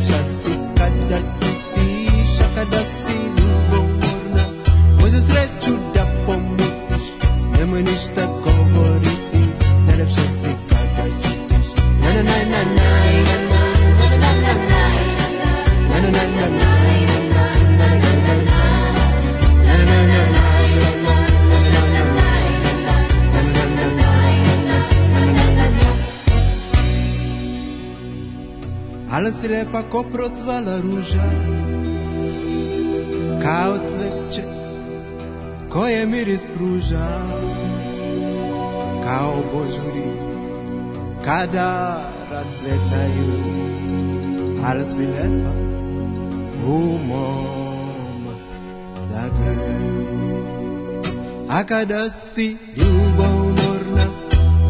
przez sikadatu zlijepa ko procvala ruža Kao cveće koje miris pruža Kao božuri kada razcvetaju Ali si lijepa u mom zagrljaju A kada si ljubomorna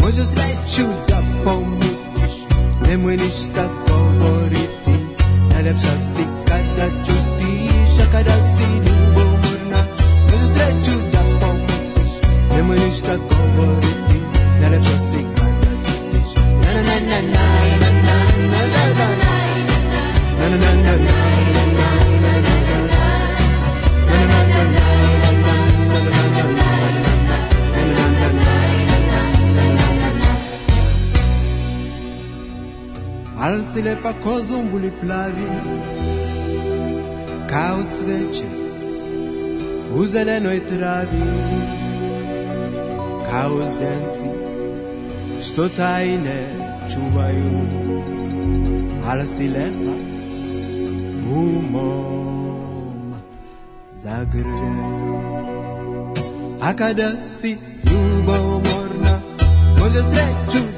Može sreću da pomoć Nemoj ništa lips are sick. lijepa ko zumbuli plavi Kao cveće u zelenoj travi Kao zdenci što tajne čuvaju Al si lepa u mom zagrljaju A kada si ljubomorna Može sreću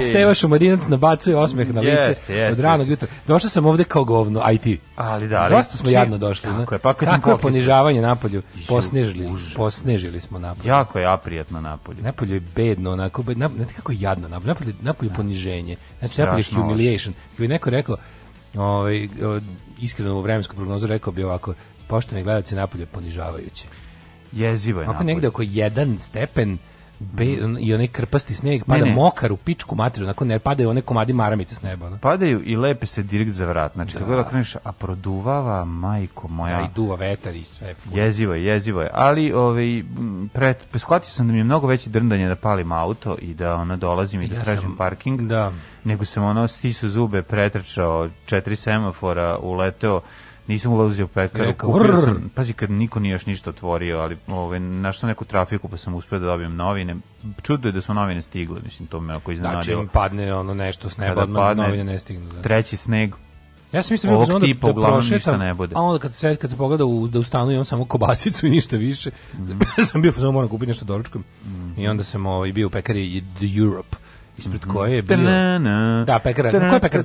Da, Steva Šumadinac nabacuje osmeh na lice yes, yes, od ranog jutra. Došao sam ovde kao govno, a ti. Ali da, ali, Dosta smo čim, jadno došli. Tako je, pa kad Kako je ponižavanje napolju? Posnežili, posnežili smo napolju. Jako je aprijetno napolju. Napolju je bedno, onako, bedno, znate kako je jadno napolju, napolju, napolju da. poniženje, znači napolju je humiliation. Kako je neko rekao, ovaj, iskreno u vremensku prognozu rekao bi ovako, poštovni gledalci napolje ponižavajuće. Jezivo je napolju. Ako negde oko jedan stepen, be, i onaj krpasti sneg, pada ne, ne. mokar u pičku materiju, onako ne padaju one komadi maramice s neba. Ono. Padaju i lepe se direkt za vrat, znači da. kako da kreneš, a produvava majko moja. Ja, da, i duva vetar i sve. Ful. Jezivo je, jezivo je, ali ovaj, pret, shvatio sam da mi je mnogo veći drndanje da palim auto i da ona dolazim i da ja tražim sam, parking, da. nego sam ono stisu zube, pretrčao četiri semafora, uleteo nisam ulazio u pekaru, kupio sam, pazi kad niko nije još ništa otvorio, ali ovaj, našao neku trafiku pa sam uspio da dobijem novine. Čudo je da su novine stigle, mislim, to me ako iznenadilo. Znači im padne ono nešto s neba, odmah novine ne stignu. Da. Treći sneg, ja sam mislim da ovog onda tipa da prošetam, ne bude. a onda kad se, kad se pogleda u, da ustanu stanu imam samo kobasicu i ništa više, mm. sam bio samo moram kupiti nešto doručkom mm. i onda sam ovaj, bio u pekari The Europe ispred mhm. koje je bio... Da, pekara. Koja je pekara?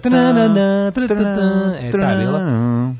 E, ta je bila.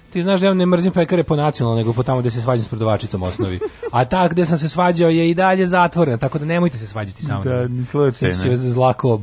ti znaš da ja ne mrzim pekare po nacionalno, nego po tamo gde se svađam s prodavačicom osnovi. A ta gde sam se svađao je i dalje zatvorena, tako da nemojte se svađati sa mnom. Da, mi slučajno. Svi će zlakob.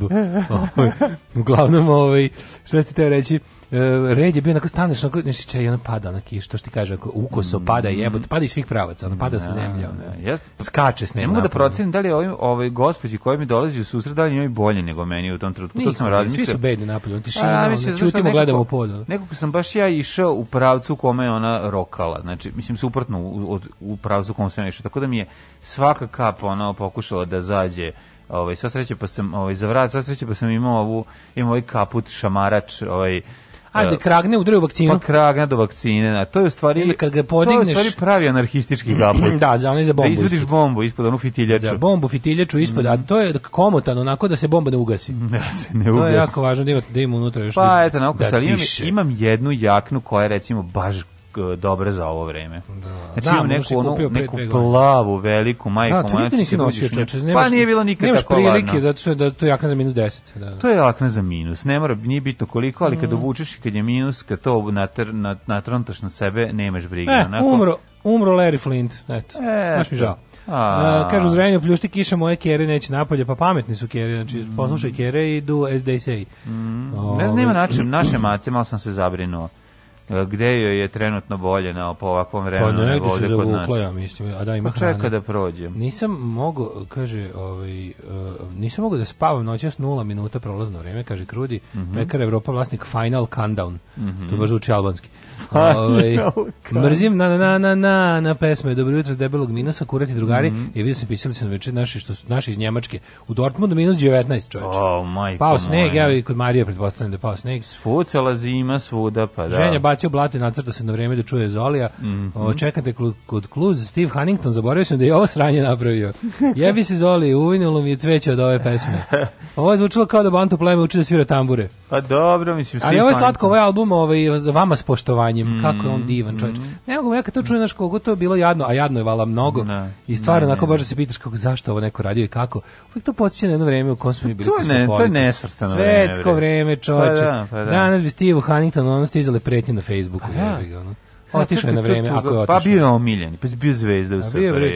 Uglavnom, ovaj, što ste te reći? Uh, red je bio onako staneš, onako, znači i ono pada, onaki, ono, što ti kaže, ako ukoso mm. pada, jebote, pada iz svih pravaca, ono, pada sa da, zemlje, ono, da, skače s Ne mogu da procenim da li ovim, ovaj gospođi koji mi dolazi u susret, da li njoj bolje nego meni u tom trenutku, to sam razmislio. Svi su bedni napolju, on tišina, ono, da čutimo, nekako, gledamo u podu. Nekako sam baš ja išao u prav pravcu u kome je ona rokala. Znači, mislim, suprotno u, od, u pravcu u kome sam išao. Tako da mi je svaka kap ona pokušala da zađe ovaj, sva sreće pa sam ovaj, za vrat, sva sreće pa sam imao ovu, imao ovaj kaput šamarač, ovaj, da kragne udari u vakcinu. Pa kragne do vakcine, a da. to je u stvari Ili kad ga podigneš, to je u stvari pravi anarhistički gabut. da, za onaj za bombu. Da izvadiš ispod. bombu ispod onu fitiljaču. Za bombu fitiljaču ispod, mm. a to je komotano, onako da se bomba ne ugasi. Ne, da se ne ugasi. To je jako važno da ima da ima unutra još. Pa eto, nauka, da, ali imam, imam jednu jaknu koja je recimo baš E, dobre za ovo vreme. Da. Znači Znam, neku, ono, neku plavu, veliku, majku, da, majku. nisi da nosio čoče. pa nije bilo nikad nemaš prilike, ladno. zato što je da, to je jakna za minus 10. Da, da. To je jakna za minus. Ne mora, nije bitno koliko, ali kad mm. obučeš i kad je minus, kad to natr, nat, natrontaš na sebe, nemaš brige. E, onako. umro, umro Larry Flint. Eto, e, baš mi žao. A... Uh, kažu zrenju pljušti kiša moje kere neće napolje, pa pametni su kere, znači mm. poslušaj kere i do as Mm. Ovaj. ne znam, nema način, naše mace, malo sam se zabrinuo gde joj je trenutno bolje na po ovakvom vremenu pa negde da se zavukla ja mislim a da ima pa čeka da prođem nisam mogao kaže ovaj uh, nisam mogao da spavam noćas nula minuta prolazno vreme kaže Krudi mm -hmm. pekar Evropa vlasnik Final Countdown mm -hmm. to baš zvuči albanski Ovaj mrzim na na na na na pesme Dobro jutro s debelog minusa, kurati drugari. Mm -hmm. I vidio se pisali se na večer naši što su naši iz Njemačke u Dortmundu minus 19, čoveče. Oh, majko. Pao sneg, evo i kod Marije pretpostavljam da pao sneg. Svucala zima svuda, pa da. Ženja bacio blato i nacrta se na vreme da čuje Zolija. Mm -hmm. o, čekate kod, kod Kluz, Steve Huntington, zaboravio sam da je ovo sranje napravio. Jebi se Zoli, uvinulo mi je cveće od ove pesme. Ovo je zvučilo kao da Bantu pleme uči da svira tambure. Pa dobro, mislim. Ali ovo je slatko, ovaj album ovaj, za vama s poštovanjem pevanjem, mm-hmm. kako je on divan čovječ. Mm, ne mogu, ja kad to čujem, znaš, koliko to je bilo jadno, a jadno je vala mnogo. Ne, da, I stvarno, da, onako, da, baš se pitaš kako, zašto ovo neko radio i kako. Uvijek to podsjeća na jedno vreme u kom smo bili. To je, ne, to je nesvrstano vreme. Svetsko vreme, čovječe. Pa da, pa da. Danas bi Steve Huntington, ono stizale pretnje na Facebooku. Pa da. Ono. Otišao je na vreme, ako je pa otišao. Pa bio je omiljen, pa bio zvezda u SFRJ.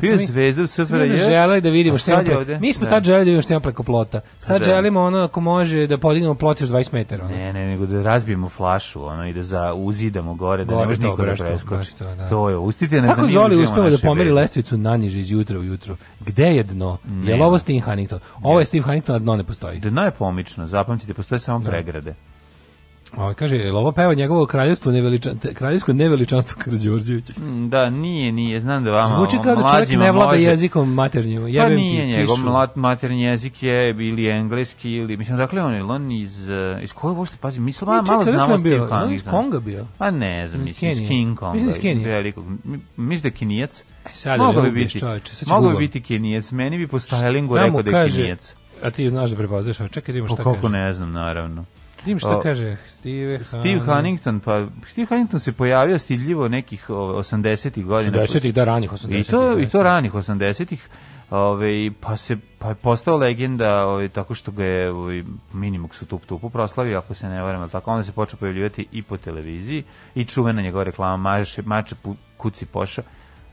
Bio je zvezda u SFRJ. Mi želeli da vidimo šta ima Mi smo da. tad želeli da vidimo šta imamo preko plota. Sad da. želimo ono ako može da podignemo plot još 20 metara. Ne, ne, nego da razbijemo flašu ono i da za uzidamo gore da ne može niko da preskoči. Da. To je, ustite ne. Kako Zoli uspeva da pomeri lestvicu naniže iz jutra u jutro? Gde je dno? Je ovo Steve Huntington? Ovo je Steve Huntington, a dno ne postoji. Dno je pomično, zapamtite, postoje samo pregrade. O, kaže, je ovo peva njegovo kraljevstvo neveličan, kraljevsko neveličanstvo Karđorđevića? Mm, da, nije, nije, znam da vama Zvuči kao da čovjek ne vlada može... jezikom maternjim. Pa nije ti, njegov mlad, maternji jezik je ili engleski ili, mislim, dakle on je on iz, eh, iz koje uopšte, pazi, mislim, malo, malo znamo Steve Kang. Iz Konga bio? Pa ne znam, mislim, iz King Konga. Mislim, iz Kenije. Velikog, mislim da je kinijac. E, sad mogu bi da biti, mogu bi biti kinijac, meni bi po stylingu rekao da je kinijac. A ti znaš da prepoznaš, čekaj da imaš šta pa kaže. Kako ne znam, naravno tim šta kaže Steve, Han... Steve Huntington, pa Steve Huntington se pojavio stiljivo nekih 80-ih godina. 80-ih, da, ranih 80-ih. I to, i to ranih 80-ih. Ove, ovaj, pa se pa je postao legenda ove, ovaj, tako što ga je ove, ovaj, Minimax su Tup Tupu proslavio, ako se ne varam, tako onda se počeo pojavljivati i po televiziji i čuvena njegova reklama Mače, mače kuci poša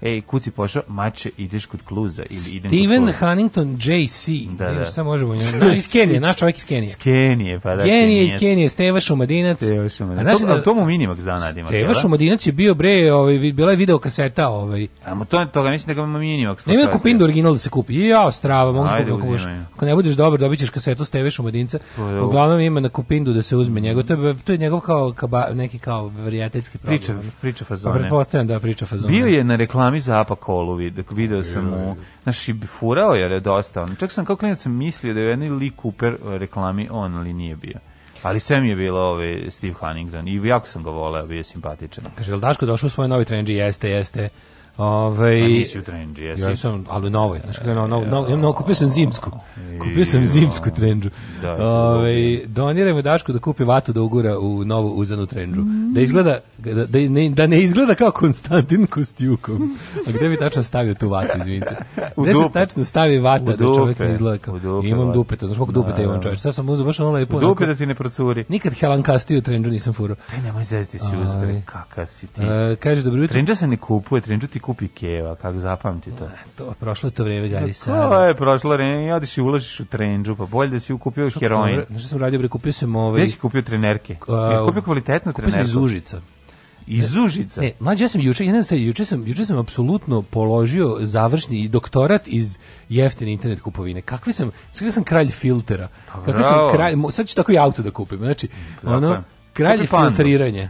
ej, kuci pošao, mače, ideš kod kluza. Ili idem Steven kod Huntington J.C. Da, da. Šta možemo njemu? Iz Kenije, naš čovjek iz Kenije. Iz Kenije, pa da. Kenije, iz Kenije, Steva Šumadinac. Steva Šumadinac. To, da, to mu minimak zna da nadimak. Steva da? Šumadinac je bio, bre, ovaj, bila je videokaseta. Ovaj. A to je toga, mislim da ga ima minimak. Nema kupin do original da se kupi. Ja, strava, mogu Ajde, kupi, Ako ne budeš dobar, dobit ćeš kasetu Steve Šumadinca. Pa Uglavnom ima na kupindu da se uzme njegov. To je, to je njegov kao, kaba, neki kao varijatetski problem. Priča, priča fazone. Pa, pretpostavljam da priča fazone. Bio je na reklamu mami zapa kolu, video, video sam mu, znaš, i furao je dosta, on. čak sam kao klinac mislio da je u jednoj Lee Cooper eh, reklami on, ali nije bio. Ali sve mi je bilo ovaj Steve Huntington i jako sam ga voleo, bio je simpatičan. Kaže, je li Daško došao u svoj novi trenđi? Jeste, jeste. Ovaj nisi u trendžu, jesi? Ja sam, ali novoj, znači kao novo, novo, novo, novo, kupio sam zimsku. Kupio sam zimsku trendžu. Da, ovaj donirajmo Dašku da kupi vatu da ugura u novu uzanu trendžu. Da izgleda da, da, ne, da ne izgleda kao Konstantin Kostjukom. A gde bi tačno stavio tu vatu, izvinite? Gde se tačno stavi vata da čovjek ne izgleda kao? Imam dupe, to znaš koliko dupe da, te imam čovjek. Sad sam uzeo baš ono lepo. Dupe da ti ne procuri. Nikad Helen Kastiju trendžu nisam furo. Taj nemoj zezati si uzeo, kakav si ti. E, kaže dobro jutro. Trendža se ne kupuje, trendžu ti kupi keva, kako zapamti to. A, to prošlo je to vrijeme, gari pa sa. To je prošlo vrijeme, i odiš i ulaziš u trendžu, pa bolje da si ukupio Što, heroin. Znaš sam radio, bre, kupio sam ove... Ovaj- Gde si kupio trenerke? A, ja kupio kvalitetnu kupio trenerku. Kupio sam iz Užica. Iz Užica. Ne, mlađe, ja sam juče, ja jedan sam juče sam juče sam apsolutno položio završni doktorat iz jeftine internet kupovine. Kakvi sam, kakvi sam kralj filtera. Pa kakvi sam kralj, sad ću tako i auto da kupim. Znači, Kako ono kralj filtriranja.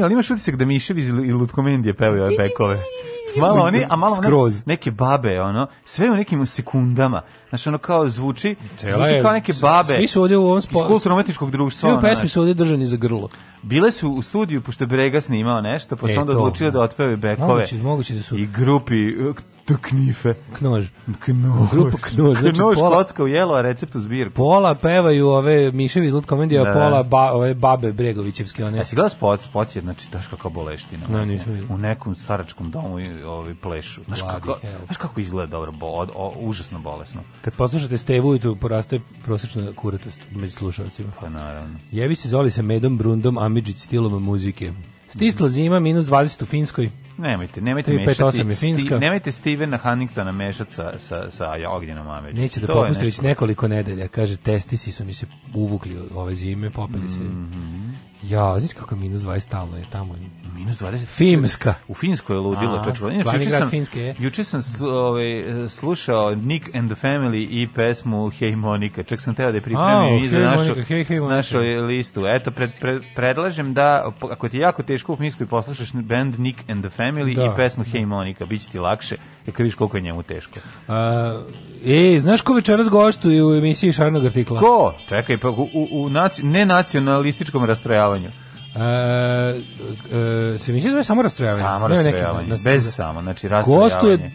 oni, ali imaš utisak da Mišević i Lutkomendije pevaju ove bekove. Malo oni, a malo Skroz. One, neke babe, ono, sve u nekim sekundama. Znači, ono kao zvuči, Čela zvuči kao neke babe. Svi su ovdje u ovom spo... Iz kulturno-umetničkog društva. Svi u pesmi su ovdje držani za grlo. Bile su u studiju, pošto je Brega snimao nešto, pa e, su onda to, odlučili da otpeve bekove. Moguće, moguće da su. I grupi To knife. Knož. Knož. Grupa Knož. Znači, knož, pola, kocka u jelo, a recept u zbirku. Pola pevaju ove Miševi iz Lud komedija, da, da, pola ba, ove babe Bregovićevske. One. A si gledao spot, spot je, znači, daš kakva boleština. Ne, nisam vidio. U nekom staračkom domu ovi plešu. Znaš kako, znaš kako izgleda dobro, bo, od, o, užasno bolesno. Kad poslušate Stevu ujutru, poraste prosečna kuratost među slušalcima. Pa naravno. Jevi se zoli sa medom, brundom, amidžić stilom muzike. Stisla zima, minus 20 u Finskoj. Nemojte, nemojte mešati. Je Finska. nemojte Stevena Huntingtona mešati sa, sa, sa Ognjenom Amelićem. Neće da popusti već nekoliko nedelja. Kaže, testisi su mi se uvukli ove zime, popeli se. Mm -hmm. Ja, znaš kako minus 20 stalno je tamo. Minus 20? Finska. U Finskoj je ludilo čočko. Inače, juče sam, Finske, je. juče sam ovaj, slušao Nick and the Family i pesmu Hey Monika. Čak sam teo da je pripremio i za našu, hey, hey našu listu. Eto, pred, pred, predlažem da, ako ti jako teško u Finskoj, poslušaš band Nick and the Family da. i pesmu Hey Monika. Biće ti lakše I e, kad viš koliko je njemu teško. A, e, znaš ko večeras gostuje u emisiji Šarnog artikla? Ko? Čekaj, pa u, u naci, nenacionalističkom rastrojavanju. E, e, se mi zove samo rastrojavanje? Samo rastrojavanje, bez samo, znači rastrojavanje. Gostuje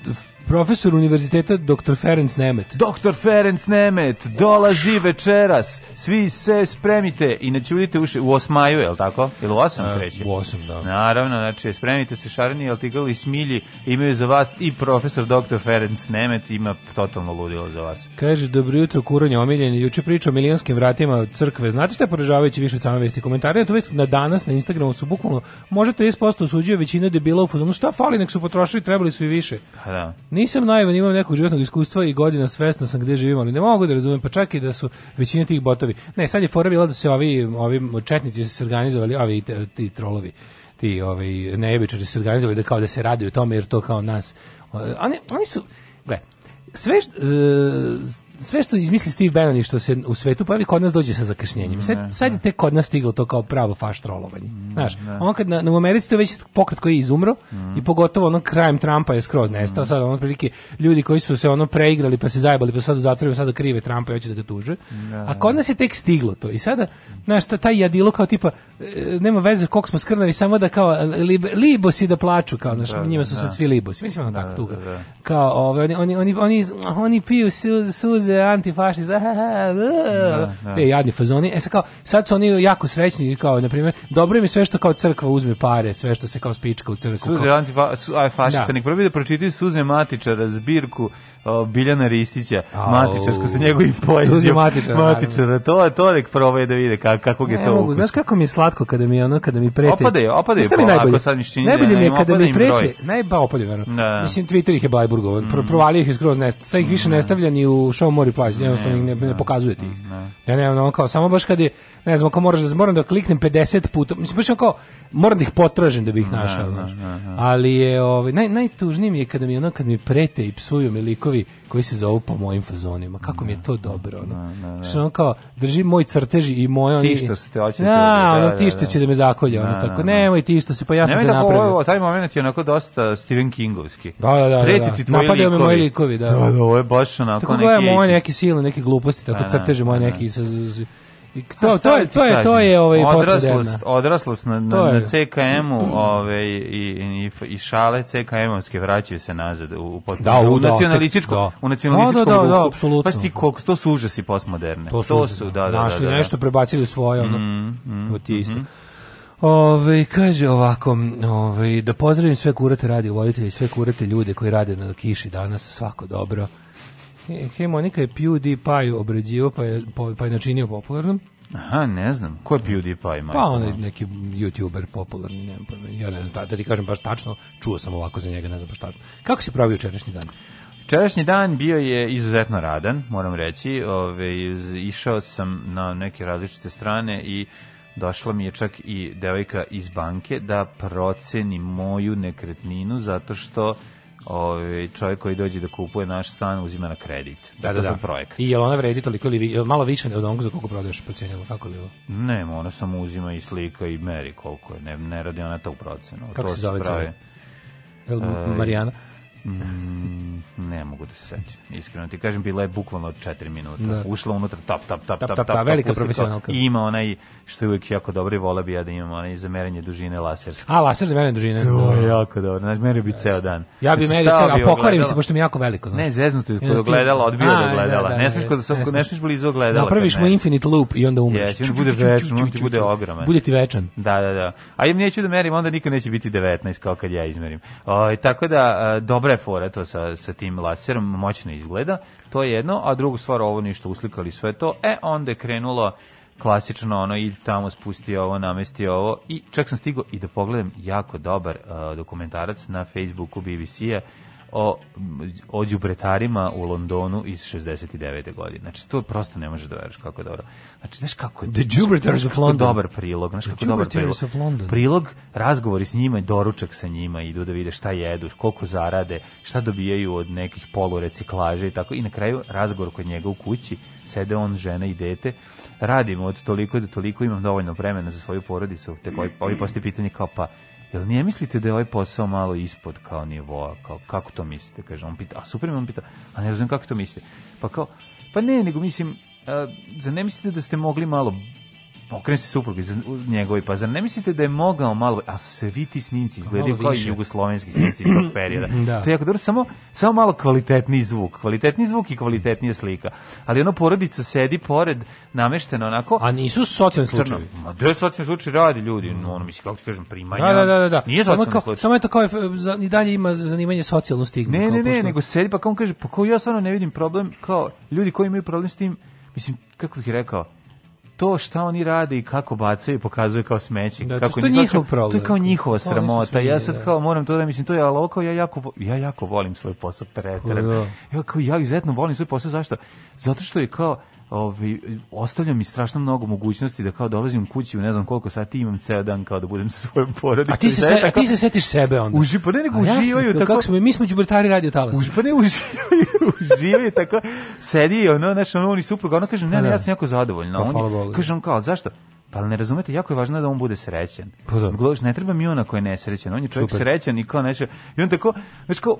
Profesor univerziteta dr. Ferenc Nemet. Dr. Ferenc Nemet dolazi večeras. Svi se spremite i naćulite uši u osmaju, je li tako? Ili u osam kreće? U 8, da. Naravno, znači spremite se šareni, jel ti gali smilji imaju za vas i profesor dr. Ferenc Nemet ima totalno ludilo za vas. Kaže, dobro jutro, kuranje omiljeni. Juče priča o milijonskim vratima crkve. Znate šta je više od same vesti? Komentari to već na danas na Instagramu su bukvalno možda 30% osuđuje većina debila u fazonu. Šta fali, nek su potrošili, trebali su i više. Ha, pa da. Nisam naivan, imam nekog životnog iskustva i godina svesna sam gde živim, ali ne mogu da razumem, pa čak i da su većina tih botovi. Ne, sad je fora bila da se ovi, ovi četnici su se organizovali, ovi ti, ti trolovi, ti ovaj, nejebičari su organizovali da kao da se radi o tome, jer to kao nas... Oni, oni su... Gle, sve što, e, sve što izmisli Steve Bannon i što se u svetu pojavi kod nas dođe sa zakašnjenjem. Sad, sad je tek kod nas stiglo to kao pravo faš trolovanje. Mm, znaš, on kad na, u Americi to je već pokret koji je izumro mm. i pogotovo ono krajem Trumpa je skroz nestao. Mm. Sad ono prilike ljudi koji su se ono preigrali pa se zajebali pa sad u sad da krive Trumpa i hoće da ga tuže. Da, A kod nas je tek stiglo to. I sada, znaš, taj jadilo kao tipa e, nema veze koliko smo skrnavi samo da kao e, libo si da plaču kao znaš, da, njima su sad da. svi libo Mislim ono tako tuga. Kao ove, oni, oni, oni, oni, piju suz uze antifašist. Ah, da, da. E, jadni fazoni. E sad kao sad su oni jako srećni kao na primjer dobro im sve što kao crkva uzme pare, sve što se kao spička u crkvu. Suze kao... antifašista. Su, da. Nek prvi da pročitaju Suze Matičara zbirku o, Biljana Ristića, Au, Matičarsku sa njegovim poezijom. Suze Matičara. Matičara. To, to nek probaju da vide kako, kako je e, to mogu, Znaš kako mi je slatko kada mi ono, kada mi prete. Opadaju, opadaju. Šta mi najbolje? Sad mi čini, najbolje mi kada mi prete. Najba opadaju, verujem. Da. Mislim, Twitter ih je Bajburgovan. Mm. Provalio ih je skroz nest. Sad ih više ne mm. stavlja ni u show mori plaći, jednostavno ne, ne, ne pokazuje ti ih. Ne, ne, ono kao, samo baš kad je, ne znam, ako moraš da, moram da kliknem 50 puta, mislim, baš kao, moram da ih potražim da bi ih da, našao, da, znaš. Da, Ali je, ovaj, naj, najtužniji mi je kada mi, ono, kad mi prete i psuju mi likovi koji se zovu po mojim fazonima, kako mi je to dobro, ono. Što kao, drži moj crteži i moje, oni... Ti što se te hoće da, da, ono, ti što će da me zakolje, ono, tako, ne, nemoj ti što se, pa ja sam te napravio. taj moment je onako dosta Stephen Kingovski. Da, da, da. Pretiti tvoji likovi. Napadaju me moji likovi, da. Da, da, ovo je baš onako neki moje neke silne, neke gluposti, tako da, da, crteže moje da, neki sa to, to je to je to je ovaj odraslost odraslost na na, na CKM-u ovaj i i i šale CKM-ovske vraćaju se nazad u, u potpuno da, u, da, nacionalističko da. u nacionalističko da, da, da, apsolutno pa sti koliko to su užasi postmoderne to su, to su da, da, da, našli da, da, nešto prebacili svoje ono mm, mm, to ti isto mm, mm. Ove, kaže ovako, ove, da pozdravim sve kurate radi voditelje i sve kurate ljude koji rade na kiši danas, svako dobro. Hemonika je PewDiePie obrađivo, pa je, pa je načinio popularnom. Aha, ne znam. Ko je PewDiePie? Pa on je neki youtuber popularni, ne znam, ja ne znam, da, da ti kažem baš tačno, čuo sam ovako za njega, ne znam baš tačno. Kako si pravio jučerašnji dan? Čerašnji dan bio je izuzetno radan, moram reći. Ove, išao sam na neke različite strane i došla mi je čak i devojka iz banke da proceni moju nekretninu zato što ovaj čovjek koji dođe da kupuje naš stan uzima na kredit. Da, da, da. projekat. I jel ona vredi toliko ili jel malo više od onog za koliko prodaješ procenilo, kako bilo? Ne, ona samo uzima i slika i meri koliko je. Ne, ne radi ona to u procenu. Kako to se zove? Jel, Marijana? E, Mm, ne mogu da se setim. Iskreno ti kažem, bila je bukvalno 4 minuta. Da. Ušla unutra tap tap tap tap tap. tap, tap velika profesionalka. I ima onaj što je uvijek jako dobro i vola bi ja da imam onaj za merenje dužine laser. A laser za merenje dužine. To je da. jako dobro. Znači merio bi ceo dan. Ja bi znači, merio ceo, a pokvarim se pošto mi je jako veliko, znači. Ne, zeznuto je kod ogledala, odbio da, da gledala. Da, ne smeš kod sam ne smiješ blizu ogledala. Napraviš pa mu infinite loop i onda umreš. Jesi, on bude večan, on ti bude ogroman. Bude ti večan. Da, da, da. A im neću da merim, onda nikad neće biti 19 kao kad ja izmerim. Oj, tako da dobro je fora to sa, sa tim laserom, moćno izgleda, to je jedno, a drugu stvar ovo ništa uslikali sve to, e onda je krenulo klasično ono i tamo spusti ovo, namesti ovo i čak sam stigao i da pogledam jako dobar uh, dokumentarac na Facebooku BBC-a o, o đubretarima u Londonu iz 69. godine. Znači, to prosto ne možeš da veriš kako je dobro. Znači, znaš kako je... The Jubretars of London. dobar prilog. Znaš kako dobar prilog. Of London. Prilog, razgovori s njima, doručak sa njima, idu da vide šta jedu, koliko zarade, šta dobijaju od nekih polureciklaže i tako. I na kraju razgovor kod njega u kući, sede on, žena i dete, radimo od toliko do toliko, imam dovoljno vremena za svoju porodicu, te koji, ovi postoje pitanje kao pa Jel nije mislite da je ovaj posao malo ispod kao nivoa, kao kako to mislite? Kaže on pita, a Superman on pita, a ne znam kako to mislite. Pa kao, pa ne, nego mislim, a, za ne mislite da ste mogli malo okrene se suprug iz njegovi, pa zar ne mislite da je mogao malo, a svi ti snimci izgledaju kao i jugoslovenski snimci iz tog perioda. da. To je jako dobro, samo, samo malo kvalitetni zvuk, kvalitetni zvuk i kvalitetnija slika. Ali ono porodica sedi pored, namešteno onako. A nisu socijalni slučajevi. Ma da je socijalni slučaj radi ljudi, mm. no, ono misli, kako ti kažem, primanja. Da, da, da, da. da. Nije samo kao, slučaj. Samo je to kao, za, i dalje ima zanimanje socijalnu stigmu. Ne, ne, ne, pošto... nego sedi pa kao on kaže, pa kao ja stvarno ne vidim problem, kao ljudi koji imaju problem s tim, mislim, kako bih rekao, to šta oni rade i kako bacaju pokazuje kao smeće da, kako to, njihov njihov problem. to je kao njihova sramota ja sad kao da. moram to da mislim to je al ja jako ja jako volim svoj posao preterano da. ja kao ja izuzetno volim svoj posao zašto zato što je kao ovaj ostavlja mi strašno mnogo mogućnosti da kao dolazim kući u ne znam koliko sati imam ceo dan kao da budem sa svojom porodicom. A ti se, da, se a ti se setiš sebe onda. Uži pa ne nego uživaju ja tako. Kako smo mi smo đubretari radio talas. Uži pa ne uživaju uživaju tako sedi ono znaš ono oni suprug ona kaže ne, ne pa da. ja sam jako zadovoljna pa, on kaže on kao zašto pa ne razumete, jako je važno da on bude srećan. Pa da. ne treba mi ona koji je nesrećan. On je čovjek Super. srećan i kao nešto. I on tako, znači kao,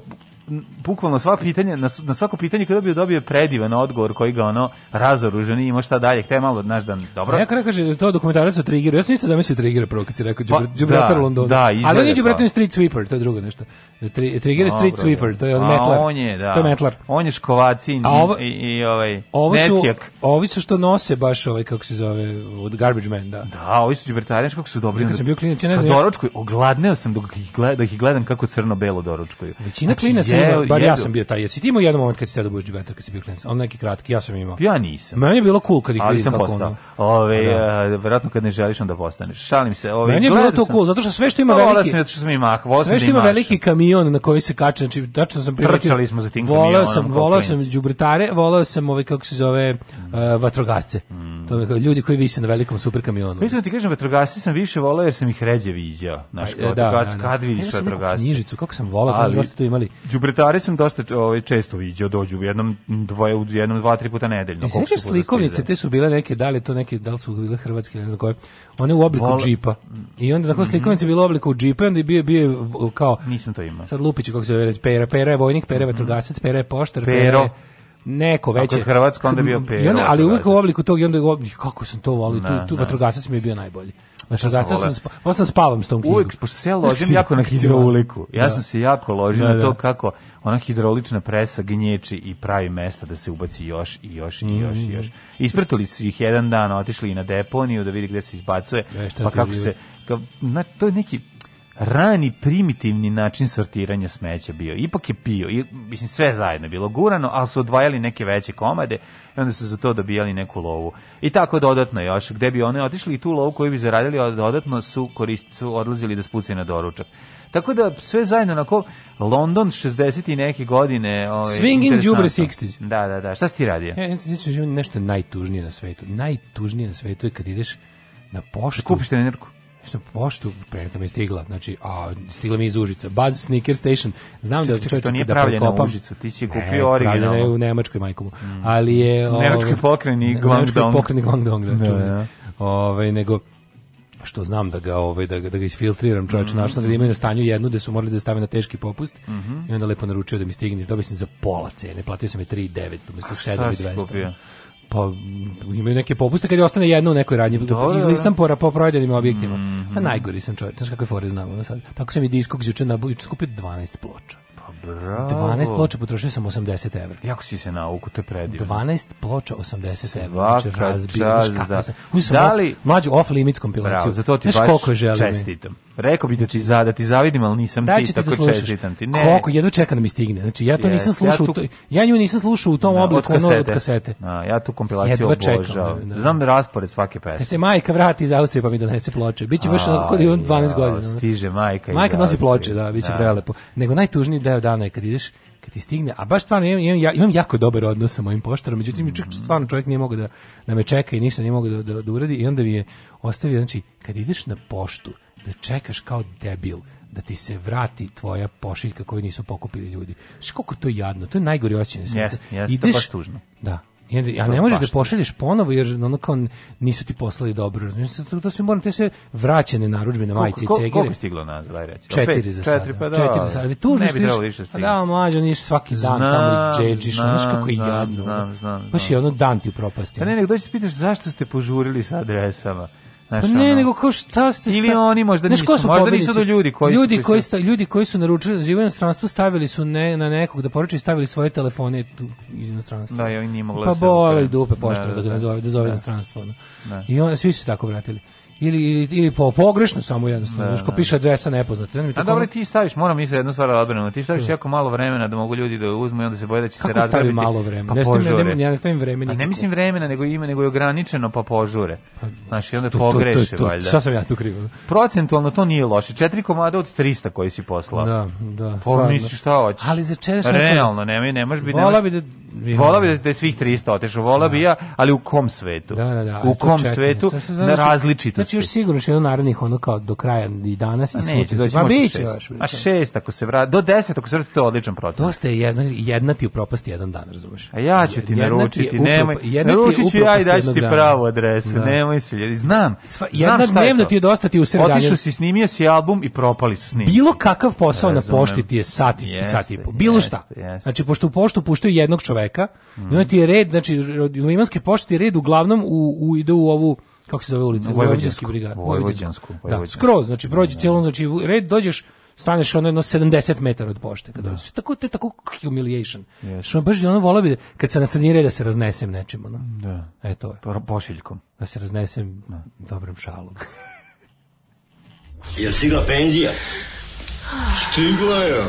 bukvalno sva pitanja, na, na svako pitanje kada bi dobio predivan odgovor koji ga ono razoružen i ima šta dalje, htje malo, da, naš dan, dobro. Neka kaže, to dokumentarac o Triggeru, ja sam isto zamislio Triggera prvo kad si rekao, pa, da, Gibraltar da, London. Da, Ali on je Gibraltar Street Sweeper, to je drugo nešto. Tri, Trigger Street Sweeper, to je on metlar. On je, da. To je metlar. On je škovacin i, i, i ovaj, ovo su, netjak. Ovi su što nose baš ovaj, kako se zove, od Garbage Man, da. Da, ovi su Gibraltarijanski, kako su dobri. Ja, kad sam bio klinac, ja ne znam. Doročkuju, ogladneo sam dok ih, gled, dok ih gledam kako crno-belo doručkuju. Većina znači, klinaca si imao, bar jedu. ja sam bio taj. Jesi ti imao jedan moment kad si teo da budeš džibetar kad si bio klinac? On neki kratki, ja sam imao. Ja nisam. Meni je bilo cool kad ih vidim sam kako postao. Ono... Ove, da. Eh, verovatno kad ne želiš onda postaneš. Šalim se. Ove, Meni je bilo to cool, zato što sve što ima pa veliki... veliki... Sam, zato što sam imao. sve da što ima veliki kamion na koji se kače, znači, tačno sam primetio... Trčali smo za tim kamionom. Volao sam, volao sam džubritare, volao sam ovaj, kako se zove, uh, vatrogasce. Mm. To je ljudi koji vise na velikom super kamionu. Mislim da ti kažem vatrogasci sam više voleo jer sam ih ređe viđao. Naš e, da, da, da, kad, kad vidiš vatrogasce. Knjižicu kako sam voleo, kako ste to imali. Đubretare sam dosta ovaj često viđao, dođu u jednom dvoje u jednom dva tri puta nedeljno. E, Sećaš slikovnice, te su bile neke, da li to neke, da li su bile hrvatske, ne znam koje. One u obliku Vol... džipa. I onda tako mhm. slikovnice bilo u obliku džipa, i onda je bio bio kao Nisam to imao. Sad lupiću kako se zove, pera, pera je vojnik, pera je mhm. vatrogasac, pera je poštar, pera neko veće. Ako je Hrvatska, onda bio Pero. Onda, ali uvijek u obliku tog i onda kako sam to volio, tu, da, tu da. vatrogasac mi je bio najbolji. Znači, Vatrogasac sam, sam, on sam spavam s tom knjigom. Uvijek, pošto se ja ložim jako na hidrouliku, ja da. sam se jako ložio da, na to da. kako ona hidraulična presa gnječi i pravi mesta da se ubaci još i još i još i još. Mm. Ispratili su ih jedan dan, otišli i na deponiju da vidi gde se izbacuje, e, pa kako se... Ka, na, to je neki rani primitivni način sortiranja smeća bio. Ipak je pio, i, mislim sve zajedno bilo gurano, ali su odvajali neke veće komade i onda su za to dobijali neku lovu. I tako dodatno još, gde bi one otišli i tu lovu koju bi zaradili dodatno su, korist, su odlazili da spucaju na doručak. Tako da sve zajedno onako London 60 i neke godine, ovaj Swinging Jubre 60. Da, da, da. Šta si ti radio? Ja, ja se sećam da nešto najtužnije na svetu. Najtužnije na svetu je kad ideš na poštu. Da kupiš trenerku. Što poštu prenka mi je stigla, znači, a stigla mi iz Užica. Buzz Sneaker Station. Znam čekaj, da čekaj, to nije da pravljeno u Užicu, ti si je kupio originalno. Ne, u Nemačkoj, majko Mm. Ali je... U ovaj, Nemačkoj pokreni Guangdong. Nemačkoj pokreni Guangdong, da, da, da. Ove, ovaj, nego, što znam da ga ovaj da ga da ga isfiltriram čoveče mm -hmm. našao sam da imaju na stanju jednu da su morali da stave na teški popust mm -hmm. i onda lepo naručio da mi stigne dobio sam za pola cene platio sam je 3.900 umesto 7.200 Pa imaju neke popuste kad je ostane jedno u nekoj radnji. Dobro, izlistam po, po projedenim objektima. Mm -hmm. A pa najgori sam čovjek. Znaš kakve fore znam ono sad. Tako sam i diskog juče na skupio 12 ploča. Pa bravo. 12 ploča potrošio sam 80 evra. Jako si se nauku, to je predivno. 12 ploča 80 evra. Znači razbio, da. sam. da li... mlađu off-limits kompilaciju. Bravo, za to ti Znaš baš e? čestitam. Rekao bi da ti za, da ti zavidim, ali nisam da ti tako da čestitam. Ti. Ne. Koliko, jedva čeka da mi stigne. Znači, ja to yes, nisam slušao, ja, tu... ja nju nisam slušao u tom no, obliku od kasete. od kasete. No, ja tu kompilaciju obožavam. Da, da. Znam da raspored svake pesme. Kad se majka vrati iz Austrije pa mi donese ploče, biće baš kod 12 godina. Stiže majka. Majka nosi ploče, da, biće prelepo. Nego najtužniji kraju dana i kad ideš kad ti stigne, a baš stvarno imam, imam, imam jako dobar odnos sa mojim poštarom, međutim, mm stvarno čovjek nije mogao da, da me čeka i ništa nije mogao da, da, da uradi i onda mi je ostavio, znači, kad ideš na poštu, da čekaš kao debil, da ti se vrati tvoja pošiljka koju nisu pokupili ljudi. Znaš koliko to je jadno, to je najgori osjećaj. Yes, yes, to baš tužno. Da, Nije, a ne možeš da pošalješ ponovo jer ono kao nisu ti poslali dobro. Znači, to se moram te sve vraćene narudžbine na majice i cegere. Koliko je stiglo nazad, aj reći? 4 za sada. pa da. Četiri za sada. Ali tužno što još... Da, mlađo, niš svaki dan znam, tamo iz džedžiš. Znaš kako je jadno. Znam, znam, znam. Baš je ono dan ti upropasti. Pa ne, nego dođe da ti pitaš zašto ste požurili sa adresama. Znaš, pa ne, ono, nego kao šta ste Ili sta... oni možda nisu, ko možda nisu do ljudi koji ljudi su koji sta, ljudi koji su naručili živo inostranstvo stavili su ne na nekog da poruče stavili svoje telefone iz inostranstva. Da, i oni nije mogli. Pa da bole dupe poštar da, da, da, da. da, zove da zove inostranstvo. Ono. Da. I onda svi su tako vratili ili ili po pogrešno samo jednostavno da, što da. piše adresa nepoznata ne, a tako... dobro ti staviš moram misliti jednu stvar da odbranu ti staviš jako malo vremena da mogu ljudi da uzmu i onda se boje da će Kako se razgrabiti stavi malo vremena pa ne stavim, ne, ja ne stavim vremena pa ne mislim vremena nego ima nego je ograničeno pa požure znači onda tu, pogreše valjda šta sam ja tu krivo procentualno to nije loše četiri komada od 300 koji si poslao da da pa nisi šta hoćeš ali za čeres realno nema i ne možeš biti ne bi da Vola bi da je da svih 300 otešao, vola bi da. ja, ali u kom svetu? Da, da, da. U kom čekne. svetu? Znači, na različitosti. Znači još sigurno što je narednih ono kao do kraja i danas i pa sutra. Neće, pa biće A pa šest ako se vrati, do deset ako se vrati, to je odličan proces. Dosta je jedna, jedna ti u propasti jedan dan, razumeš? A ja ću ti naručiti, nemoj, naručit ću ja i daću ti pravu adresu, da. nemoj se, ljudi, znam. Jedna dnevno ti je dosta ti u sredanju. Otišao si, snimio si album i propali su snimci. Bilo kakav posao na pošti ti je sat i po. Bilo šta. Znači, pošto u poštu puštaju jednog čoveka čoveka. Mm I onda ti je red, znači od Limanske pošte je red uglavnom u, u ide u ovu kako se zove ulica, Vojvođansku brigadu, Vojvođansku. Da, skroz, znači prođe da, cijelom, da. znači red dođeš staneš ono jedno 70 metara od pošte kad da. dođeš. Tako te tako humiliation. Yes. Što znači, baš ono vola bi kad se nasrednjire da se raznesem nečim ono. Da. E to je. Po, pošiljkom. Da se raznesem da. dobrim šalom. je stigla penzija? Stigla je.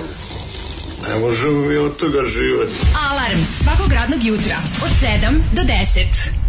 Ne možemo mi od toga živati. Alarms svakog radnog jutra od 7 do 10.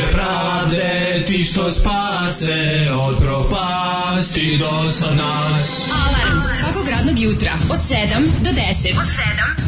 Bože pravde, ti što spase od propasti do sad nas. Alarm svakog radnog jutra od 7 do 10. Od 7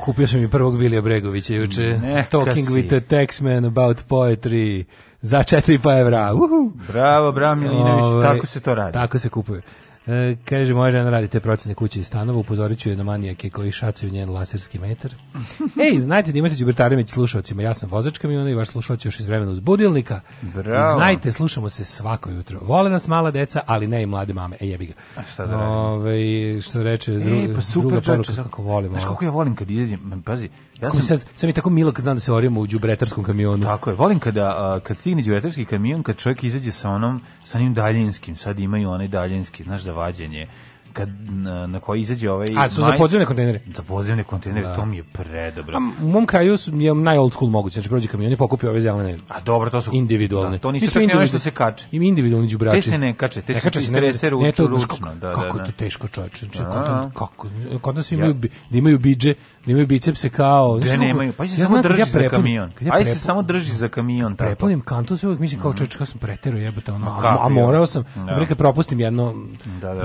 kupio sam i prvog Bilija Bregovića juče. Talking si. with the Texman about poetry za 4 pa evra. Uhu. Bravo, bravo Milinović, ovaj, tako se to radi. Tako se kupuje. E, kaže, moja žena radi te procene kuće i stanova, upozorit ću je na manijake koji šacuju njen laserski metar. Ej, znajte da imate Đubertare među slušalcima. Ja sam vozač kamiona i vaš slušalac još iz vremena uz budilnika. Bravo. Znajte, slušamo se svako jutro. Vole nas mala deca, ali ne i mlade mame. E, jebi ga. A šta da Ove, ovaj, što reče dru, Ej, pa super, druga poruka, kako volim. Znaš kako ja volim kad izlazim, pazi. Ja sam, sad, sam i tako milo kad znam da se orimo u đubretarskom kamionu. Tako je, volim kada, uh, kad stigne đubretarski kamion, kad čovjek izađe sa onom, sa njim daljinskim, sad imaju onaj daljinski, znaš, za vađenje kad na, na koji izađe ovaj A su za podzemne kontejnere. Za podzemne kontejnere, da. to mi je predobro. A u mom kraju su je naj old school moguće, znači prođe kamion i pokupi ove zelene. A dobro, to su individualne. Da, to nisu tako nešto se kače. Im individualni đubrači. Te se ne kače, te ne kače se strese ručno, ne, to, ručno, da, kako, da, da. Kako je to teško, čoveče? Znači, da. kako kod nas imaju da imaju bidže, da imaju bicepse kao, da Ne, nemaju. Pa se samo drži za kamion. Aj pa se samo drži za kamion, tako. Prepunim kantu se uvek mislim kao mhm. čoveče, kako sam preterao jebote ono. A morao sam, da propustim jedno,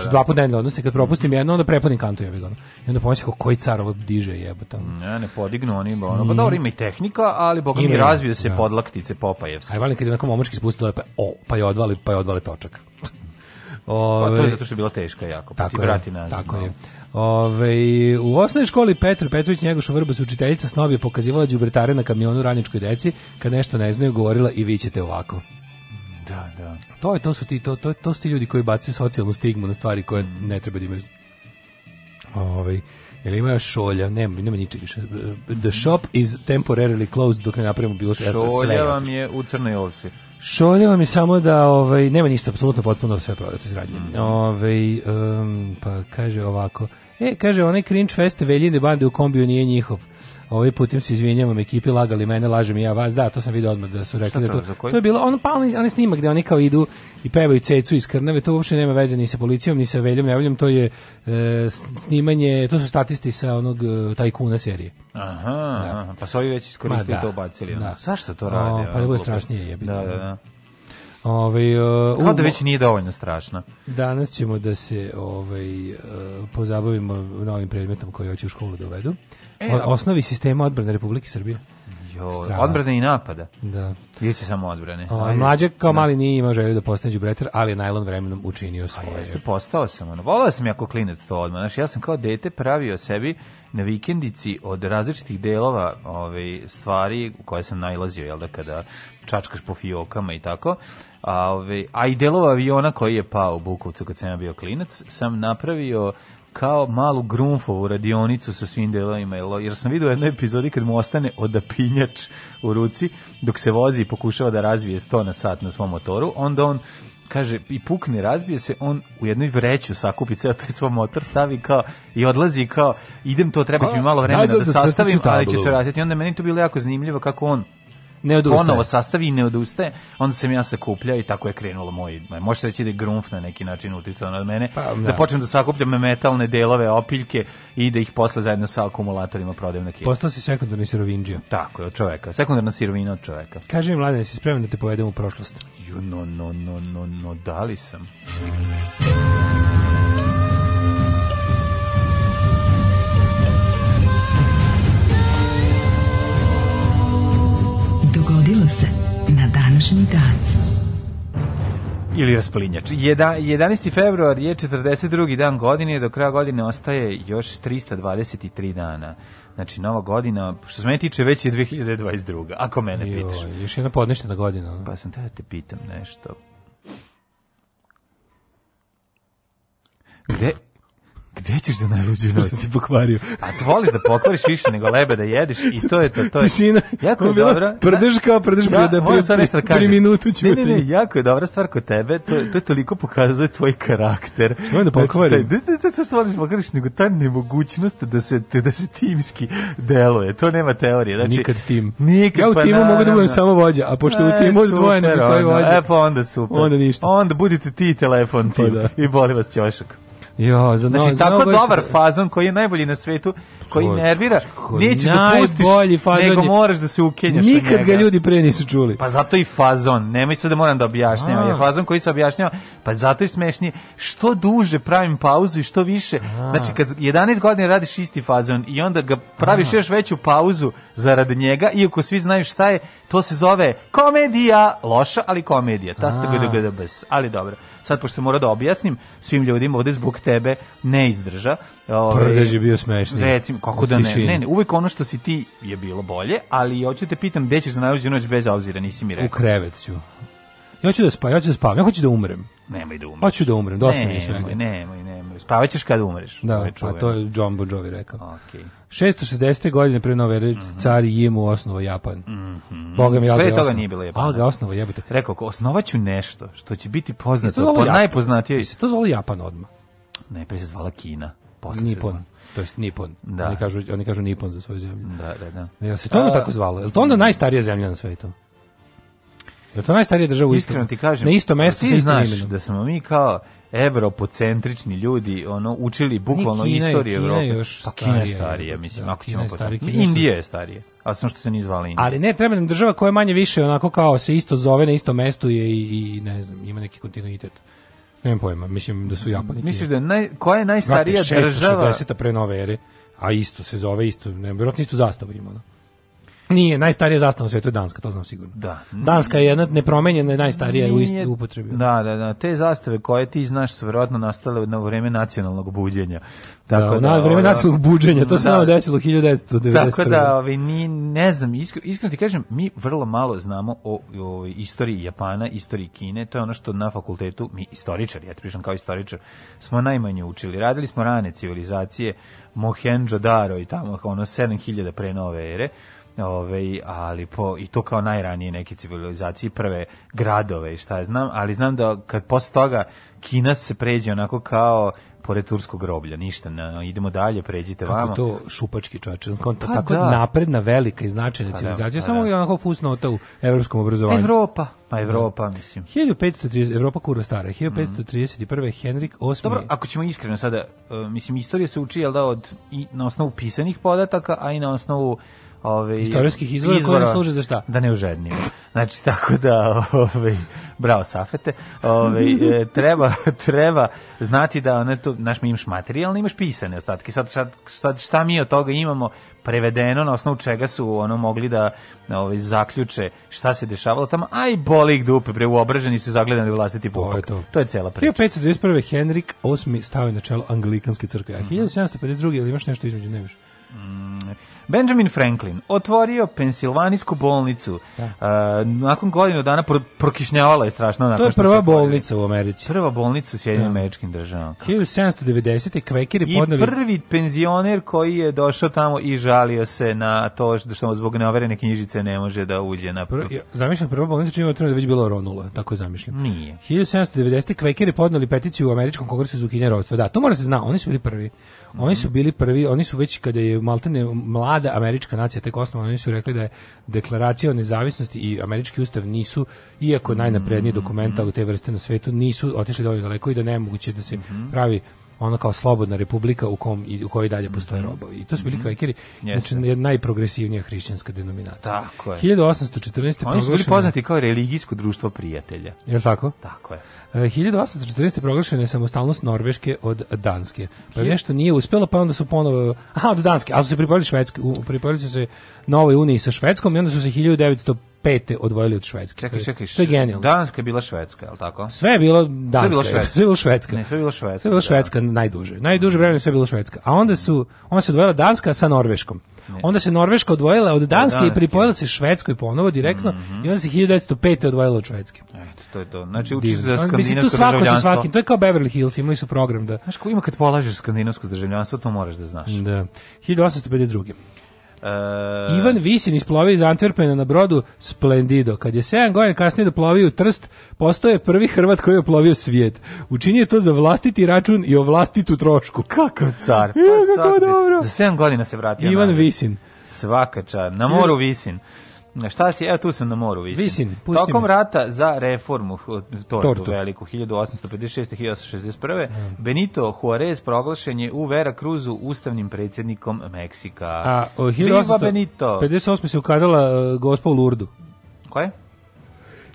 dva puta dnevno se kad propustim jedno, onda prepadim kantu jebi ga. I onda pomislim koji car ovo diže jebote. Ne, ne podignu oni, ono, pa dobro mm. ima i tehnika, ali bog mi razvio se da. podlaktice Popajevske. Aj valim kad je onako momački spustila, pa, o, pa je odvali, pa je odvale točak. Ove, pa to je ovaj, zato što je bila teška jako, pa ti vrati nazad. Tako je. Ove, ovaj, u osnovnoj školi Petar Petrović Njegoš Vrba se učiteljica snob je pokazivala đubretare na kamionu radničkoj deci, kad nešto ne znaju govorila i vi ćete ovako. Da, To je to su ti to to, to su ti ljudi koji bacaju socijalnu stigmu na stvari koje ne treba da imaju. Ovaj Jel ima šolja? Nema, nema ničeg više. The shop is temporarily closed dok ne napravimo bilo što. Šolja vam je u crnoj ovci. Šolja vam je samo da ovaj, nema ništa, apsolutno potpuno sve prodato izradnje. Mm. Ovaj, um, pa kaže ovako, e, kaže, onaj cringe fest veljine bande u kombiju nije njihov. Ovaj putim se izvinjavam ekipi, lagali mene, lažem i ja vas. Da, to sam video odmah da su rekli da to. To, je bilo on pa on snimak gde oni kao idu i pevaju cecu iz krneve to uopšte nema veze ni sa policijom, ni sa Veljom Nevoljom, to je e, snimanje, to su statisti sa onog e, tajkuna serije. Aha, da. aha pa su ovi već iskoristili da, to bacili Da. Zašto to rade? Pa je da bilo strašnije je bilo. Da, da, da. Ovaj uh, da već nije dovoljno strašno. Danas ćemo da se ovaj uh, pozabavimo novim predmetom koji hoće u školu dovedu. Da E, o, osnovi sistema odbrane Republike Srbije. Jo, odbrane i napada. Da. Vidite samo odbrane. O, mlađe kao da. mali nije imao želju da postane đubretar, ali je najlon vremenom učinio pa svoje. A jeste, postao sam. Ono. Volao sam jako klinac to odmah. Znaš, ja sam kao dete pravio sebi na vikendici od različitih delova ove, ovaj, stvari koje sam nailazio, jel da, kada čačkaš po fiokama i tako. A, ove, ovaj, a i delova aviona koji je pao u Bukovcu kad sam ja bio klinac, sam napravio kao malu grunfovu radionicu sa svim delovima, jer sam vidio u jednoj epizodi kad mu ostane odapinjač u ruci dok se vozi i pokušava da razvije 100 na sat na svom motoru, onda on kaže i pukne, razbije se, on u jednoj vreću sakupi ceo taj svoj motor, stavi kao i odlazi kao idem to, treba mi malo vremena da sastavim, ali će se vratiti. Onda meni to bilo jako zanimljivo kako on ne odustaje. Ponovo sastavi i ne odustaje. Onda sam ja sakuplja i tako je krenulo moj, može se reći da je grunf na neki način uticao na mene, pa, da. da. počnem da sakupljam metalne delove, opiljke i da ih posle zajedno sa akumulatorima prodajem na kilo. Postao si sekundarni sirovinđija. Tako je, od čoveka. Sekundarna sirovina od čoveka. Kaži mi, mladine, si spreman da te povedem u prošlost? Jo, no, no, no, no, no, da li sam? dogodilo se na današnji dan. Ili raspalinjač. 11. februar je 42. dan godine, do kraja godine ostaje još 323 dana. Znači, nova godina, što se mene tiče, već je 2022. Ako mene jo, pitaš. Još jedna podneštena godina. Pa sam te da te pitam nešto. Gde, Gde ćeš za da najluđu noć? Što si pokvario? A to voliš da pokvariš više nego lebe da jedeš i to je to. to je. Tišina. Jako je dobra. Prdeš kao prdeš ja, da, da pri, sam nešto Pri minutu ću ne, ne, ne, jako je dobra stvar kod tebe. To, to je toliko pokazuje tvoj karakter. Što da znači, pokvarim? Da, da, da, to što voliš da pokvariš, nego ta nemogućnost da se, da se timski deluje. To nema teorije. Znači, nikad tim. Nikad, ja u pa timu pa, mogu da budem samo vođa, a pošto e, u timu super, dvoje ne postoji vođa. E, pa onda super. Onda ništa. Onda budite ti telefon tim pa i boli vas ćošak. Jo, za znači, no, tako dobar se... fazon koji je najbolji na svetu, koji Ko, nervira, nećeš da pustiš, nego moraš da se ukenjaš Nikad ga ljudi pre nisu čuli. Pa zato i fazon, nemoj sad da moram da objašnjavam, je fazon koji se objašnjava, pa zato je smešnije. Što duže pravim pauzu i što više, A. znači kad 11 godina radiš isti fazon i onda ga praviš A. još veću pauzu zarad njega, iako svi znaju šta je, To se zove komedija, loša, ali komedija. Ta ste ali dobro. Sad, pošto mora da objasnim svim ljudima ovde zbog tebe ne izdrža. Prdež je bio smešni. Recimo, kako da ne, ne, ne, uvijek ono što si ti je bilo bolje, ali hoću te pitam gde ćeš za najluđu noć bez obzira, nisi mi rekao. U krevet ću. Ja hoću da spavam, ja hoću da spavam, ja hoću da umrem. Nemoj da umrem. Hoću da umrem, dosta mi je svega. Nemoj, nemoj, nemoj. Spavaćeš kad umreš. Da, ovaj a pa to je John Bon Jovi rekao. Okay. 660. godine pre nove reči, mm -hmm. car Jimu osnovo Japan. Mm -hmm. Boga mi, ali toga nije bilo Japan. Ali ga osnovo jebite. Rekao, osnovaću nešto što će biti poznato, po najpoznatije. Se to zvalo Japan odmah. Najprej se zvala Kina. Posle Nipon. To jest Nipon. Da. Oni kažu, oni kažu Nipon za svoju zemlju. Da, da, da. Ja se to a... tako zvalo. Je to onda najstarija zemlja na svetu? Je to najstarija država u Iskreno ti kažem. Na isto mesto sa istim znaš imenom. da smo mi kao evropocentrični ljudi ono učili bukvalno Kina istoriju Evrope. Kina još pa Kina je starije, mislim, da, ako ćemo početi. Kina Indija je starije. A sam što se ni zvala Indija. Ali ne, treba nam država koja je manje više onako kao se isto zove na isto mestu je i, i ne znam, ima neki kontinuitet. Nemam pojma, mislim da su Japani. Misliš da naj, koja je najstarija Znate, 660 država? 660 pre nove ere, a isto se zove isto, ne, vjerojatno isto zastavu ima. No? Nije, najstarija zastava na svetu je Danska, to znam sigurno. Da. Danska je jedna nepromenjena, najstarija u isti upotrebi. Da, da, da, te zastave koje ti znaš su verovatno nastale na vreme nacionalnog buđenja. Tako da, da na vreme ovaj, nacionalnog buđenja, to se da. nama desilo 1991. Tako da, ovi, ovaj, ni, ne znam, iskreno, iskren ti kažem, mi vrlo malo znamo o, o ovaj, istoriji Japana, istoriji Kine, to je ono što na fakultetu, mi istoričari, ja ti pišem kao istoričar, smo najmanje učili. Radili smo rane civilizacije, Mohenjo-Daro i tamo, ono 7000 pre nove ere, Ove, ovaj, ali po, i to kao najranije neke civilizacije, prve gradove i šta je znam, ali znam da kad posle toga Kina se pređe onako kao pored turskog groblja, ništa, na, idemo dalje, pređite vamo. Kako to šupački čače, konta, pa tako da. napredna, velika i značajna pa da, civilizacija, pa samo da. je onako fusnota u evropskom obrazovanju. Evropa, pa da. Evropa, mislim. 1530, Evropa kurva stara, 1531. Mm. Henrik VIII. Dobro, ako ćemo iskreno sada, e, mislim, istorija se uči, jel da, od, i na osnovu pisanih podataka, a i na osnovu ovaj istorijskih izvora, izvora koji služe za šta? Da ne užednimo. Znači tako da ovaj bravo Safete. Ovaj e, treba treba znati da ne to naš mi imaš materijalne, imaš pisane ostatke. Sad, sad, sad šta mi od toga imamo prevedeno na osnovu čega su ono mogli da ovaj zaključe šta se dešavalo tamo. Aj boli ih dupe, bre uobraženi su zagledani vlastiti pupak. To je, to. to je cela priča. 1591. Henrik VIII stavio na čelo anglikanske crkve, a 1752. ili imaš nešto između, ne više. Benjamin Franklin otvorio pensilvanijsku bolnicu. Da. Uh, nakon godinu dana pro, prokišnjavala je strašno. Nakon to je prva bolnica u Americi. Prva bolnica u Sjedinim da. američkim državama. 1790. kvekiri I podnali... I prvi penzioner koji je došao tamo i žalio se na to što zbog neoverene knjižice ne može da uđe na... Pr... Ja, zamišljam, prva bolnica čini da već bilo ronula, tako je zamišljam. Nije. 1790. kvekiri podnali peticiju u Američkom kongresu za ukinje rodstva. Da, to mora se zna, oni su bili prvi. Oni su mhm. bili prvi, oni su već kada je maltene mlada američka nacija tek osnovana, oni su rekli da je deklaracija o nezavisnosti i američki ustav nisu, iako najnapredniji mhm, dokumenta mhm. u te vrste na svetu, nisu otišli dovoljno daleko i da nemoguće da se pravi ono kao slobodna republika u, kom, i u kojoj dalje postoje mhm. robovi. I to su bili mm kvekeri, znači najprogresivnija hrišćanska denominacija. Tako je. 1814. Oni su bili poznati kao religijsko društvo prijatelja. Jel tako? Tako je. 1814. E, proglašena je samostalnost Norveške od Danske. Pa nešto nije uspjelo, pa onda su ponovo... Aha, od Danske, ali su se pripojili, Švedske, pripojili su se Novoj Uniji sa Švedskom i onda su se 1900 pete odvojili od Švedske. Čekaj, čekaj, to je genijalno. Danska je bila Švedska, je li tako? Sve je bilo Danska, sve je bilo Švedska. Ne, sve je bilo Švedska. Sve je bilo da. Švedska da. najduže. Najduže vremena sve je bilo Švedska. A onda su onda se odvojila Danska sa Norveškom. Ne. Onda se Norveška odvojila od Danske, Danske. i pripojila se Švedskoj ponovo direktno mm -hmm. i onda se 1905. odvojila od Švedske. Eto, to je to. Znači uči za skandinavsko tu svako sa svakim, to je kao Beverly Hills, imali su program da. Znaš ko ima kad polažeš skandinavsko državljanstvo, to moraš da znaš. Da. 1852. Uh, Ivan Visin isplovi iz Antwerpena na brodu Splendido. Kad je 7 godina kasnije doplovio u Trst, postao je prvi Hrvat koji je oplovio svijet. Učinio je to za vlastiti račun i o vlastitu trošku. Kakav car! Pa, I, kako dobro! Za 7 godina se vratio. Ivan na Visin. Svaka čar. Na moru Visin. Šta si? Evo tu sam na moru, visim. Visin, pusti Tokom rata za reformu tortu, tortu. veliku 1856. 1861. Da. Benito Juarez proglašen je u Vera Cruzu ustavnim predsjednikom Meksika. A o, 1858. se ukazala uh, gospa u Lurdu. Koje?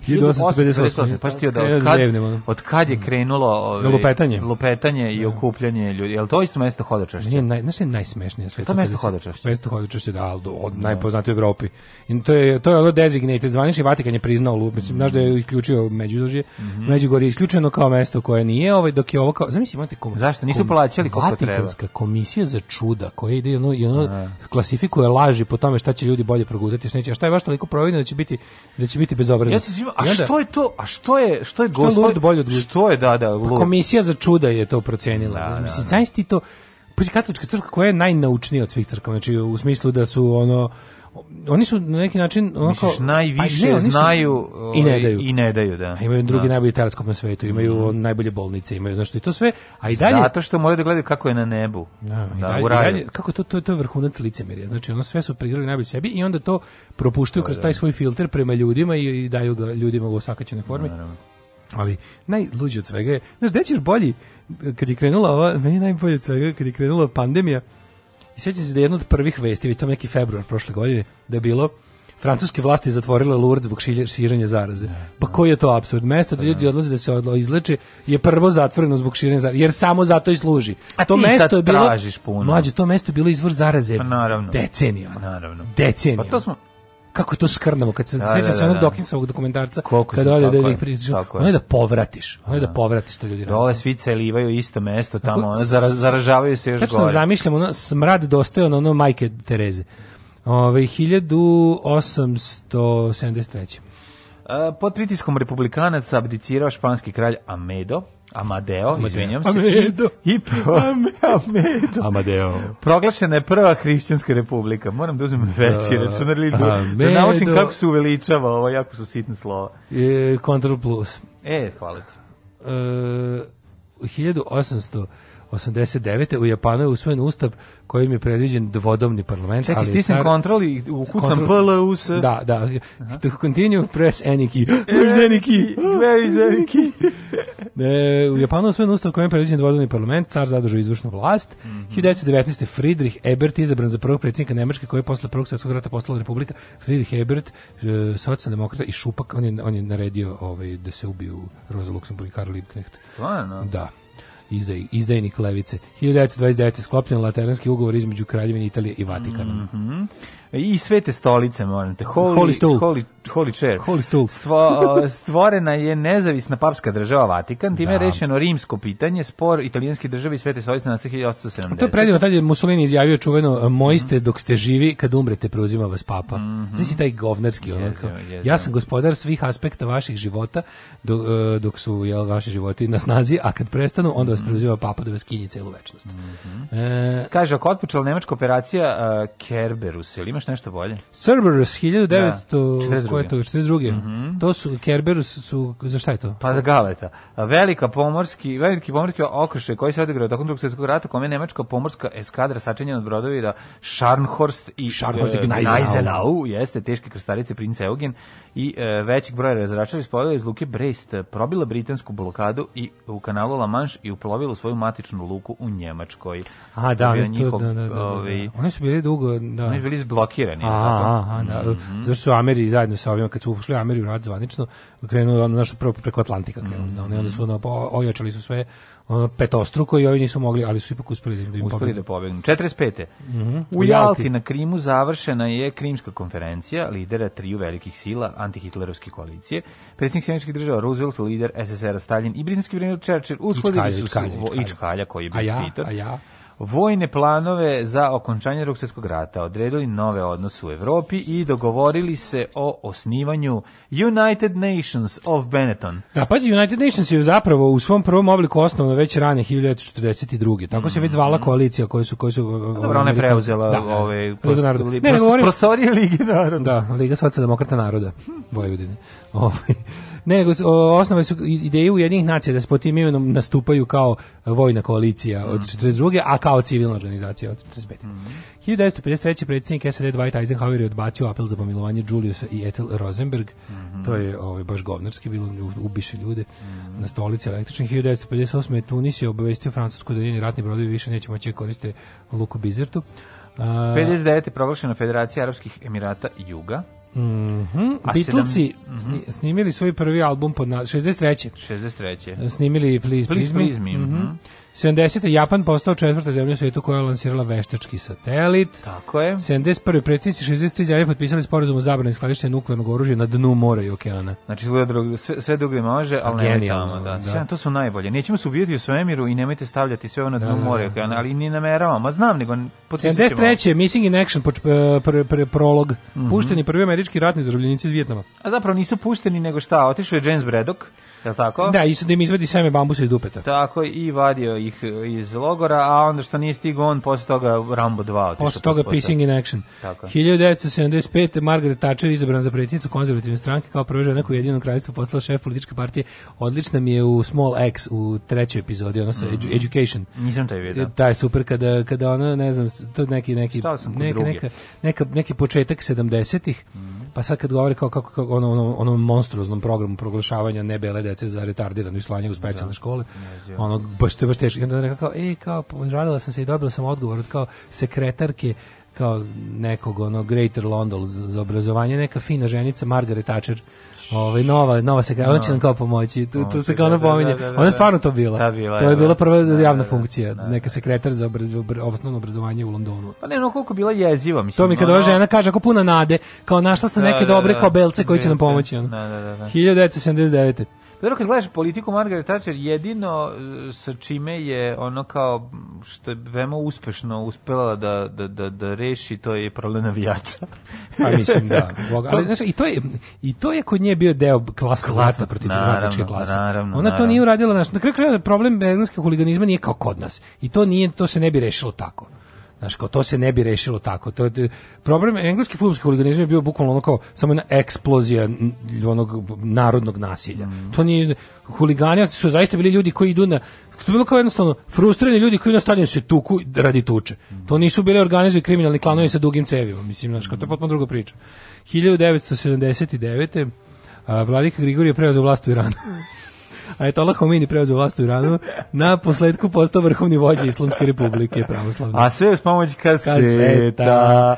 1858. Pa stio da, od kad, od kad je mm. krenulo ove, ovaj, lupetanje. lupetanje i da. okupljanje ljudi. Je li to isto mesto hodočašće? Nije, naj, znaš je najsmešnije sve? To mesto hodočašće? Mesto hodočašća, da, od, od najpoznatije u Evropi. I to je, to je ono designated, zvanični Vatikan je priznao lup, mislim, znaš da je isključio Međudožje, mm -hmm. Međugorje je isključeno kao mesto koje nije, ovaj, dok je ovo kao, zamisli, imate kom, Zašto? Nisu plaćali koliko treba. Vatikanska komisija za čuda, koja ide ono, i ono, da. klasifikuje laži po tome šta će ljudi bolje progutati, šta neće, a šta je baš toliko providno da će biti, da će biti bezobrazno. Ja se a što je to? A što je što je što gospod bolje od Što je da da, pa komisija za čuda je to procenila. Da, da, Mislim, da. to Pazi, katolička crkva koja je najnaučnija od svih crkava, znači u smislu da su ono oni su na neki način onako Misliš, najviše pa ne, znaju i ne ovaj, daju i ne daju da imaju drugi da. najbolji teleskop na svetu imaju mm. najbolje bolnice imaju znači i to sve a i dalje zato što moraju da gledaju kako je na nebu da, da i dalje, u I dalje, kako to to to je vrhunac licemerja znači ono sve su prigrali najbolje sebi i onda to propuštaju to da, kroz da, taj da. svoj filter prema ljudima i, i daju ga ljudima u osakaćenoj formi Naravno. Ali najluđe od svega je, znaš, gde ćeš bolji, kad je krenula ova, meni najbolje od svega, kad je krenula pandemija, Sjećam se da je jedna od prvih vesti, već to neki februar prošle godine, da je bilo Francuske vlasti zatvorile Lourdes zbog širenja zaraze. Pa koji je to apsurd? Mesto da ljudi odlaze da se izleče je prvo zatvoreno zbog širenja zaraze, jer samo zato i služi. A to ti mesto sad je bilo, tražiš puno. Mlađe, to mesto je bilo izvor zaraze pa naravno. decenijama. naravno. Decenijama. Pa to smo, kako je to skrnavo kad se da, sećaš da, se onog Dokinsovog da, da. dokumentarca Koliko kad ode da ih priču ono je da povratiš ono je da povratiš to ljudi dole svi celivaju isto mesto tamo ono zaražavaju se još gore tačno zamišljam ono smrad dostaje ono majke Tereze ovaj 1873 pod pritiskom republikanaca abdicirao španski kralj Amedo, Amadeo, izvinjam se. Amedo. I pro... Amedo. Amadeo. Proglašena je prva hrišćanska republika. Moram da uzmem veći računar ili da, da naučim kako se uveličava ovo, jako su sitne slova. E, Control plus. E, hvala ti. E, 1800 89. u Japanu je usvojen ustav kojim je predviđen dvodobni parlament. Čekaj, stisnem car... kontrol i ukucam PLUS. Da, da. To continue, press any key. Where's any key? Where any key? e, u Japanu je usvojen ustav kojim je predviđen dvodobni parlament, car zadržao izvršnu vlast. Mm -hmm. 1919. Friedrich Ebert izabran za prvog predsjednika Nemačke koji je posle prvog svjetskog rata postala republika. Friedrich Ebert, e, socijaldemokrata i šupak, on je, on je naredio ovaj, da se ubiju Rosa Luxemburg i Karl Liebknecht. Stvarno? Da izdaj, izdajnik Levice. 1929. sklopljen lateranski ugovor između Kraljevine Italije i Vatikana. Mm -hmm. I svete stolice, molim te. Holy, holy, stool. holy, holy chair. Holy stool. Stvo, stvorena je nezavisna papska država Vatikan, time da. je rešeno rimsko pitanje, spor italijanske države i svete stolice na 1870. to je predivno, tad je Mussolini izjavio čuveno, e, moji ste dok ste živi, kad umrete preuzima vas papa. Mm -hmm. Znači taj govnarski ono, ja sam gospodar svih aspekta vaših života dok, e, dok su jel, vaši životi na snazi, a kad prestanu, onda vas nas preuzima papa da vas kinji celu večnost. Mm -hmm. e, Kaže, ako otpočela nemačka operacija uh, Kerberus, ili imaš nešto bolje? Cerberus, 1900... Da, 42. Koje to? 42. Mm -hmm. To su, Kerberus su, za šta je to? Pa za galeta. Velika pomorski, veliki pomorski okršaj koji se odigrao tokom drugog svjetskog rata, kome je nemačka pomorska eskadra sačinjena od brodovi da Scharnhorst i Scharnhorst i e, Gneisenau, jeste teške krstarice princa Eugen i e, većih broja razračeva iz iz Luke Brest probila britansku blokadu i u kanalu La Manche i u plovilo svoju matičnu luku u Njemačkoj. A, da, da to, njihov, da, da, da, ovi, da, ovaj, Oni su bili dugo... Da. Oni su bili zblokirani. A, a, a, da. Mm -hmm. Zašto su Ameri zajedno sa ovima, kad su ušli Ameri u rad zvanično, krenuo ono, našto prvo preko Atlantika krenuo. Mm da, -hmm. Oni onda su ono, ojačali su sve ono petostruko i ovi nisu mogli, ali su ipak uspeli da im uspeli da pobegnu. 45. Mm -hmm. U Jalti na Krimu završena je Krimska konferencija lidera triju velikih sila antihitlerovske koalicije. Predsjednik Sjemičkih država Roosevelt, lider SSR Stalin i britanski premijer Churchill uskladili su se i Čkalja koji je bio ja, Peter. A ja? vojne planove za okončanje Rugsvetskog rata, odredili nove odnose u Evropi i dogovorili se o osnivanju United Nations of Benetton. Da, pazi, United Nations je zapravo u svom prvom obliku osnovno već ranije 1942. Tako se već zvala mhm. koalicija koju su... Koju su pa ovaj, Dobro, ona je preuzela da, ove, ovaj prost, li, ne, prost, ne, prostorije Ligi naroda. Da, Liga socijaldemokrata naroda, Vojvodine. Ovaj Ne, nego osnove su ideje Ujedinjenih nacija da se pod tim imenom nastupaju kao vojna koalicija od 42. Mhm. a kao civilna organizacija od 45. Mm 1953. predsjednik SAD Dwight Eisenhower je odbacio apel za pomilovanje Juliusa i Ethel Rosenberg. Mm -hmm. To je ovaj, baš govnarski, bilo ubiše ljude mm -hmm. na stolici električnih. 1958. je Tunis je obavestio Francusku da njeni ratni brodovi više neće moći da koriste luku Bizertu. Uh, 59. je proglašena Federacija Arabskih Emirata Juga. Mm -hmm. Beatlesi mm -hmm. snimili svoj prvi album pod na... 63. 63. Snimili Please Please, Please, Please Me. Mm Mm -hmm. 70. Japan postao četvrta zemlja u svijetu koja je lansirala veštački satelit. Tako je. 71. predsjednici 63 zemlje potpisali sporazum o zabrani skladištenja nuklearnog oružja na dnu mora i okeana. Znači sve, sve drugi može, ali nemoj tamo. Da. da. Sve, to su najbolje. Nećemo se ubijati u svemiru i nemojte stavljati sve ono na dnu da, mora i da, da. okeana, ali ni nameravamo. Ma znam, nego 73. Missing in Action poč, pr, e, pr, prolog. Mm -hmm. Pušteni prvi američki ratni zarobljenici iz Vjetnama. A zapravo nisu pušteni nego šta, otišao je James Braddock Jel tako? Da, isto da im izvadi seme bambusa iz dupeta. Tako i vadio ih iz logora, a onda što nije stigao on, posle toga Rambo 2. Posle toga Pissing in Action. Tako. 1975. Margaret Thatcher izabran za predsjednicu konzervativne stranke kao prva žena koja je jedino kraljstvo postala šef političke partije. Odlična mi je u Small X u trećoj epizodi, ona sa mm -hmm. Education. Nisam taj vidio. Da, je super kada, kada ona, ne znam, to neki, neki, neka, neka, neka, neki početak 70-ih. Mm -hmm pa sad kad govore kao kako, kako ono, ono, onom monstruoznom programu proglašavanja nebele dece za retardirano i slanje u specijalne da. škole, ono, baš to baš teško. I onda rekao kao, e, kao, žalila pa, sam se i dobila sam odgovor od kao sekretarke kao nekog ono Greater London za obrazovanje, neka fina ženica Margaret Thatcher Ovaj nova nova se ona će nam kao pomoći. Tu tu se kao ona da, da, pominje. Da, ona je stvarno to bila. Da, bila to je bila prva javna funkcija, neka sekretar za osnovno obrazovanje u Londonu. Pa ne, no koliko bila jeziva, mislim. To mi kad ova žena kaže kako puna nade, kao našla sam neke dobre kao belce koji će nam pomoći. Da, da, da. 1979. Dobro, kad gledaš politiku Margaret Thatcher, jedino e, sa čime je ono kao, što je veoma uspešno uspela da, da, da, da reši, to je problem navijača. Pa mislim da. Boga. Ali, znaš, i, to je, I to je kod nje bio deo klasa, klasa rata protiv radničke klase. Naravno, Ona to nije uradila. Znaš, na kraju kraja problem engleske huliganizma nije kao kod nas. I to, nije, to se ne bi rešilo tako. Znaš, kao to se ne bi rešilo tako. To je problem engleski fudbalski huliganizam je bio bukvalno ono kao samo jedna eksplozija onog narodnog nasilja. Mm. To nije huligani su zaista bili ljudi koji idu na to je bilo kao jednostavno frustrirani ljudi koji na stadionu se tuku radi tuče. Mm. To nisu bili organizovani kriminalni klanovi sa dugim cevima, mislim, znači, to je potpuno druga priča. 1979. A, vladika Grigorije preuzeo vlast u Iranu. Ajatola Homini preuzeo vlast u Iranu, na posledku postao vrhovni vođa Islamske republike pravoslavne. A sve uz pomoć kaseta. kaseta.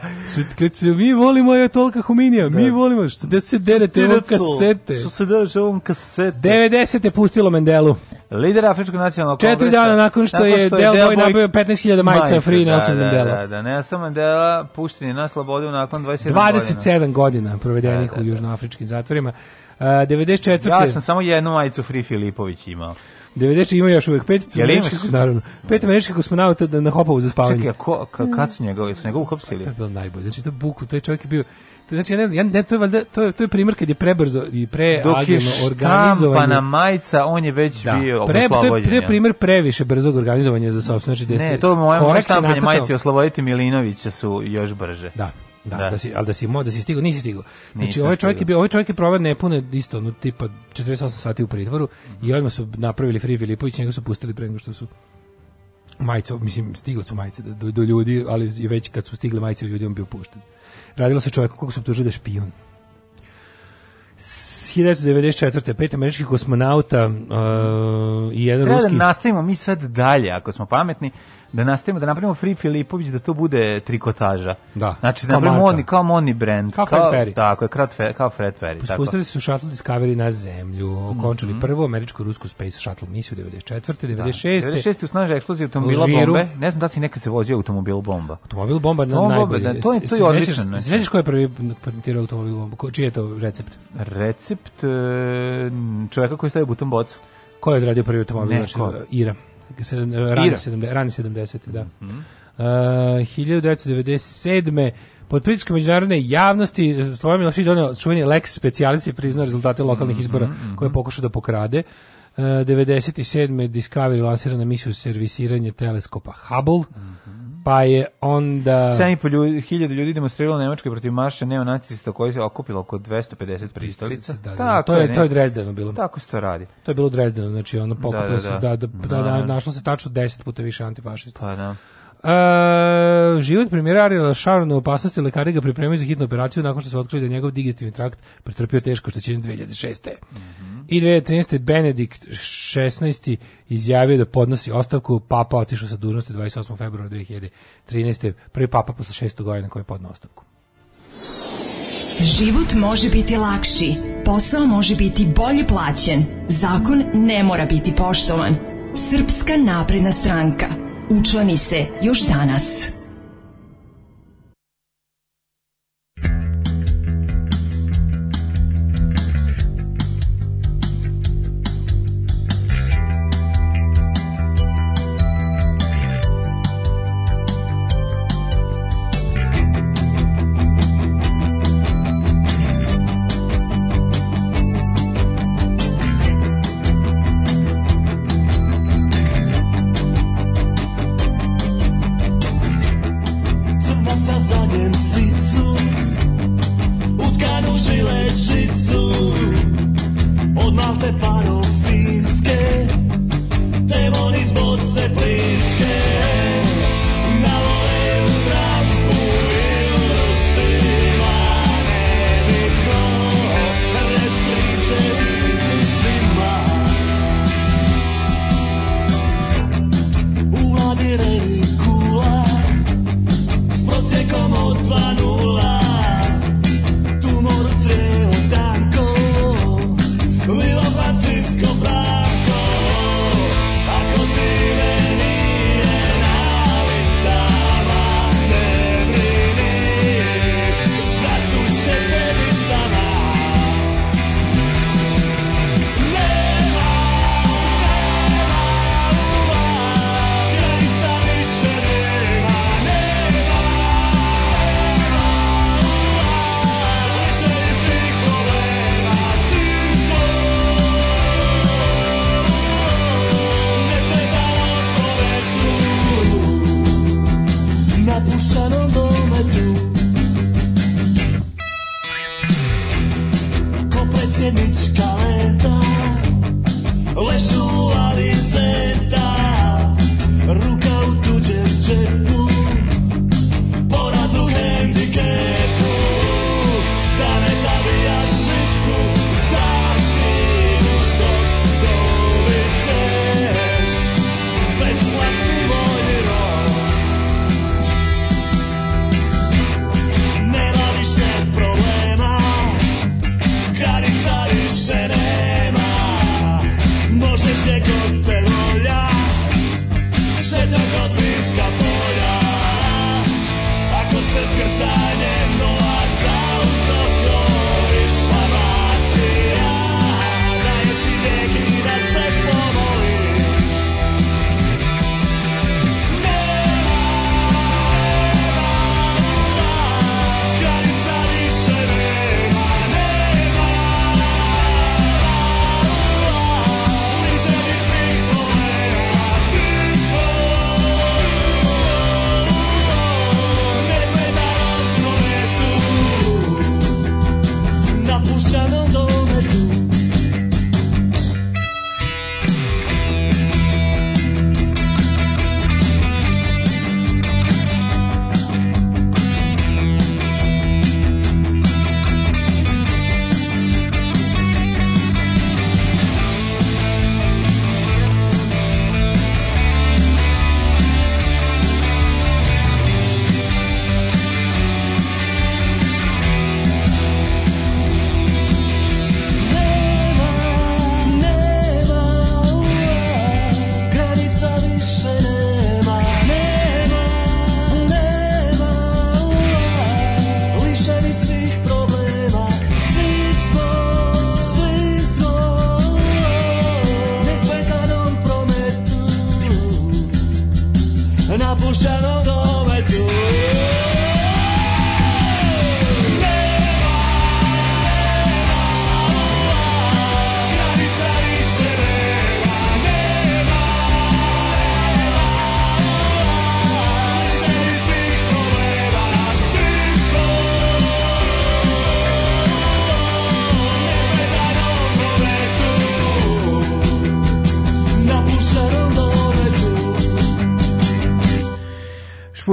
Kad se, mi volimo Ajatolka Hominija, mi da. volimo, što da se derete ovom kasete. Što se derete ovom kasete. 90. pustilo Mendelu. Lider Afričkog nacionalnog kongresa. Četiri dana nakon što, nakon što je Del Boy nabio 15.000 majica Free da, Nelson da, Mandela. Da, da, Nelson Mandela pušten je na slobodu nakon 27 godina. 27 godina provedenih da, da, da. u južnoafričkim zatvorima. 94. Ja sam samo jednu majicu Free Filipović imao. 90 ima još uvek pet američkih naravno. Pet američkih kosmonauta da- na hopovu za spavanje. Čekaj, ko, ka, mm. kad su njega, su njega uhapsili? Pa, to je bilo najbolje. Znači to buku, taj čovjek je bio to znači ja ne znam, ja ne, to je valjda to je to je primjer kad je prebrzo i pre Dok je organizovanje. na majica, on je već da, bio pre, to je pre primjer previše brzog organizovanja za sopstveno znači Ne, to moje moje štampanje majice osloboditi Milinovića su još brže. Da. Da, da, da si, ali da si, da si stigo, nisi stigao. Znači, Nisam ovaj čovjek, je ovaj čovjek je proveo nepune isto, no, tipa 48 sati u pritvoru i odmah su napravili Free Filipović, njega su pustili pre nego što su majice, mislim, stigle su majice do, do ljudi, ali je već kad su stigle majice ljudi, on bio pušten. Radilo se čovjeku kako su optužili da je špijun. 1994. pet američkih kosmonauta uh, i jedan Treba da ruski... Treba da nastavimo mi sad dalje, ako smo pametni da nastavimo da napravimo Free Filipović da to bude trikotaža. Da. Znači da napravimo oni kao oni brand, kao, kao Fred Perry. Tako je, kao Fred, kao Fred Perry, tako. Pustili su Shuttle Discovery na zemlju, okončili mm -hmm. prvu američko-rusku space shuttle misiju 94. 96. Da. 96. usnaža eksplozija automobila Žiru. bombe. Ne znam da si nekad se vozio automobil bomba. Automobil bomba na najbolje. Da, to je to je odlično. Znači. Znaš ko je prvi patentirao automobil bombu? Ko, čiji je to recept? Recept e, čoveka koji stavio buton bocu. Ko je odradio prvi automobil? Znači, Ira. E, rani, sedam, rani 70. Da. Mm -hmm. Uh, 1997. Pod pritiskom međunarodne javnosti e, Slobodan Milošić donio čuveni Lex specialis i priznao rezultate lokalnih mhm, izbora mm -hmm. koje je mhm. pokušao da pokrade. Uh, e, 97. Discovery lansirana misiju servisiranje teleskopa Hubble. Mm -hmm. Pa je onda... 7.500 ljudi demonstriralo Nemačkoj protiv marša neonacista koji se okupilo oko 250 pristalica. Da, da, da, tako, to, je, ne? to je Drezdeno bilo. Tako se to radi. To je bilo Drezdeno, znači ono pokupilo da, da, se, da. Da, da, da, da, da, našlo se tačno 10 puta više antifašista. Pa da. Uh, život premijera Ariela Šarona u opasnosti lekari ga pripremaju za hitnu operaciju nakon što se otkrili da njegov digestivni trakt pretrpio teško što će 2006. Mm -hmm. I 2013. Benedikt 16. izjavio da podnosi ostavku, papa otišao sa dužnosti 28. februara 2013. Prvi papa posle 600 godina koji je podnao ostavku. Život može biti lakši, posao može biti bolje plaćen, zakon ne mora biti poštovan. Srpska napredna stranka. Učlani se još danas.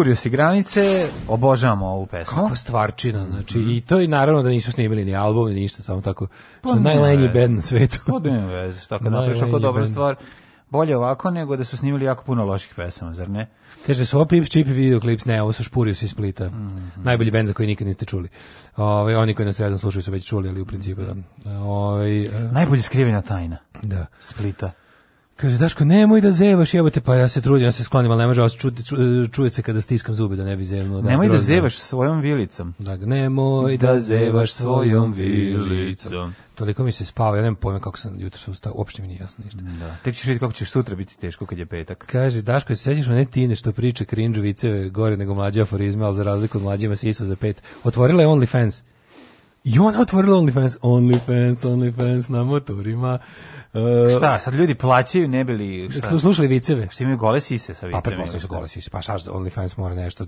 iskurio si granice, obožavamo ovu pesmu. Kako stvarčina, znači, mm -hmm. i to je naravno da nisu snimili ni album, ni ništa, samo tako, pa najlenji band na svetu. Pa nema da veze, tako da napraviš ako dobra band. stvar, bolje ovako nego da su snimili jako puno loših pesama, zar ne? Kaže, su ovo Pips Chip i videoklips, ne, ovo su Špurius iz Splita, mm -hmm. najbolji band za koji nikad niste čuli. Ove, ovaj, oni koji nas redno slušaju su već čuli, ali u principu da. Ove, ovaj, Najbolje skrivena tajna. Da. Splita. Kaže, Daško, nemoj da zevaš, jebote, pa ja se trudim, ja se sklonim, ali ne može, ču, čuje se kada stiskam zube da ne bi zevnuo. Da, nemoj da grozno. da zevaš svojom vilicom. Da, nemoj da, da zevaš svojom vilicom. Toliko mi se spava, ja nemam pojma kako sam jutro se ustao, uopšte mi nije jasno ništa. Da. Tek ćeš vidjeti kako ćeš sutra biti teško kad je petak. Kaže, Daško, se sjećaš one tine što priča krinđovice gore nego mlađe aforizme, ali za razliku od mlađima se isu za pet. Otvorila je OnlyFans. I ona otvorila OnlyFans, OnlyFans, OnlyFans na motorima. Uh, šta, sad ljudi plaćaju, ne bili... Šta? Slušali viceve. Šta imaju gole sise sa viceve? Pa pretpostavljaju da su gole sise, pa šaš OnlyFans mora nešto...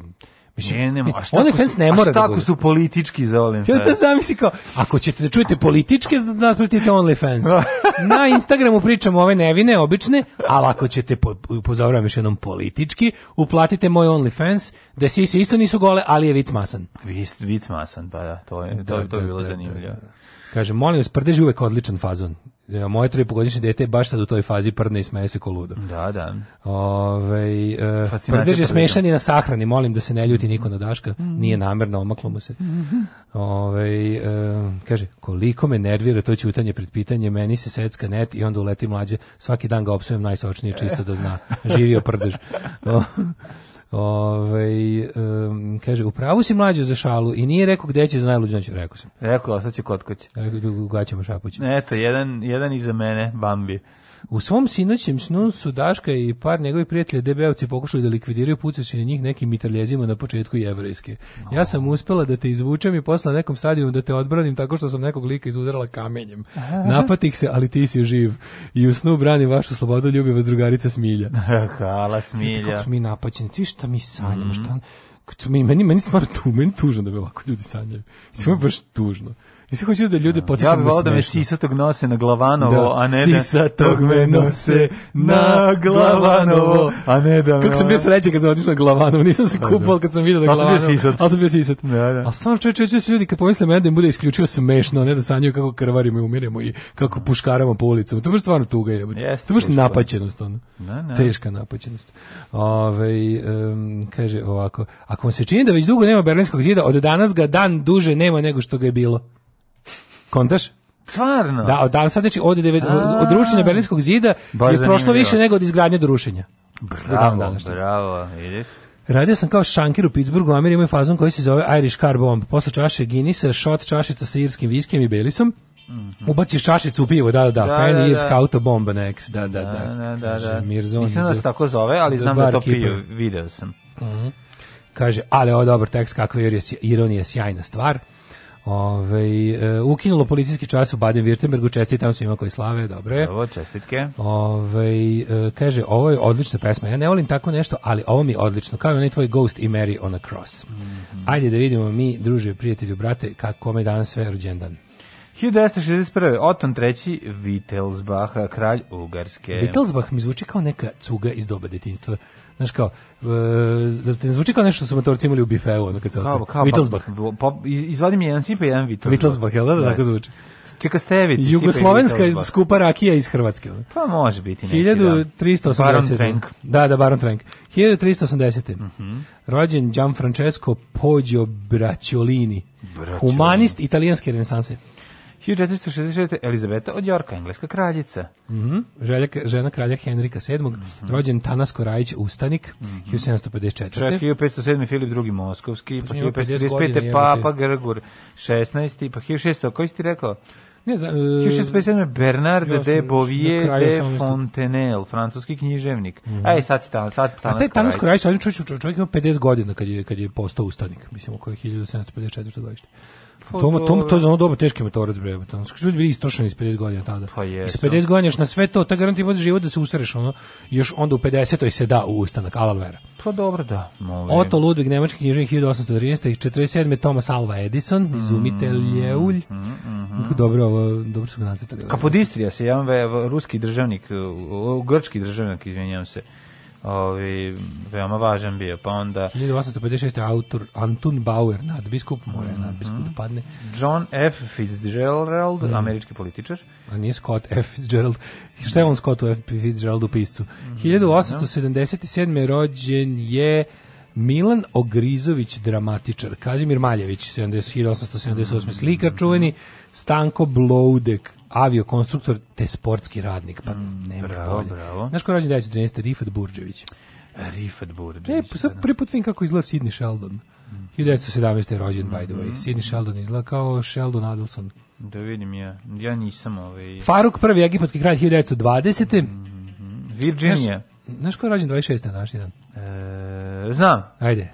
Mislim, ne, ne, a šta OnlyFans ne mora a šta da ako su politički za OnlyFans? Fio te zamisli kao, ako ćete da čujete političke, da napratite OnlyFans. Na Instagramu pričamo ove nevine, obične, ali ako ćete, upozoravam pozoravim još jednom politički, uplatite moj OnlyFans, da sise isto nisu gole, ali je vic masan. Vic, vic masan, pa da, to je, to, da, to je da, bilo da, da, zanimljivo. Da, da. Kaže, molim vas, prdež je uvek odličan fazon. Da, moje tri pogodišnje dete je baš sad u toj fazi prdne i smeje se ko ludo. Da, da. Ove, e, prdež je smešan i na sahrani, molim da se ne ljuti niko na Daška, mm. nije namerno, omaklo mu se. Mm Ove, e, kaže, koliko me nervira to ćutanje pred pitanje, meni se secka net i onda uleti mlađe, svaki dan ga opsujem najsočnije, čisto da zna. Živio prdež. Ove, ovaj, um, kaže, upravo si mlađu za šalu i nije rekao gde će za najluđu noću, rekao sam. Rekao, sad će kod kuće. Rekao, u gaćama šapuće. Eto, jedan, jedan iza mene, Bambi. U svom sinoćem snu su Daška i par njegovih prijatelja debevci pokušali da likvidiraju pucajući na njih nekim mitraljezima na početku jevrejske. Ja sam uspela da te izvučem i posle na nekom stadionu da te odbranim tako što sam nekog lika izudarala kamenjem. Napatih se, ali ti si živ. I u snu branim vašu slobodu, ljubi vas drugarica Smilja. Hvala Smilja. Kako smo mi napaćeni, ti šta mi sanjamo, mm -hmm. šta... Mhm. Meni, meni stvarno tu, meni tužno da bi ovako ljudi sanjaju. Sve mm -hmm. baš tužno. Mislim, hoću da ljude potičem ja bi volao da me sisatog nose na glavanovo, da, a ne da... Sisatog me nose na glavanovo, a ne da... Me... Kako sam bio srećen kad sam otišao na glavanovo, nisam se pa da. kupao kad sam vidio da glavanovo... Ali sam bio sisat. Ali sam bio sisat. Da, da. A sam čovječe, čovječe, ljudi kad pomisle mene da im bude isključivo smešno, a ne da sanjaju kako krvarimo i umiremo i kako puškaramo po ulicama. To je baš stvarno tuga je. Yes, to je baš napaćenost. Ono. Ne, da, da. Teška napaćenost. Ove, um, kaže ovako, ako vam se čini da već dugo nema Berlinskog zida, od danas ga dan duže nema nego što ga je bilo. Kontaš? Stvarno? Da, od, sad, znači, od, od rušenja Berlinskog zida je prošlo više nego od izgradnje do rušenja. Bravo, bravo, vidiš? Radio sam kao šanker u Pittsburghu, Ameri imaju fazon koji se zove Irish Car Bomb. Posle čaše Guinnessa, shot čašica sa irskim viskijem i belisom. Mm -hmm. Ubaciš čašicu u pivo, da, da, da, da Penny da, da, Irska da. next, da, da, da. da, da, da. da. Mirzon, Nisam da se da- tako zove, ali znam da to piju, video sam. Mm -hmm. Kaže, ali ovo dobar tekst, kakva je ironija, sjajna stvar. Ove, e, ukinulo policijski čas u Baden-Württembergu, čestitam svima koji slave, dobro je. Ovo, čestitke. Ove, e, kaže, ovo je odlična pesma, ja ne volim tako nešto, ali ovo mi je odlično, kao i onaj tvoj Ghost i Mary on a Cross. Mm -hmm. Ajde da vidimo mi, druže, prijatelju, brate, kako me danas sve rođendan. 1961. Oton III. Vitelsbach, kralj Ugarske. Vitelsbach mi zvuči kao neka cuga iz doba detinstva. Znaš kao, e, da te ne zvuči kao nešto su motorci imali u bifeu, ono kad se otvore. Kao, kao, pa, Wittelsbach. Pa, pa, izvadi mi jedan sipa i jedan Wittelsbach. Wittelsbach, jel da? Da, yes. tako zvuči. Čekastevici. Jugoslovenska skupa rakija iz Hrvatske. Pa može biti neki. 1380. Da. Baron Trenk. Da, da, Baron Trenk. 1380. Mm -hmm. Rođen Gianfrancesco Poggio Bracciolini. Bracciolini. Humanist italijanske renesanse. 1466. Elizabeta od Jorka, engleska kraljica. Mm -hmm. žena, žena kralja Henrika VII. Mm -hmm. Rođen Tanas Korajić Ustanik, mm -hmm. 1754. Čak 1507. Filip II. Moskovski, pa 1535. Pa Papa Grgur 16. Pa 1600. Koji si ti rekao? Ne znam. E, 1657. Bernard ja de Bovier de Fontenelle, francuski književnik. Mm -hmm. Ej, sad si tamo, sad tamo. A taj Tanas Korajić, čovjek, čovjek, čovjek ima 50 godina kad je, kad je postao ustanik, mislim oko 1754. godište. Pa to, to, to je za ono doba teški motorac, bre. Tamo su ljudi bili istrošeni iz 50 godina tada. Pa je. I 50 godina još na sve to, ta garanti vodi život da se usreš, ono, još onda u 50. se da u ustanak, alal vera. Pa dobro, da. Molim. Otto Ludvig, nemački knjižnik 1813. i 47. Thomas Alva Edison, mm-hmm, izumitelj je ulj. Mm, mm, mm. Dobro, ovo, dobro su ga nacetali. Kapodistrija se, jedan ruski državnik, grčki državnik, izvinjam se, ovi, veoma važan bio. Pa onda 1856. autor Anton Bauer, nadbiskup, mora je nadbiskup mm -hmm. da mhm. padne. John F. Fitzgerald, mm. američki političar. A nije Scott F. Fitzgerald. Šta je on Scott F. Fitzgeraldu piscu? Mm -hmm. 1877. rođen je Milan Ogrizović, dramatičar. Kazimir Maljević, 70, 1878. Mm -hmm. slikar čuveni. Mhm. Stanko Bloudek, aviokonstruktor te sportski radnik. Pa mm, ne bravo, bolje. bravo. Znaš ko je rođen 1913? Rifat Burđević. Rifat Burđević. E, da. sad prvi put vidim kako izgleda Sidney Sheldon. Mm. 1917. je rođen, mm -hmm. by the way. Mhm. Sidney Sheldon izgleda kao Sheldon Adelson. Da vidim ja. Ja nisam ovaj... Faruk prvi egipatski kralj 1920. Mm -hmm. Virginia. Znaš, znaš ko je rođen 26. naš jedan? E, znam. Ajde.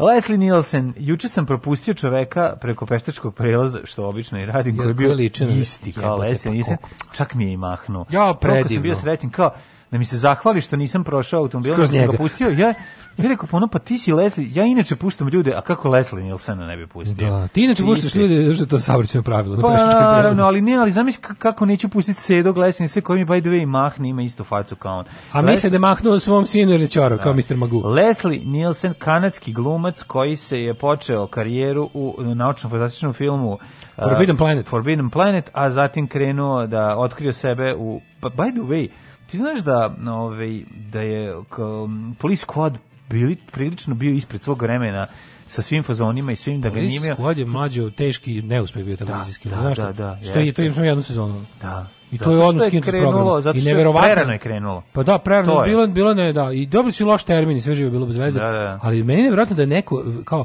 Leslie Nielsen, juče sam propustio čoveka preko peštačkog prelaza, što obično i radim, koji je bio ličen, isti kao Leslie pa Nielsen, čak mi je i mahnuo. Ja, predivno. Kako sam bio srećen, kao, da mi se zahvali što nisam prošao automobilom, što da sam ga pustio, ja, Ja rekao, pa ono, pa ti si Leslie, ja inače puštam ljude, a kako Leslie Nilsena ne bi pustio? Da, ti inače ti puštaš ljude, što je to savršeno pravilo. Da pa, naravno, ali ne, ali zamisli kako neću pustiti Sedog Leslie Nilsena, koji mi by the way mahne, ima istu facu kao on. A Leslie... misle da mahnuo svom sinu rečoru, kao da. Mr. Magoo. Leslie Nielsen, kanadski glumac koji se je počeo karijeru u naučno-fantastičnom filmu uh, Forbidden Planet. Uh, Forbidden Planet, a zatim krenuo da otkrio sebe u... Pa, by the way, ti znaš da, ovaj, da je Police Squad bili, prilično bio ispred svog vremena sa svim fazonima i svim da ga nije. Squad je mlađo teški neuspeh bio televizijski. Da, znaš da, da, da, što je to im je jednu sezonu. Da. I to je odnos skinuto s programom. Zato što je je krenulo. Pa da, prerano je bilo, bilo ne, da. I dobili su loš termin i sve živo bilo bez veze. Da, da. Ali meni je nevjerojatno da je neko, kao,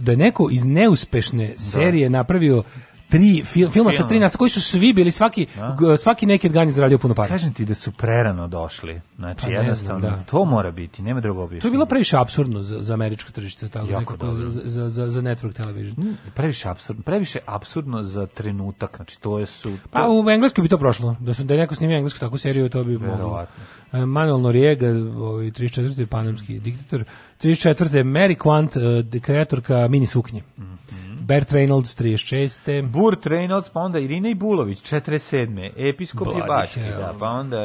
da je neko iz neuspešne da. serije napravio tri fil, filma sa tri koji su svi bili svaki g, svaki neki gan izradio puno para. Kažem ti da su prerano došli. Znači pa jednostavno znam, da. to mora biti, nema drugog objašnjenja. To je bilo previše apsurdno za, za američko tržište tako jako nekako za, za, za, za network television. previše apsurdno, previše apsurdno za trenutak. Znači to je su Pa u engleskoj bi to prošlo. Da su da je neko snimio englesku takvu seriju to bi moglo. E, Manuel Noriega, ovaj 34. panamski diktator, 34. Mary Quant, dekretorka mini suknje. Mm -hmm. Bert Reynolds 36. Burt Reynolds, pa onda Irina Bulović, 47. Episkop Bloody je Bački, da, pa onda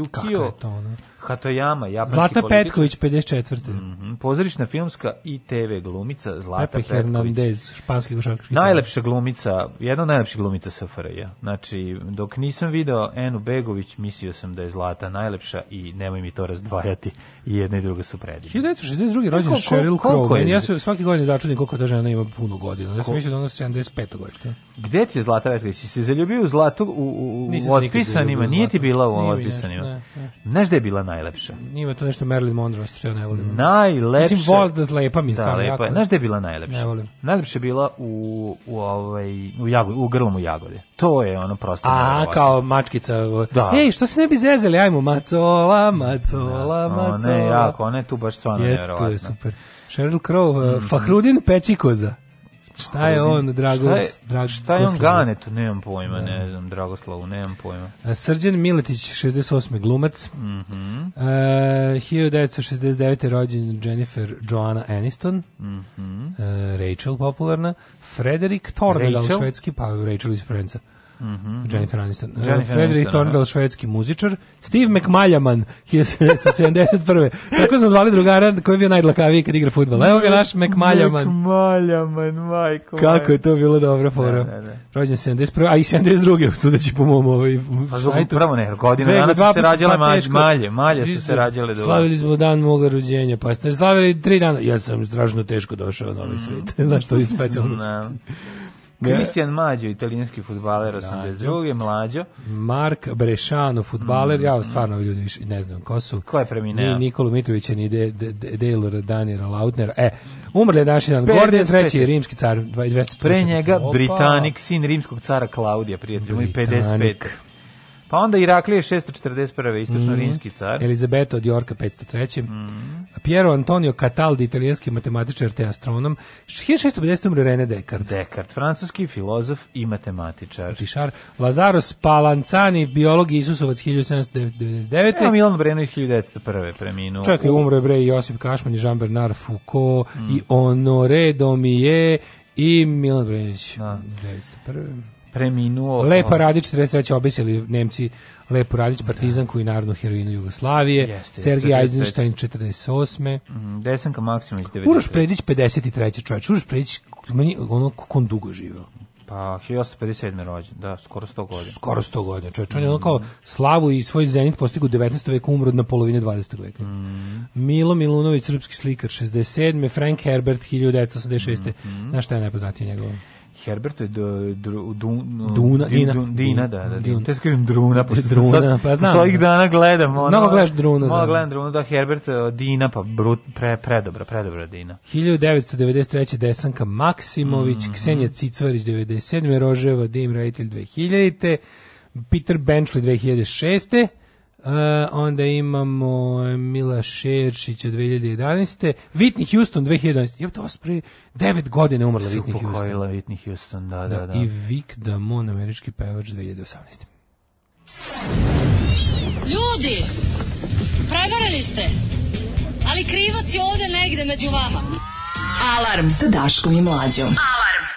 uh, Kako je to, ono? Hatoyama, japanski Zlata političar. Petković, 54. Mm -hmm. Pozorišna filmska i TV glumica Zlata Pepe Petković. Hernandez, španski košarkaški. Najlepša glumica, jedna od najlepših glumica SFRJ. Znači, dok nisam video Enu Begović, mislio sam da je Zlata najlepša i nemoj mi to razdvajati. I jedna i druga su predivne. 1962. rođen koliko, Sheryl Crow. Ja se svaki godin začudim koliko ta žena ima puno godina. Ja sam mislio da ona 75 godina. Gde ti je Zlata Petković? Si se zaljubio u Zlatu u, u, u otpisanima? Nije ti bila u otpisanima? Znaš da je bila najlepša? Ima to nešto Marilyn Monroe što ja ne volim. Najlepša. Mislim vol da, da lepa mi je stvarno. Da, lepa. Znaš gde je bila najlepša? Ne volim. Najlepša je bila u u ovaj u jagod, u grlom u jagode. To je ono prosto. A kao mačkica. Da. Ej, što se ne bi zezeli? Ajmo macola, macola, macola. Ne, jako, ona je tu baš stvarno Jeste, to je super. Sheryl Crow, eh, mm. Fahrudin Pecikoza. Šta je on, Dragoslav? Šta je, Drag, šta je on Ganetu, nemam pojma, da. ne znam, Dragoslavu, nemam pojma. E, Srđan Miletić, 68. glumac. Mm -hmm. uh, 1969. rođen Jennifer Joanna Aniston. Mm -hmm. uh, Rachel, popularna. Frederik Tornedal, švedski, pa Rachel iz Franca. Mm -hmm. Jennifer Aniston. Jennifer Frederick Torndal, švedski muzičar. Steve McMaljaman, 1971. Tako sam zvali drugara koji je bio najdlakaviji kad igra futbol. Evo ga naš McMaljaman. McMaljaman, majko. Kako je to bilo dobro fora. Da, da, da. Rođen 71. A i 72. sudeći po mom ovaj pa, sajtu. Prvo ne, godine danas su se rađale malje, malje, malje su se rađale. Dobro. Slavili smo dan moga rođenja, pa ste slavili tri dana. Ja sam strašno teško došao na ovaj mhm. svet. Znaš, to je specijalno. Kristijan Mađo, italijanski futbaler, 82. Mlađo. Mark Brešano, futbaler, mm. ja stvarno ljudi više ne znam ko su. Ko je premineo? Ni Nikolu Mitrovića, ni de, de, de, Delora Danira Lautnera. E, umrli naši dan. Gordon treći rimski car. 200. Pre njega Britanik, sin rimskog cara Klaudija, prijatelj moj, 55. Pa onda Iraklije 641. istočno-rimski mm -hmm. car. Elizabeta od Jorka 503. Mm Piero Antonio Cataldi, italijanski matematičar te astronom. 1650. umre René Descartes. Descartes, francuski filozof i matematičar. Tišar. Lazaro Spalancani, biolog Isusovac 1799. Evo Milan Brenović 1901. preminuo. Čekaj, umre bre Josip Kašman i Jean Bernard Foucault mm. i Honoré Domije i Milan Brenović 1901. Da preminuo... Lepa Radić, 43. obesili Nemci Lepu Radić, da. partizanku i narodnu heroinu Jugoslavije, jeste, Sergij Eisenstein, 48. Mm, Desanka Maksimović, 90. Uroš Predić, 53. čovječ. Uroš Predić, meni ono kon dugo živeo. Pa 1857. rođen, da, skoro 100 godina. Skoro 100 godina, čovječ. On je ono kao slavu i svoj zenit postigu 19. veka, umro na polovine 20. veka. Mm. Milo Milunović, srpski slikar, 67. Frank Herbert, 1986. Mm -hmm. Znaš šta je najpoznatije njegovo? Herbert dru, Duna, Dina, Dina, da, da, Dina. Te kažem Druna, pošto Druna, sad, pa znam. Svojih da. dana gledam. Ono, Mnogo gledaš Druna. Mnogo da. gledam Druna, da, Herbert e, Dina, pa brut, pre, predobra, predobra Dina. 1993. Desanka Maksimović, mm -hmm. Ksenija Cicvarić, 97. Roževa, Dim Rajitelj, 2000. Peter Benchley, 2006. Uh, onda imamo Mila Šeršića 2011. Whitney Houston 2011. Jebate, ospre 9 godina umrla Whitney Houston. Upokojila Whitney Houston, da, da, da. da. I Vic Damon, američki pevač 2018. Ljudi, prevarili ste, ali krivac je ovde negde među vama. Alarm sa Daškom i Mlađom. Alarm.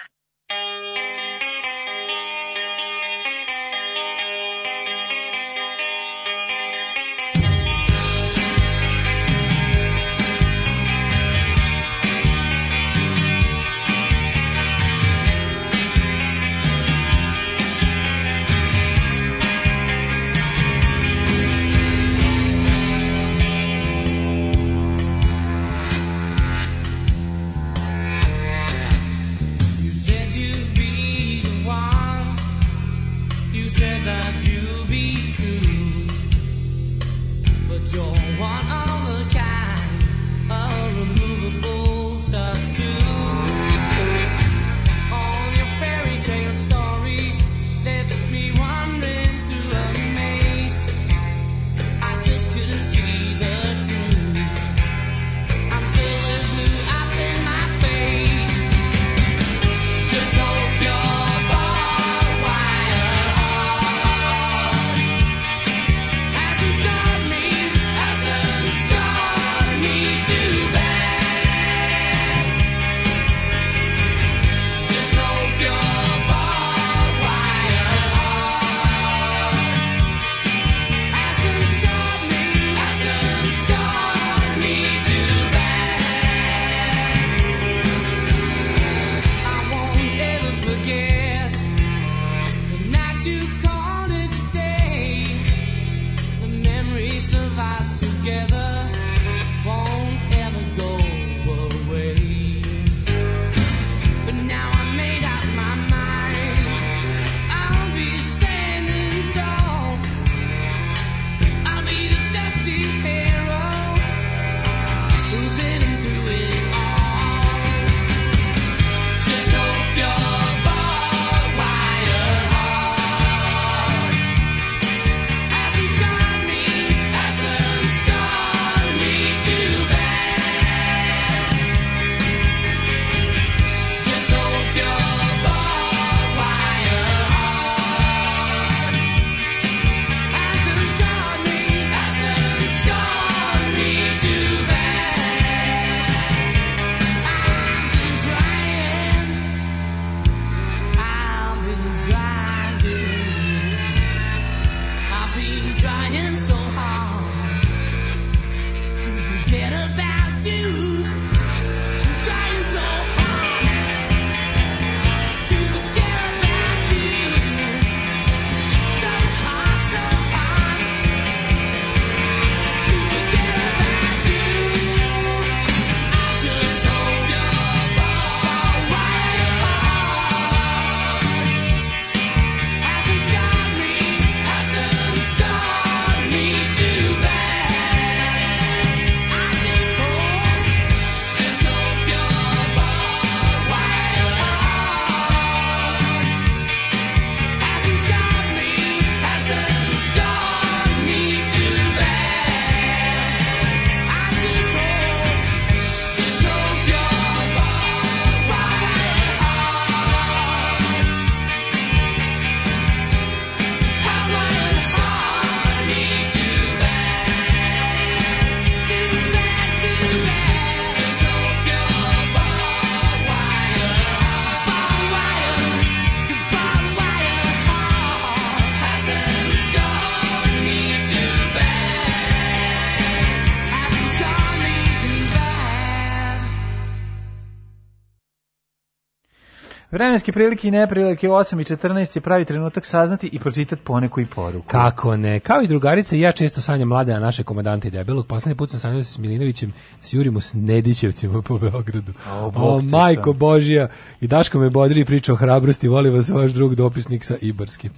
Vremenske prilike i neprilike 8 i 14 je pravi trenutak saznati i pročitati poneku i poruku. Kako ne? Kao i drugarice, ja često sanjam mlade na naše komandante i debelog. Poslednji put sam sanjao s Milinovićem, s Jurimu, s Nedićevcima po Beogradu. O, o majko sam. Božija. I Daško me bodri priča o hrabrosti. Voli vas vaš drug dopisnik sa Ibarski.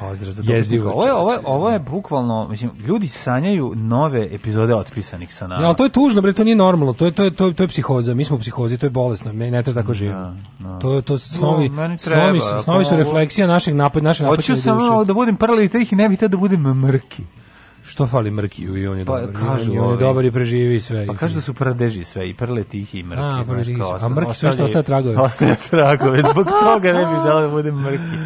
Pozdrav za dopisnika. Ovo je, ovo, je, ovo je bukvalno, mislim, ljudi sanjaju nove epizode otpisanih sa nama. Ja, to je tužno, bre, to nije normalno. To je, to je, to je, to je psihoza. Mi smo psihozi, to je bolesno. Ne, ne treba tako da, živjeti. No, da. no. To, to snovi, no, snovi, su, snovi su refleksija našeg napad, naše napaćene duše. Hoću samo da budem paralitik da i ne bih te da budem mrki. Što fali Mrkiju i on je pa, dobar. Kažu, on, je dobar i preživi sve. Pa kažu da su pradeži sve i prle tih i Mrki. A, prle A Mrki sve što ostaje tragove. Ostaje tragove. Zbog toga ne bih želeo da budem Mrki.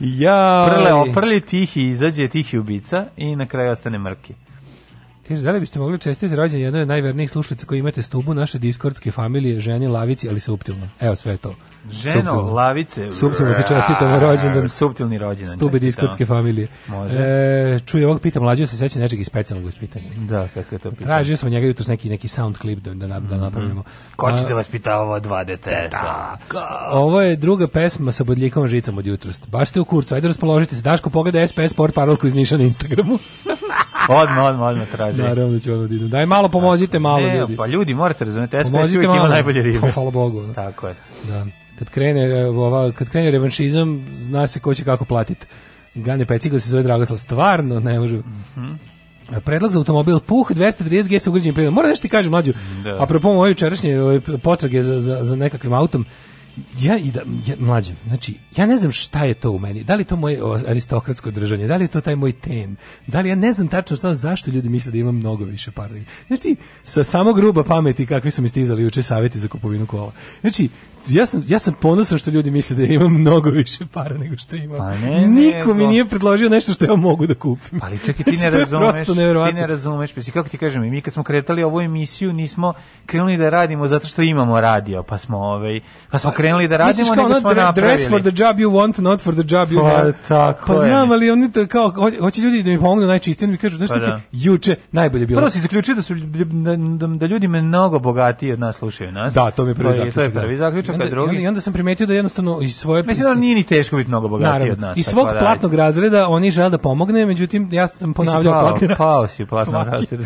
Ja, prle, oprli tihi, izađe tihi ubica i na kraju ostane Mrki. Kaže, da li biste mogli čestiti rođenje jednoj od najvernijih slušalica koji imate stubu naše diskordske familije, ženi, lavici, ali suptilno. Evo sve to. Ženo Subtilno. Lavice. Subtilno ti čestitam rođendan. Subtilni rođendan. Stube diskotske familije. Može. E, čuje, ovog pita mlađe se seća nečeg iz specijalnog ispitanja. Da, kako je to pitanje. Tražio smo njega jutros neki, neki sound klip da, da, da mm -hmm. napravimo. Ko će da vas pita ova dva deteta? Da. Ovo je druga pesma sa bodljikom žicom od jutrost. Baš ste u kurcu, ajde raspoložite se. Daško, pogleda SPS Sport parolku iz Niša na Instagramu. odmah, odmah, odmah traži. Naravno da ću odmah da idem. Daj malo pomozite, malo ne, ljudi. Pa ljudi, morate razumjeti, SPS uvijek ima najbolje ribe. Pa, hvala Bogu. Tako je. Da kad krene, e, ova, kad krene revanšizam, zna se ko će kako platiti. Gane Pecigo se zove Dragoslav, stvarno ne može. Mm -hmm. Predlog za automobil Puh 230 G sa ugrađenim predlogom. Moram nešto ti kažem, mlađu. Da. Apropo moje jučerašnje ove ovaj, potrage za, za, za nekakvim autom, ja i da ja, mlađe, znači ja ne znam šta je to u meni. Da li to moje aristokratsko držanje, da li je to taj moj ten, da li ja ne znam tačno šta zašto ljudi misle da imam mnogo više para. Znači sa samo gruba pameti kakvi su mi stizali juče saveti za kupovinu kola. Znači ja sam, ja sam ponosan što ljudi misle da imam mnogo više para nego što imam. Pa ne, Niko ne, mi nije predložio nešto što ja mogu da kupim. Pa ali čekaj, ti ne razumeš, ti ne razumeš, pa kako ti kažem, mi kad smo kretali ovu emisiju nismo krenuli da radimo zato što imamo radio, pa smo ovaj, pa smo krenuli da radimo, nego smo napravili. Dress for the job you want, not for the job you want. Pa, tako pa znam, ali oni to kao, hoće ljudi da mi pomognu najčistije, mi kažu, znaš pa, da. juče najbolje bilo. Prvo pa da, si zaključio da su da, da, da, da ljudi mnogo bogatiji od nas slušaju nas. Da, to mi je prvi zaključak. To je da. prvi zaključak, onda, drugi. I onda, sam primetio da jednostavno iz svoje... Mislim da nije ni teško biti mnogo bogatiji od nas. Iz svog da, platnog razreda oni žele da pomogne, međutim, ja sam ponavljao platni razred. Pao si platni razred.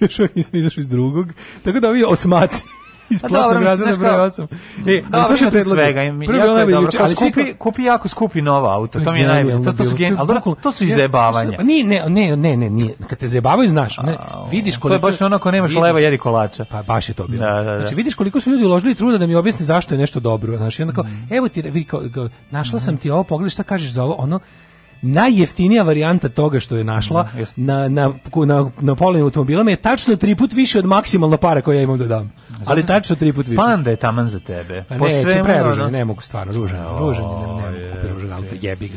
Još nisam izašao iz drugog. Tako da ovi osmaci Iz platnog pa razreda broj 8. E, da, slušaj predloge. Svega, Prvi jako je ovaj dobro, ali kupi, kupi jako skupi novo auto, to mi je najbolje. To, to su gen, ali to su izebavanja. Pa ni, ne, ne, ne, ne, nije. Kad te zebavaju, znaš, ne, vidiš koliko... To je baš ono ko nemaš leva, jedi kolača. Pa baš je to bilo. Da, da, da. Znači, vidiš koliko su ljudi uložili truda da mi objasne zašto je nešto dobro. Znači onda kao, mm. evo ti, vidi, kao, našla sam ti ovo, pogledaj šta kažeš za ovo, ono, najjeftinija varijanta toga što je našla mm, na, na, na, na polovnim automobilama je tačno tri put više od maksimalno para koja ja imam da dam. Ali tačno tri put više. Panda je taman za tebe. Pa po ne, če preružan, ne mogu stvarno, ružan, ružan, ne, ne, ne, ne, ne, ne, ne, ne, ne,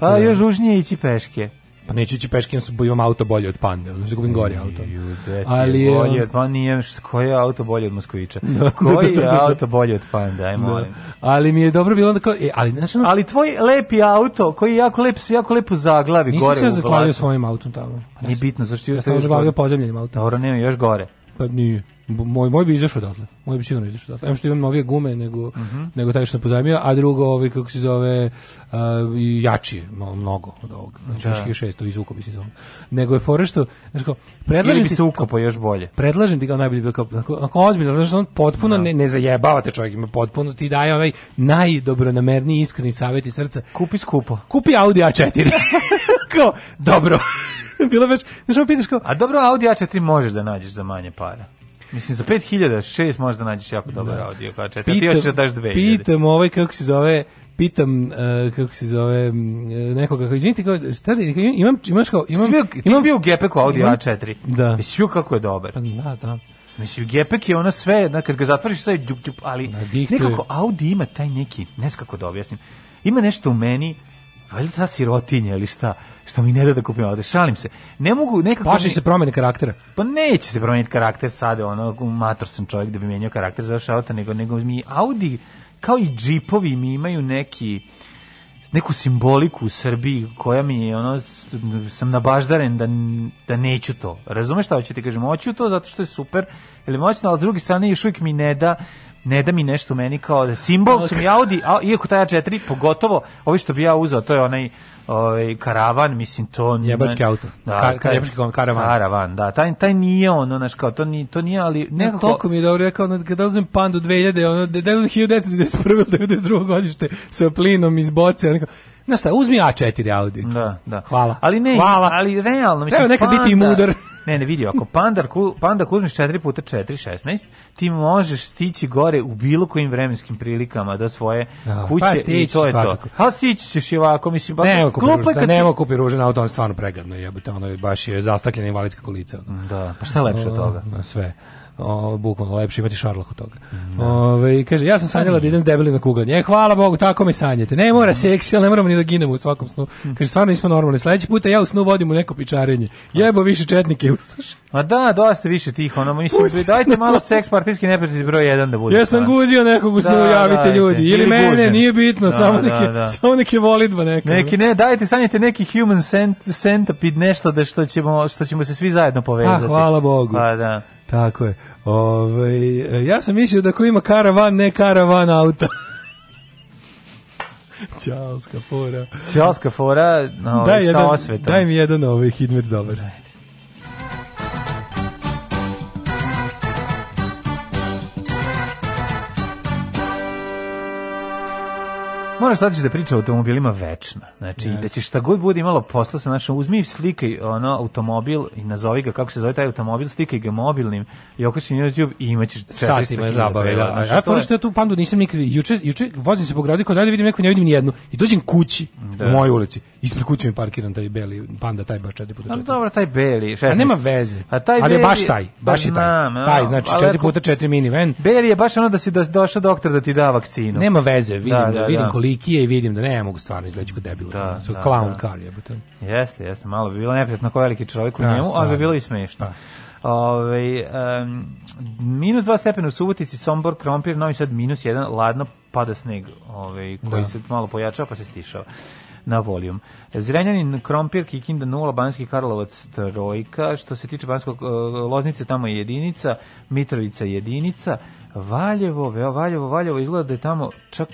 ne, ne, ne, ne, ne, Pa neću ići peškim, imam auto bolje od Pande, ono što da kupim gori auto. Da ali, bolje um, od Pande, nije koji je auto bolje od Moskovića? Da, koji je auto bolje od Pande, aj molim. Ali mi je dobro bilo onda kao, e, ali, znaš, ono, ali tvoj lepi auto, koji je jako lep, jako lepo zaglavi gore u vlaku. Nisi se zahvalio svojim autom tamo. Pa nije bitno, zašto je... Ja sam zahvalio pozemljenim autom. Dobro, nema, još gore. Pa nije moj moj bi izašao odatle. Moj bi sigurno izašao odatle. Em što imam novije gume nego uh mhm. -huh. nego taj što sam pozajmio, a drugo ovaj kako se zove uh, jačije, mnogo od ovog. Znači da. 600 izvuko bi se zove. Nego je fore što znači predlažem Ili bi ti, se ukopao još bolje. Predlažem ti ga najbolje bi kao ako, ako ozbiljno, znači on potpuno da. ne ne zajebavate čovjek, ima potpuno ti daje onaj najdobronamerniji iskreni savjet i srca. Kupi skupo. Kupi Audi A4. kao dobro. Bilo baš, znači pitaš kao, a dobro Audi A4 možeš da nađeš za manje para. Mislim, za 5000, 6 možda nađeš jako dobar da. audio kačet, pitam, a ti hoćeš da daš 2000. Pitam ovaj, kako se zove, pitam uh, kako se zove mm, eh, nekoga izvinite kao šta da imam imaš kao imam bio, imam bio gepek audio imam, A4 da mislim kako je dobar da znam Mislim, gepek je ono sve, na, kad ga zatvoriš sve, djup, djup, ali nekako Audi ima taj neki, ne znam kako da objasnim, ima nešto u meni valjda ta sirotinja ili šta, što mi ne da da kupim ovde, šalim se. Ne mogu nekako... Paši se promene karaktera. Pa neće se promeniti karakter sada, ono, mator sam čovjek da bi menjao karakter za šauta, nego, nego mi Audi, kao i džipovi, mi imaju neki neku simboliku u Srbiji koja mi je ono sam nabaždaren da, da neću to. Razumeš šta hoću ti kažem? Hoću to zato što je super, ili moćno, al s druge strane još uvijek mi ne da ne da mi nešto meni kao da simbol okay. su mi Audi, a, iako taj A4, pogotovo ovi što bi ja uzao, to je onaj ovaj karavan, mislim to nije jebački auto. Da, Kar, ka, jebački karavan. Karavan, da. Taj taj nije ono, znači kao to ni to nije, ali nekako Toliko mi je dobro rekao da kad uzmem Pandu 2000, ono da je 1991. 92. godište sa plinom iz boce, onako. Znaš šta, uzmi A4 Audi. Da, da. Hvala. Ali ne, Hvala. ali realno mislim. Treba nekad Panda, biti i mudar. Ne, ne vidi, ako panda, panda uzmeš 4 puta 4, 16, ti možeš stići gore u bilo kojim vremenskim prilikama do svoje da, pa kuće pa, i to je svakako. to. A stići ćeš i ovako, mislim, baš pa ne, glupo je da, nema si... kupi ruže na on stvarno pregadno jebote, ono je baš je zastakljena invalidska kolica. Da, pa šta je lepše od toga? Sve. O, bukvalno lepše imati šarlah od toga. Da. Ove, kaže, ja sam sanjala da idem s debeli na kuglanje. E, hvala Bogu, tako mi sanjate. Ne mora mhm. seksi, ali ne moramo ni da ginemo u svakom snu. Mhm. Kaže, stvarno nismo normalni. Sledeći puta ja u snu vodim u neko pičarenje. Jebo više četnike ustaš. Ma da, dosta više tih, ono, mislim, Pusti, dajte malo seks partijski neprijatelj broj 1 da bude. Ja sam da. guzio nekog u snu, da, javite dajte. ljudi. Ili, Ili mene, gužen. nije bitno, da, samo, da, neke, da. samo neke volitba neka. Neki ne, dajte, sanjate neki human centipede, nešto da što ćemo, što ćemo se svi zajedno povezati. Ah, hvala Bogu. Pa da. Tako je. Ove, ovaj, ja sam mislio da ko ima karavan, ne karavan auta. Ćalska fora. Ćalska fora no, daj sa jedan, osvetom. Daj mi jedan ovaj hidmet dobar. Moraš shvatiti da pričaš o automobilima večno. Znači, yes. da će šta god bude imalo posla sa našom, uzmi slikaj ono, automobil i nazovi ga kako se zove taj automobil, slikaj ga mobilnim i okači na YouTube i imaćeš 400 Satima je zabave, da. Znači, ja, to je... što ja tu pandu nisam nikad, juče, juče vozim se po gradu i dalje vidim neku, ne vidim ni jednu. i dođem kući da. u mojoj ulici. Ispred kuće mi parkiran taj beli panda, taj baš četiri puta četiri. dobro, taj beli. Šest, a nema veze. A taj ali beli, je baš taj, baš je taj. Nam, nam, taj, znači 4 puta 4 minivan. Beli je baš ono da si došao doktor da ti da vakcinu. Nema veze, vidim, da, da, vidim da. koliko Rikija i vidim da ne mogu stvarno izleći kod debila. Da, da, clown da. car je. Jeste, jeste, malo bi bilo neprijatno ko veliki čovjek u da, njemu, ali bi bilo i smiješno. Pa. Da. Ove, um, minus 2 stepena u Subotici, Sombor, Krompir, Novi Sad minus 1, ladno pada sneg ove, koji da. se malo pojačava pa se stišava na volijum. Zrenjanin, Krompir, Kikinda 0, Banski Karlovac trojka, što se tiče Banskog e, Loznice tamo je jedinica, Mitrovica jedinica, Valjevo, Valjevo, Valjevo izgleda da je tamo čak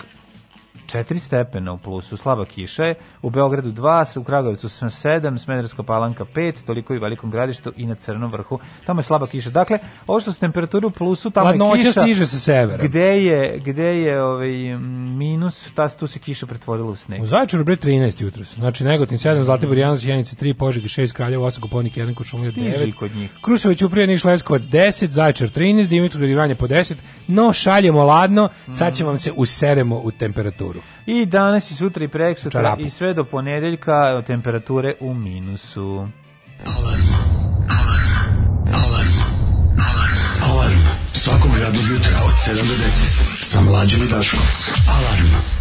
4 stepena u plusu, slaba kiša je, u Beogradu 2, u Kragovicu 7, Smederska palanka 5, toliko i u Velikom gradištu i na Crnom vrhu, tamo je slaba kiša. Dakle, ovo što su temperature u plusu, tamo Ladno, je kiša. stiže sa severa. Gde je, gde je ovaj, minus, ta, tu se kiša pretvorila u sneg. U Zaječaru bre 13 jutro, znači Negotin 7, Zlatibor 1, Sjenica 3, Požeg 6, Kraljevo 8, Koponik 1, Kočumlija 9, kod njih. Krušević uprije Niš Leskovac 10, Zaječar 13, Dimitrovgrad i po 10, no šaljemo ladno, sad će vam se useremo u temperaturu snegu. I danas i sutra i preksutra Čarapu. i sve do ponedeljka temperature u minusu. Alarm. Alarm. Alarm. Alarm. Alarm. Svakog radnog jutra od 7 do 10 sa mlađim i Daškom. Alarm.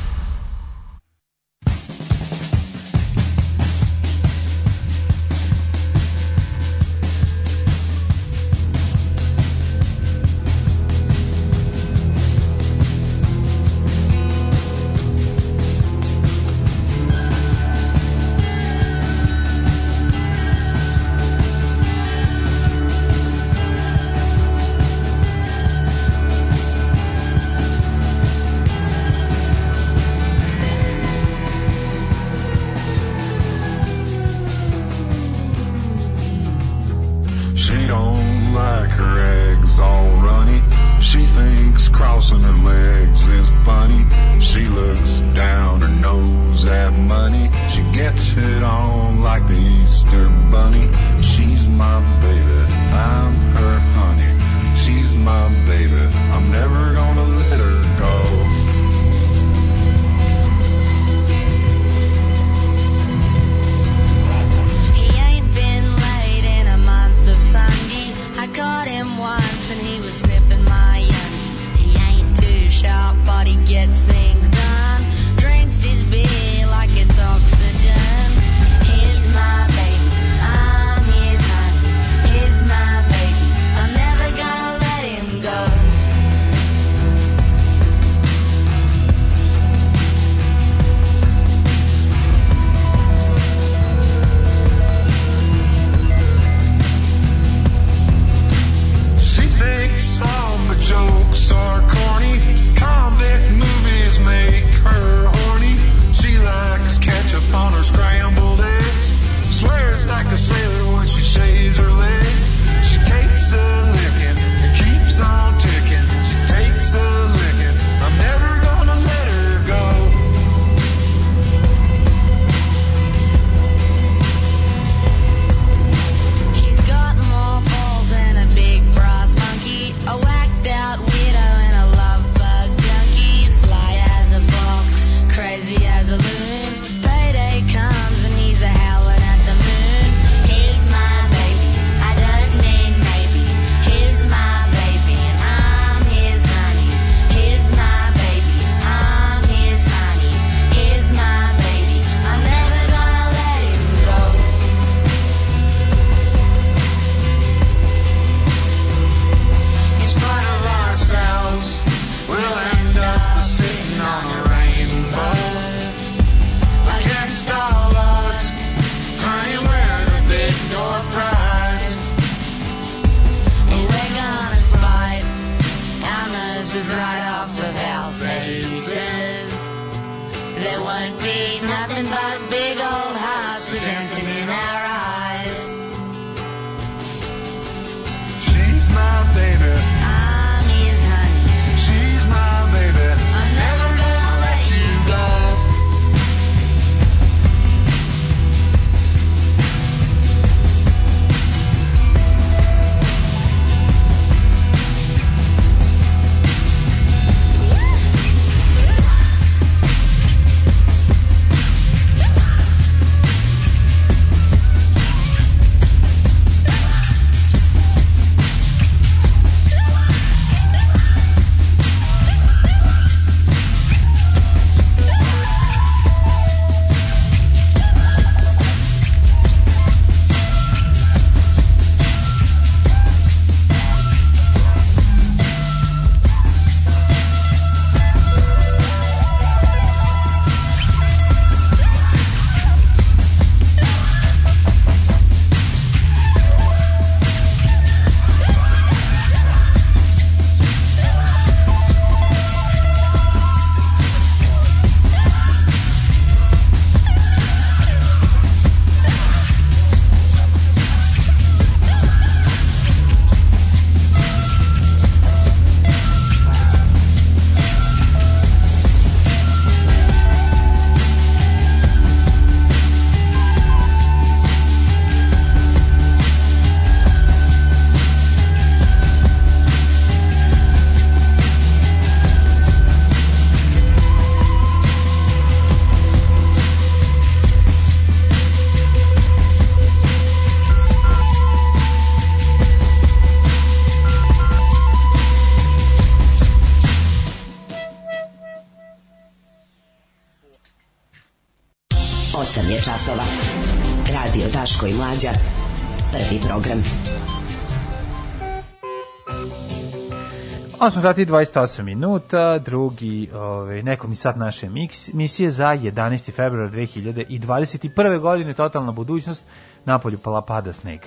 8 sati 28 minuta, drugi, ovaj, neko mi sad naše miks, misije za 11. februar 2021. godine, totalna budućnost, napolju pala pada sneg.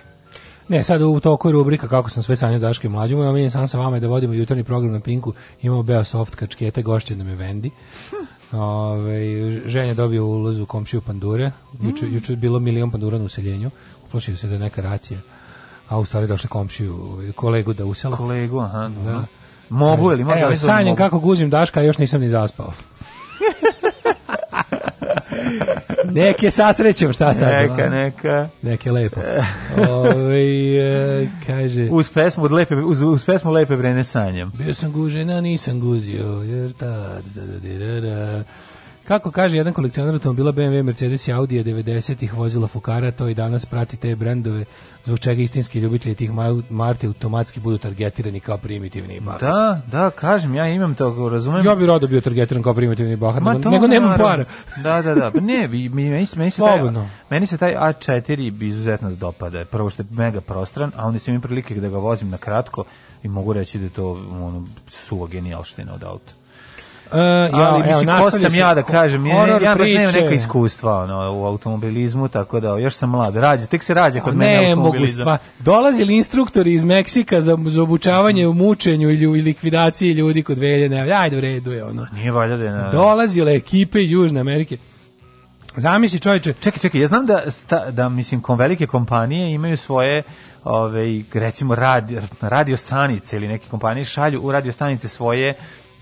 Ne, sad u toku je rubrika kako sam sve sanio Daške mlađe. Moj omiljen sam sa vama je da vodimo jutarnji program na Pinku. Imamo beo soft kačkete, gošće nam je Vendi. Hm. Ove, ženja dobio ulaz u komšiju pandure. Juče, mm. juče bilo milion pandura na useljenju. Uplašio se da je neka racija. A u stvari došli komšiju, kolegu da usela. Kolegu, aha. Da. Mogu, ili mogu? Evo, da sanjam kako guzim Daška, još nisam ni zaspao. Nek je sasrećem, šta sad? Neka, neka. Nek lepo. Ove, ovaj, e, kaže... Uz pesmu, lepe, uz, uz pesmu lepe brene sanjem. Bio sam gužena, nisam guzio, jer ta... da, da, da, da, da. Kako kaže jedan kolekcionar automobila BMW, Mercedes i Audi 90-ih vozila Fukara, to i danas prati te brendove, zbog čega istinski ljubitelji tih marti automatski budu targetirani kao primitivni bahar. Da, da, kažem, ja imam to, razumem. Ja bi rado bio targetiran kao primitivni bahar, Ma, nego, nego nemam para. Da, da, da, ne, mi, meni, se, meni, se taj, meni se taj A4 izuzetno dopada, prvo što je mega prostran, a onda sam imam prilike da ga vozim na kratko i mogu reći da je to ono, suva genijalština od auta. Uh, ja, ali, evo, evo sam ja da kažem, ja, ja baš nemam neka iskustva ono, u automobilizmu, tako da još sam mlad, rađa, tek se rađa kod A, mene automobilizma. Dolazi li instruktori iz Meksika za, za obučavanje u mučenju ili u likvidaciji ljudi kod Veljene, ajde u redu je ono. Nije valjda da je. Ne, Dolazile ekipe iz Južne Amerike. Zamisli čovječe. Čekaj, čekaj, ja znam da, sta, da mislim, kom velike kompanije imaju svoje ove, ovaj, recimo radi, radio stanice ili neke kompanije šalju u radio stanice svoje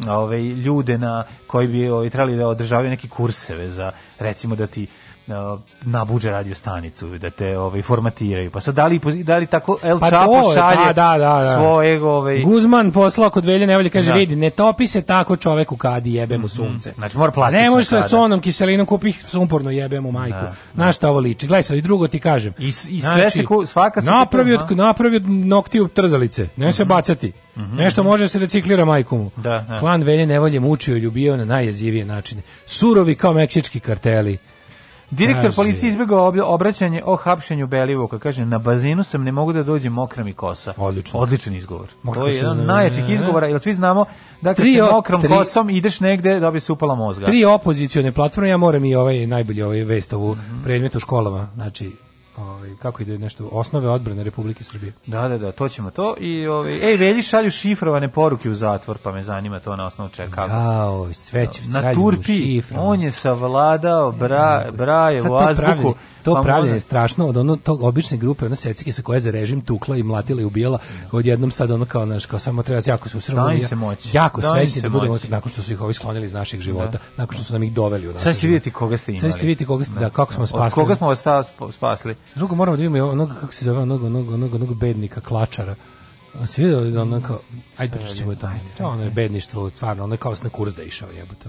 ove, ljude na koji bi ovaj trebali da održavaju neki kurseve za recimo da ti na nabuđe radio stanicu da te ovaj formatiraju. Pa sad da li da li tako El pa Chapo pa šalje da, da, da, svoje ovaj Guzman poslao kod Velje Nevolje kaže da. vidi ne topi se tako čovjeku kad kadi jebe mu mm-hmm. sunce. znači mora plastično. Ne može sa sonom kiselinom kupih sumporno jebe mu majku. Da, da. Na šta ovo liči? Gledaj sad i drugo ti kažem. I, i sve znači, se ko, svaka se napravi od napravi od noktiju trzalice. Ne mm se mhm. bacati. Mm -hmm. Nešto može da se reciklira majku mu. Da, da. Klan Velje Nevolje mučio i ljubio na najjezivije načine. Surovi kao meksički karteli Direktor kaže, policije izbegao obraćanje o hapšenju Belivuka. Kaže, na bazinu sam, ne mogu da dođem mokram i kosa. Odlično. Odličan izgovor. Mokra to je jedan od da, da, da, najjačih izgovora, jer svi znamo da kad se mokrom tri, kosom ideš negde da bi se upala mozga. Tri opozicione platforme, ja moram i ovaj najbolji ovaj vest ovu mm -hmm. predmet školama. Znači, ovaj kako ide nešto osnove odbrane Republike Srbije. Da, da, da, to ćemo to i ovaj ej Velji šalju šifrovane poruke u zatvor, pa me zanima to na osnovu čega kako. Jao, sve će na Turpi, on je savladao bra braje u azbuku. Pravi To pa pravljenje je strašno od ono tog obične grupe, ona secike sa koje za režim tukla i mlatila i ubijala, da. odjednom sad ono kao naš kao samo treba jako se usrmili. Jako sveći da budemo nakon što su ih ovi sklonili iz naših života, da. nakon što su nam ih doveli u naš. Sad ćete videti koga ste imali. Sad ćete videti koga ste, da, da kako smo spasili. Od koga smo vas spasili? Drugo moramo da vidimo onog kako se zove onog onog onog onog bednika klačara. A svi da onako ajde pričamo o tome. To ono je bedništvo, stvarno, ono je kao na kurs da išao jebote.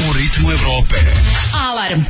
O ritmo Europa. Alarm.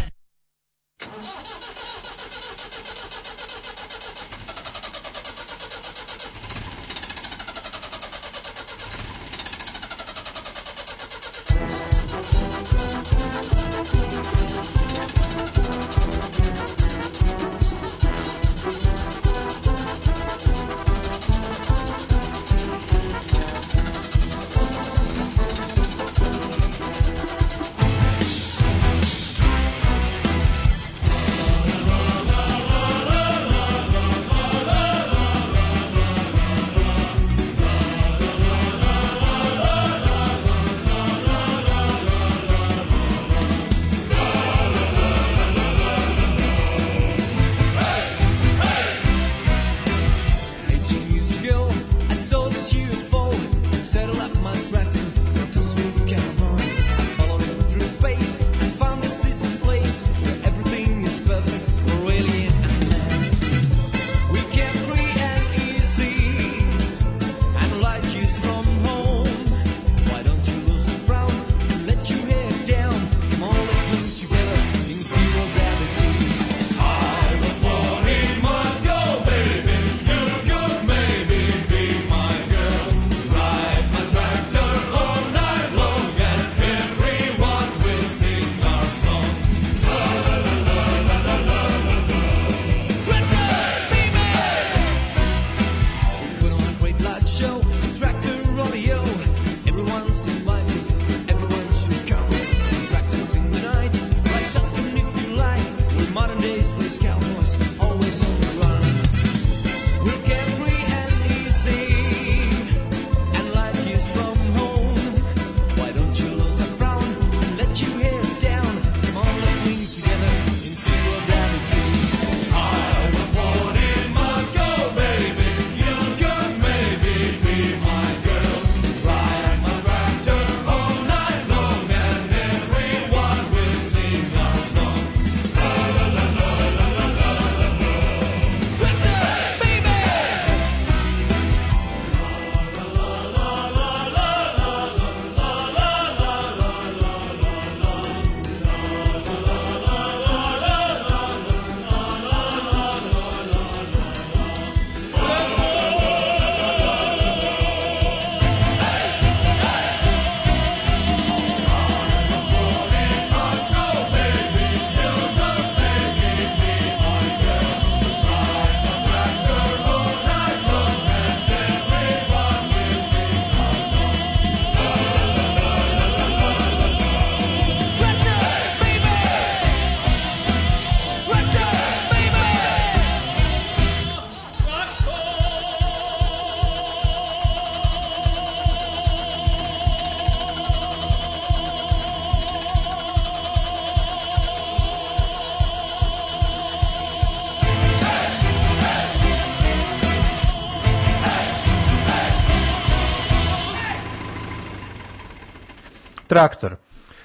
Traktor.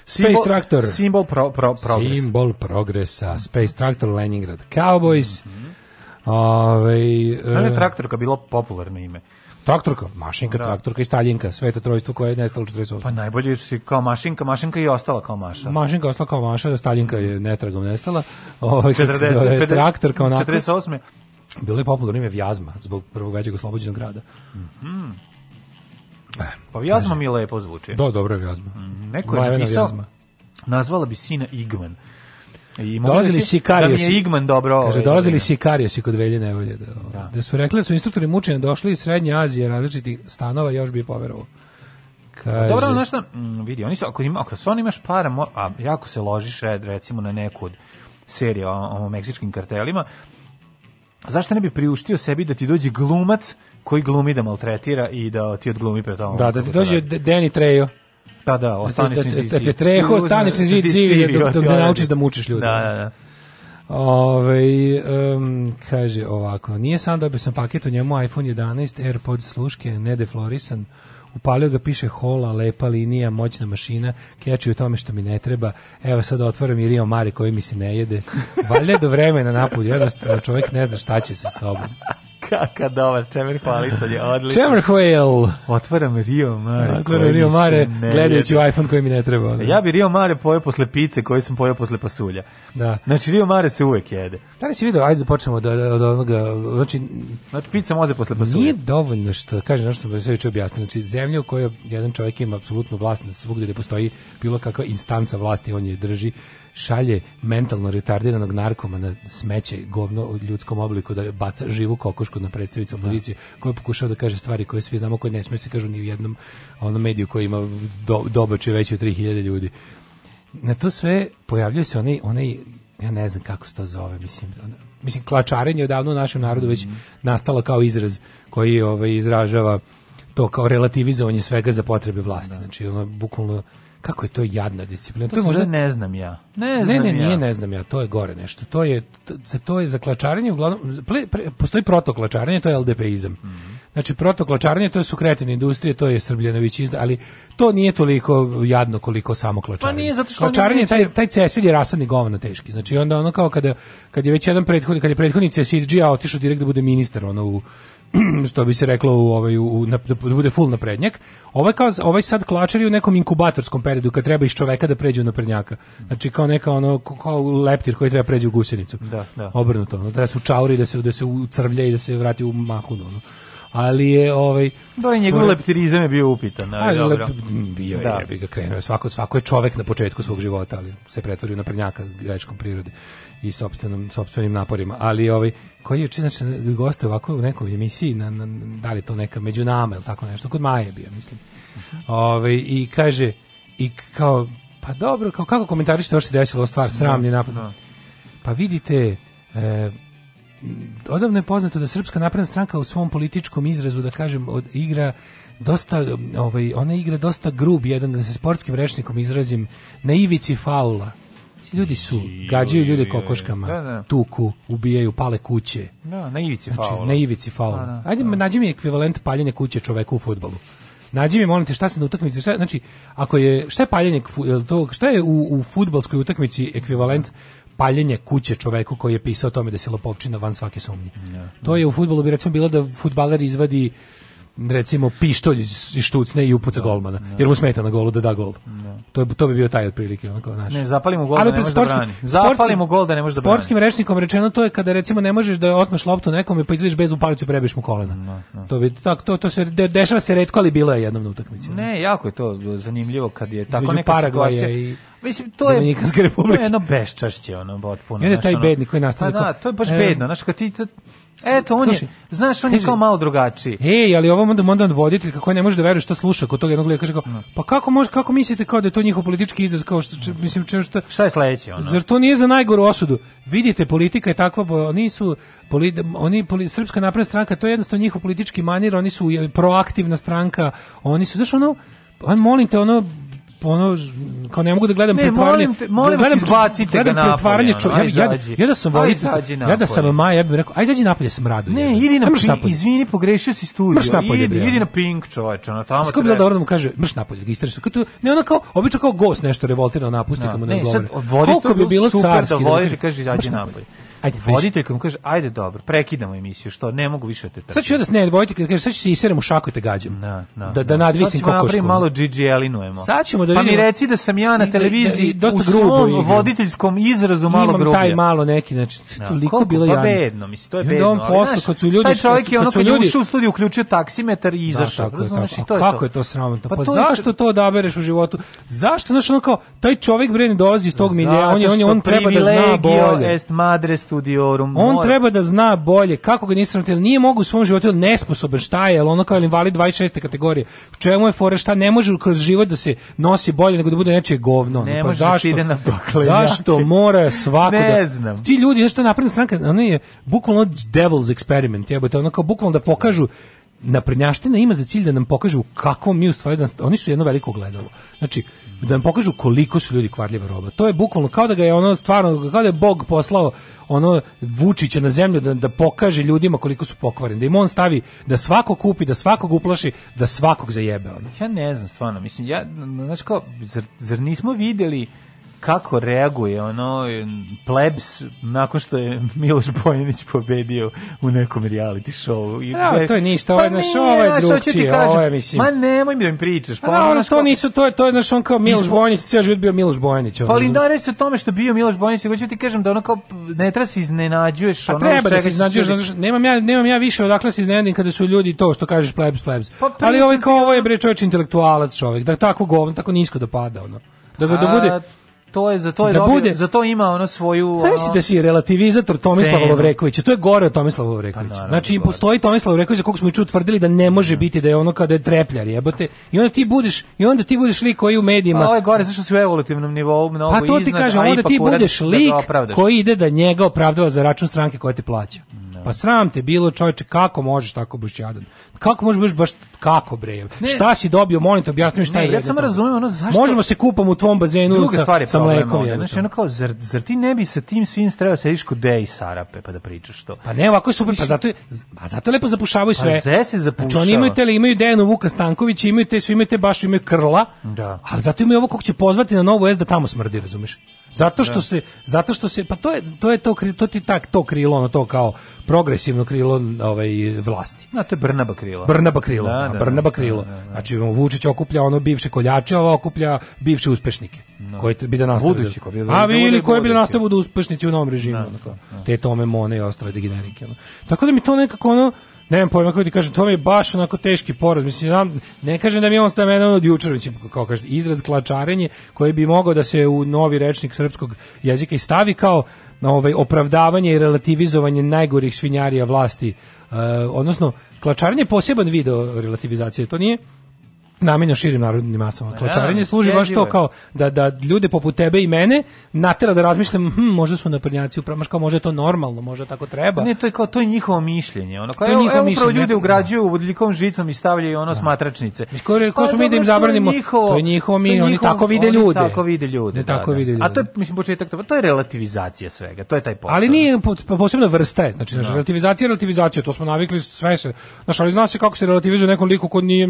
Simbol, Space Traktor. Simbol, pro, pro, progresa. Simbol progresa. Space Traktor Leningrad Cowboys. Mm -hmm. Ove, Ali da e, traktorka bilo popularno ime? Traktorka, mašinka, da. traktorka i staljinka, sve to trojstvo koje je nestalo 48. Pa najbolje si kao mašinka, mašinka je ostala kao maša. Mašinka ostala kao maša, da staljinka je netragom nestala. Ovo, 40, zove, traktorka onako. 48. Bilo je popularno ime Vjazma, zbog prvog većeg oslobođenog grada. Mhm. Mm E, pa vjazma mi lepo zvuči. Do, da, dobro je vjazma. Mm, neko je Majvena napisao, nazvala bi sina Igman. I da dolazili si Da mi je Igman dobro. Kaže, ovaj, dolazili si kariosi kod Velje Nevolje. Da, ovaj. da, da. su rekli da su instruktori mučenja došli iz Srednje Azije različitih stanova, još bi poverovao. Pa kaže... Dobro, znaš šta, mm, vidi, oni su, ako, ima, ako stvarno imaš para, a jako se ložiš, red, recimo, na neku od serija o, o meksičkim kartelima, zašto ne bi priuštio sebi da ti dođe glumac koji glumi da maltretira i da ti odglumi pre tom. Da, da ti dođe Danny Trejo. Pa da, da, ostaniš nizi. Da te treho, ostaniš nizi civi, da naučiš da mučiš ljude. Da, da, da. Ove, um, kaže ovako, nije sam bi sam paket u njemu iPhone 11, AirPod sluške, nedeflorisan, upalio ga, piše hola, lepa linija, moćna mašina, keči u tome što mi ne treba, evo sad otvaram i Rio Mare koji mi se ne jede, valjda do vremena napolju, jednostavno čovjek ne zna šta će sa sobom. Kaka dobar, Čemer hvalisanje, odlično. Čemer hvale. Otvaram Rio Mare. Otvaram Rio Mare, gledajući u iPhone koji mi ne treba. Ne? Ja bi Rio Mare pojeo posle pice koju sam pojeo posle pasulja. Da. Znači, Rio Mare se uvek jede. Da li si vidio, ajde da počnemo od, od onoga, znači... Znači, pica može posle pasulja. Nije dovoljno što, kažem, nešto sam sve više objasnio, znači, zemlja u kojoj jedan čovjek ima apsolutnu vlast na svugde gde postoji bilo kakva instanca vlasti, on je drži šalje mentalno retardiranog narkomana smeće govno u ljudskom obliku da baca živu kokošku na predstavnicu opozicije da. koja pokušava da kaže stvari koje svi znamo koje ne smije da se kažu ni u jednom onom mediju koji ima do, dobače veće od 3000 ljudi. Na to sve pojavljuje se onaj, onaj ja ne znam kako se to zove, mislim, mislim klačarenje je odavno u našem narodu već mhm. nastalo kao izraz koji ovaj, izražava to kao relativizovanje svega za potrebe vlasti. Da. Znači, ono, bukvalno kako je to jadna disciplina. To, to možda ne znam ja. Ne, znam ne, ne, nije ne znam ja, to je gore nešto. To je to, to je za klačarenje uglavnom pre, pre, postoji protoklačarenje, to je LDPizam. Mm -hmm. Znači, protokločaranje, to su kretene industrije, to je Srbljanović izda, ali to nije toliko jadno koliko samo kločaranje. Pa nije, zato što... Kločaranje, taj, taj cesilj je rasadni govno teški. Znači, onda ono kao kada, kad je već jedan prethodnik, kad je prethodnik cesilđija otišao direkt da bude ministar, ono, u, što bi se reklo u ovaj u, na, da bude full naprednjak. Ovaj kao ovaj sad klačari u nekom inkubatorskom periodu kad treba iz čoveka da pređe u naprednjaka. Znači kao neka ono kao leptir koji treba pređe u gusenicu. Da, da. Obrnuto, ono, treba se u čauri da se da se ucrvlja i da se vrati u mahunu. Ono ali je ovaj da je njegov ovaj, leptirizam je bio upitan, ali dobro. Bio je, da. je, bi ga krenuo. Svako svako je čovek na početku svog života, ali se pretvorio na prnjaka grečkom prirode i sopstvenom sopstvenim naporima, ali ovaj koji je znači goste ovako u nekoj emisiji na, na, da li to neka među nama ili tako nešto kod Maje bio, mislim. Ovaj i kaže i kao pa dobro, kao kako to što se desilo stvar sramni da, napad. Da. Pa vidite, e, odavno je poznato da Srpska napredna stranka u svom političkom izrazu, da kažem, od igra dosta, ovaj, ona igra dosta grub, jedan da se sportskim rečnikom izrazim, na ivici faula. Ljudi su, gađaju ljude kokoškama, da, da. tuku, ubijaju, pale kuće. Da, na ivici znači, faula. Na ivici faula. Da, da nađi mi ekvivalent paljenja kuće čoveku u futbolu. Nađi mi, molim te, šta se na utakmici, šta, znači, ako je, šta je paljenje, to, šta je u, u futbalskoj utakmici ekvivalent paljenje kuće čoveku koji je pisao o tome da se lopovčina van svake sumnje. Yeah. To je u futbolu bi recimo bilo da futbaler izvadi recimo pištolj iz štucne i upuca da, golmana da. jer mu smeta na golu da da gol. Da. To je to bi bio taj otprilike onako znači. Ne, zapalimo gol, Ali da ne može da brani. Zapalimo gol da ne može da brani. Sportskim rečnikom rečeno to je kada recimo ne možeš da otmeš loptu nekome pa izviš bez upalicu prebiš mu kolena. Da, da, to bi tak to to se de, dešava se retko ali bilo je jednom na utakmici. Ne, jako je to zanimljivo kad je tako Između neka Paragvaja situacija. I... Mislim to je to je jedno beščašće ono potpuno. Jedan taj bednik koji nastavlja. Pa da, to je baš e. bedno, znači kad ti Eto, on Sluši, je, znaš, on kaže, je kao malo drugačiji. Ej, ali ovom onda, onda voditelj kako ne može da veruje što sluša kod tog jednog gleda, kaže kao, da. pa kako može, kako mislite kao da je to njihov politički izraz, kao što, če, mislim, če, što... šta je sledeće, ono? Zar to nije za najgoru osudu? Vidite, politika je takva, bo oni su, poli, oni, poli, srpska napredna stranka, to je jednostavno njihov politički manir, oni su proaktivna stranka, oni su, znaš, ono, on molim te ono ono kao ne mogu da gledam ne, pretvaranje molim te, molim gledam bacite ga na pretvaranje napolje, čo, ja, ja, da sam volitelj da- ja da sam Maja ja bih rekao aj izađi napolje smradu ne idi na pink, izvini pogrešio si studio mrš napolje idi, idi na pink čoveče na tamo skupi da dobro mu kaže mrš napolje da ga istraži tu ne ona kao obično kao gost nešto revoltirano napusti no, da. kad mu ne, ne odgovori koliko bi bilo carski da voliš kaže izađi napolje Ajde, voditelj kad mu kaže ajde dobro, prekidamo emisiju, što ne mogu više te da trpiti. Sad ću da ne voditelj kad kaže sad ću se iserem u šaku i te gađam. Na, da, na, da, da da nadvisim kokošku. Sad ćemo malo Gigi Elinujemo. Sad ćemo da vidimo. Pa mi reci da sam ja na televiziji i, da, dosta u grubo svom voditeljskom izrazu malo grublje. Imam taj malo neki, znači na, toliko koliko, bilo ja. Pa bedno, misli, to je bedno. On posle kad su ljudi taj čovjek je ono kad ljudi... ušao u studiju uključio taksimetar i izašao. Znači to je kako je to sramotno. Pa, pa zašto to odabereš u životu? Zašto znači ono kao taj čovjek bre dolazi iz tog milija, on je on on treba da zna bolje. Est madres studiorum. On mora... treba da zna bolje kako ga nisam te nije mogu u svom životu nesposoban šta je, jel ono kao invalid 26. kategorije. Čemu je fore šta ne može kroz život da se nosi bolje nego da bude nečije govno. Ne pa može da zašto? Da ide na zašto mora svako ne da... znam. Ti ljudi, znaš šta napredna stranka, ona je bukvalno devil's experiment, jebote, ono kao bukvalno da pokažu naprednjaština ima za cilj da nam pokažu kako mi u stvari da oni su jedno veliko gledalo. Znači da nam pokažu koliko su ljudi kvarljiva roba. To je bukvalno kao da ga je ono stvarno kao da je Bog poslao ono Vučića na zemlju da, da pokaže ljudima koliko su pokvareni, da im on stavi da svako kupi, da svakog uplaši, da svakog zajebe ono. Ja ne znam stvarno, mislim ja znači kao zar, zar nismo videli kako reaguje ono plebs nakon što je Miloš Bojanić pobedio u nekom reality show. I ja, no, to je ništa, ovo je pa naš, ovo je drugčije, ovo je mislim. Ma nemoj mi da mi pričaš. Pa, ono, to nisu, to je, to je naš on kao Miloš Bojanić, cijel život bio Miloš Bojanić. Ono, pa ali da se o tome što bio Miloš Bojanić, hoću ti kažem da ono kao ne treba se iznenađuješ. Pa ono, treba da se iznenađuješ, znači, nemam, ja, nemam ja više odakle se iznenadim kada su ljudi to što kažeš plebs, plebs. Pa, ali ovo ovaj je kao ovo je bre čovjek intelektualac čovjek, da tako govno, tako nisko da pada ono. Da, da bude, pa to je za to je da dobio, bude, za to ima ono svoju Sve mislite da si relativizator Tomislav Lovreković To je gore od Tomislava pa Lovrekovića. Pa, znači im postoji Tomislav Lovreković za kog smo i utvrdili da ne može mhm. biti da je ono kada je trepljar, jebote. I onda ti budeš i onda ti budeš lik koji u medijima. Pa ovo je gore što su u evolutivnom nivou mnogo Pa to ti iznad, kažem, onda ti budeš da lik da koji ide da njega opravdava za račun stranke koja te plaća. Mhm. Pa sram te bilo, čoveče, kako možeš tako baš jadan? Kako možeš baš kako bre? Ne, šta si dobio, molim te, objasni mi šta ne, je. Ja sam razumem, ono zašto. Možemo se kupamo u tvom bazenu sa sa mlekom, je. Znači, ono kao zar, zar ti ne bi sa tim svim trebao sediš kod Deja i Sarape pa da pričaš to? Pa ne, ovako je super, pa zato je, pa zato je lepo zapušavaju sve. Pa sve se zapušava. Znači, oni imaju tele, imaju Dejanu Vuka Stanković, imaju te, svi imaju te baš imaju krla. Da. Ali zato imaju ovo kog će pozvati na novu S da tamo smrdi, razumeš? Zato što da. se zato što se pa to je to je to to ti tak to krilo ono to kao progresivno krilo ovaj vlasti. Na to Brnaba krilo. Brnaba krilo, da, da, da, da Brnaba krilo. Da, da, da. Znači Vučić okuplja ono bivše koljače, ova okuplja bivše uspešnike. No. Koji bi da nastave. Budući ko bi da, A vi koji bi da nastave budu uspešnici u novom režimu, da, Te Tome Mone i ostale degenerike. Tako da mi to nekako ono ne nemam pojma kako ti kažem, to mi je baš onako teški poraz. Mislim, znam, ne kažem da mi je on stavio jedan od jučer, mislim, kao kažem, izraz klačarenje koji bi mogao da se u novi rečnik srpskog jezika i stavi kao na ovaj opravdavanje i relativizovanje najgorih svinjarija vlasti. E, odnosno, klačarenje je poseban video relativizacije, to nije namenjeno širim narodnim masama. Pa da, Kločarenje služi baš to kao da, da ljude poput tebe i mene natera da razmišljem, hm, možda su naprednjaci upravo, kao možda je to normalno, možda tako treba. Ne, to je kao to je njihovo mišljenje. Ono kao, to je evo, mišljenje. ljude ugrađuju da. u vodljikom žicom i stavljaju ono da. smatračnice. Ko, ko pa smo mi da im zabranimo? to je njihovo mi, oni tako vide ljude. Tako vide ljude. Ne da, tako vide ljude. A to je mislim početak toga. To je relativizacija svega. To je taj posao. Ali nije pa posebno vrsta, znači relativizacija, relativizacija, to smo navikli sve se. Znači, ali zna se kako se relativizuje nekom liku koji nije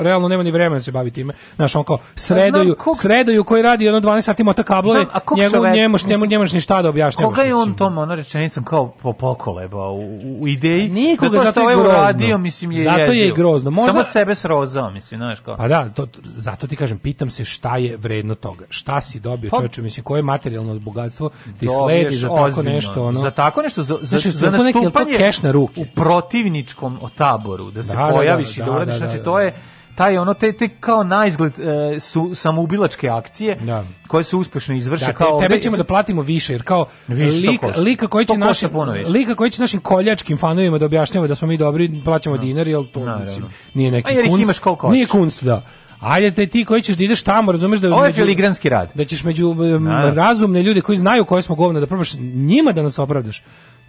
realno nema ni vremena da se bavi time. Znaš, on kao sredoju, kog... sredoju koji radi ono 12 sati mota kablove, njemu njemoš, njemu njemoš ni šta da objašnjavaš. Koga je on tom ono rečenicom kao po pokoleba u, u ideji? Pa Nikoga, zato, zato je grozno. Radio, mislim, je zato ježio. je i grozno. Možda... Samo sebe srozao, mislim, znaš kao. Pa da, to, zato ti kažem, pitam se šta je vredno toga. Šta si dobio, pa... čoveče, mislim, koje materijalno bogatstvo ti Dobiješ sledi za tako ozbiljno. nešto, ono. Za tako nešto, za, za, znači, za nastupanje to keš na ruke. u protivničkom taboru, da se da, pojaviš da, da, i da, da uradiš, da, znači da, to je taj ono te, te kao naizgled e, su samoubilačke akcije da. koje su uspešno izvrše da, kao tebe ćemo da platimo više jer kao više lik, lika koji će našim lika koji će našim koljačkim fanovima da objašnjava da smo mi dobri plaćamo no. Da. dinar jel to mislim, nije neki jer kunst, imaš koliko nije kunst da Ajde te ti koji ćeš da ideš tamo, razumeš da Ovo je filigranski rad. Da ćeš među no. Um, da. razumne ljude koji znaju koje smo govna da probaš njima da nas opravdaš.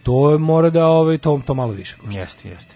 To mora da ovaj to to malo više košta. Jeste, jeste.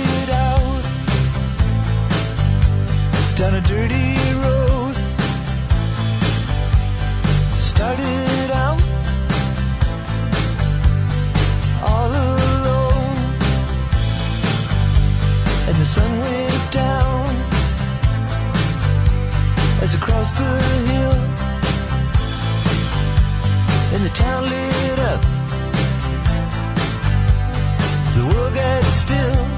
across the hill. And the town lit up. The world got still.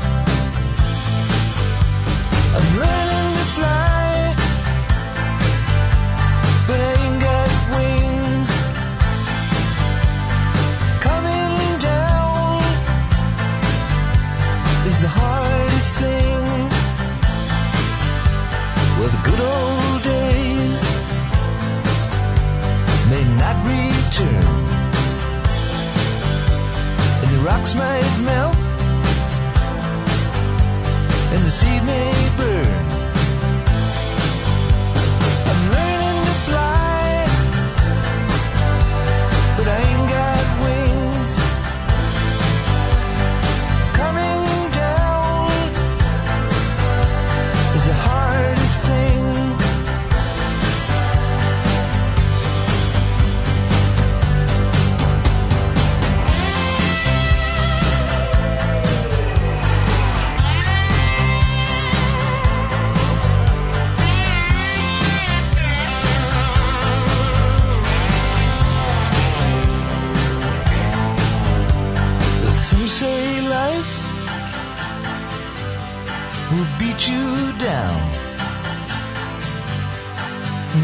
made milk, and this evening.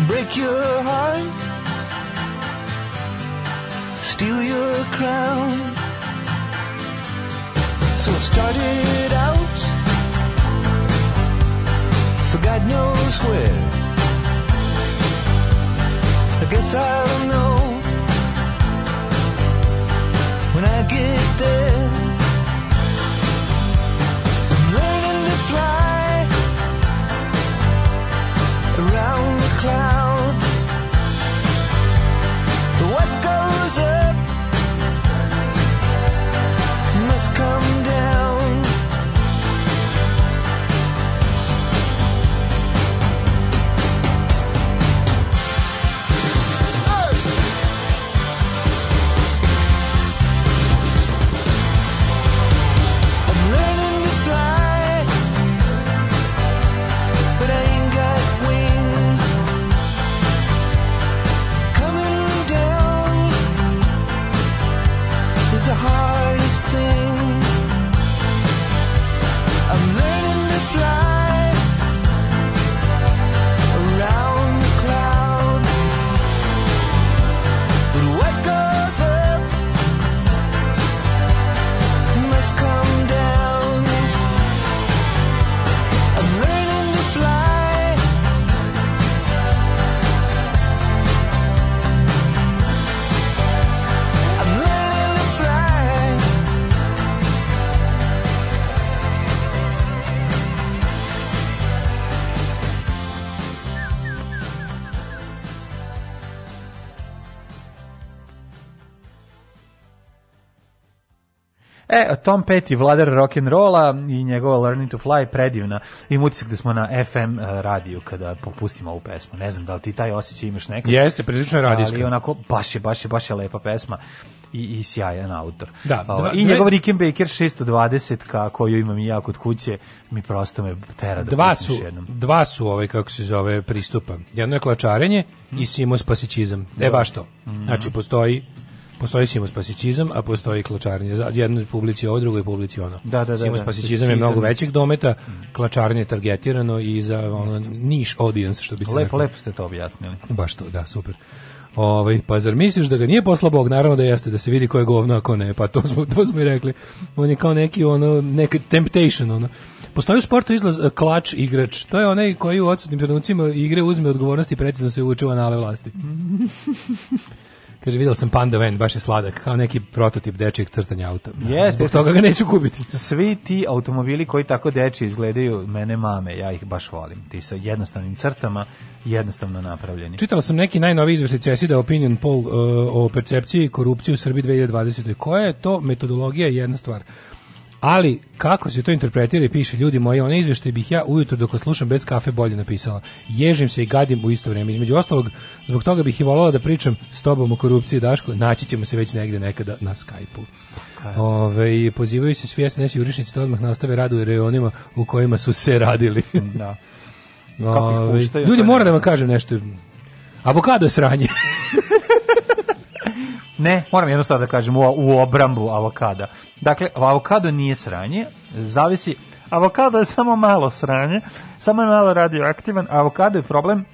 break your heart, steal your crown. So I started out for God knows where. I guess I'll know when I get there. I'm learning to fly around the clouds. E, Tom Petty, vladar rock'n'rolla i njegova Learning to Fly predivna. I utisak da smo na FM e, radiju kada popustimo ovu pesmu. Ne znam da li ti taj osjećaj imaš nekad. Jeste, prilično radijska. Ali onako, baš je, baš je, baš je lepa pesma i, i sjajan autor. Da, ovaj, dva, I njegov Baker 620 ka koju imam i ja kod kuće mi prosto me tera da dva su, jednom. Dva su ovaj, kako se zove, pristupa. Jedno je klačarenje mm. i mhm. simo spasićizam. E baš to. Mm. Znači, mhm. postoji Postoji simospasićizam, a postoji klačarnje. Jednoj publici ovo, drugoj publici ono. Da, da, da, simospasićizam da, je mnogo većeg dometa, klačarnje je targetirano i za ono, niš audience, što bi se Lepo, lepo ste to objasnili. Baš to, da, super. Ovaj pa zar misliš da ga nije poslao Bog? Naravno da jeste, da se vidi ko je govno ako ne. Pa to smo to smo i rekli. On je kao neki ono neki temptation ono. Postoji u sportu izlaz e, klač igrač. To je onaj koji u odsutnim trenucima igre uzme odgovornost i precizno se uvuče u anale vlasti. Kaže, vidjel sam Panda Van, baš je sladak, kao neki prototip dečijeg crtanja auta. Yes, da, Zbog toga ga neću kupiti. Svi ti automobili koji tako deči izgledaju, mene mame, ja ih baš volim. Ti sa jednostavnim crtama, jednostavno napravljeni. Čitala sam neki najnoviji izveštaj Česida Opinion Poll uh, o percepciji korupcije u Srbiji 2020. Koja je to metodologija jedna stvar? Ali, kako se to interpretira i piše, ljudi moji, one izveštaje bih ja ujutro dok slušam bez kafe bolje napisala. Ježim se i gadim u isto vrijeme. Između ostalog, zbog toga bih i volala da pričam s tobom o korupciji, Daško. Naći ćemo se već negde nekada na Skype-u. Ove, pozivaju se svi SNS jurišnici da odmah nastave radu u reonima u kojima su se radili. da. Ove, ljudi, mora da vam kažem nešto. Avokado je sranje. Ne, moram jednostavno da kažem u, u obrambu avokada. Dakle, avokado nije sranje, zavisi... Avokado je samo malo sranje, samo je malo radioaktivan, avokado je problem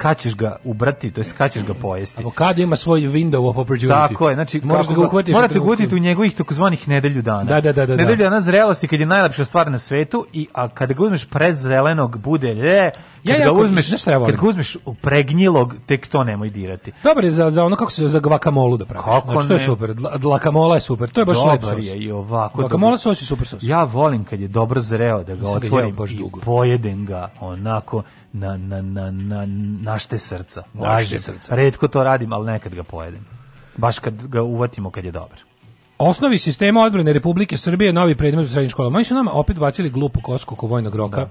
kad ga ubrati, to jest kad ćeš ga pojesti. Avokado ima svoj window of opportunity. Tako je, znači moraš da ga uhvatiš. Morate ga uhvatiti u njegovih takozvanih nedelju dana. Da, da, da, da, da. Nedelju dana zrelosti kad je najlepša stvar na svetu i a kada ga uzmeš zelenog bude lje, kad ja, ga uzmeš, nešto ja volim. Kad ga uzmeš pregnjilog, tek to nemoj dirati. Dobro je za, za ono kako se za guacamole da praviš. Kako znači, to je super. Guacamole je super. To je baš lepo. Dobro je i ovako. Guacamole sos je super sos. Ja volim kad je dobro zreo da ga da otvorim i pojedem ga onako na, na, na, na našte srca. Našte srca. Redko to radim, ali nekad ga pojedem. Baš kad ga uvatimo kad je dobar. Osnovi sistema odbrane Republike Srbije novi predmet u srednjim školama. Oni su nama opet bacili glupu kosku oko vojnog roka. Da.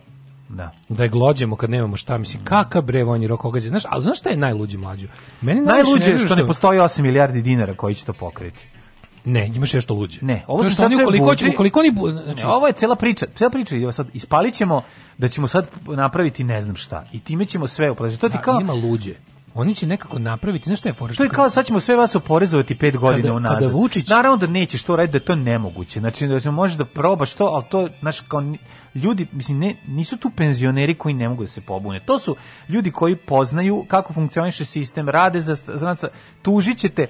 Da. Da je glođemo kad nemamo šta, mislim, kakav bre vojni rok Znaš, ali znaš šta je najluđi mlađu? Meni najluđe je što ne postoji 8 milijardi dinara koji će to pokriti. Ne, imaš nešto luđe. Ne, ovo su sad koliko će, koliko oni znači ne, ovo je cela priča. Cela priča je sad ispalićemo da ćemo sad napraviti ne znam šta i time ćemo sve oporezovati. To ti da, kao ima luđe. Oni će nekako napraviti, znaš šta je fora? To je kao sad ćemo sve vas oporezovati 5 godina unazad. Kada Vučić... Naravno da neće što radi da je to nemoguće. Znači da se može da probaš to, al to, znaš, kao ljudi, mislim, ne, nisu tu penzioneri koji ne mogu da se pobune. To su ljudi koji poznaju kako funkcioniše sistem, rade za stranca, tužićete,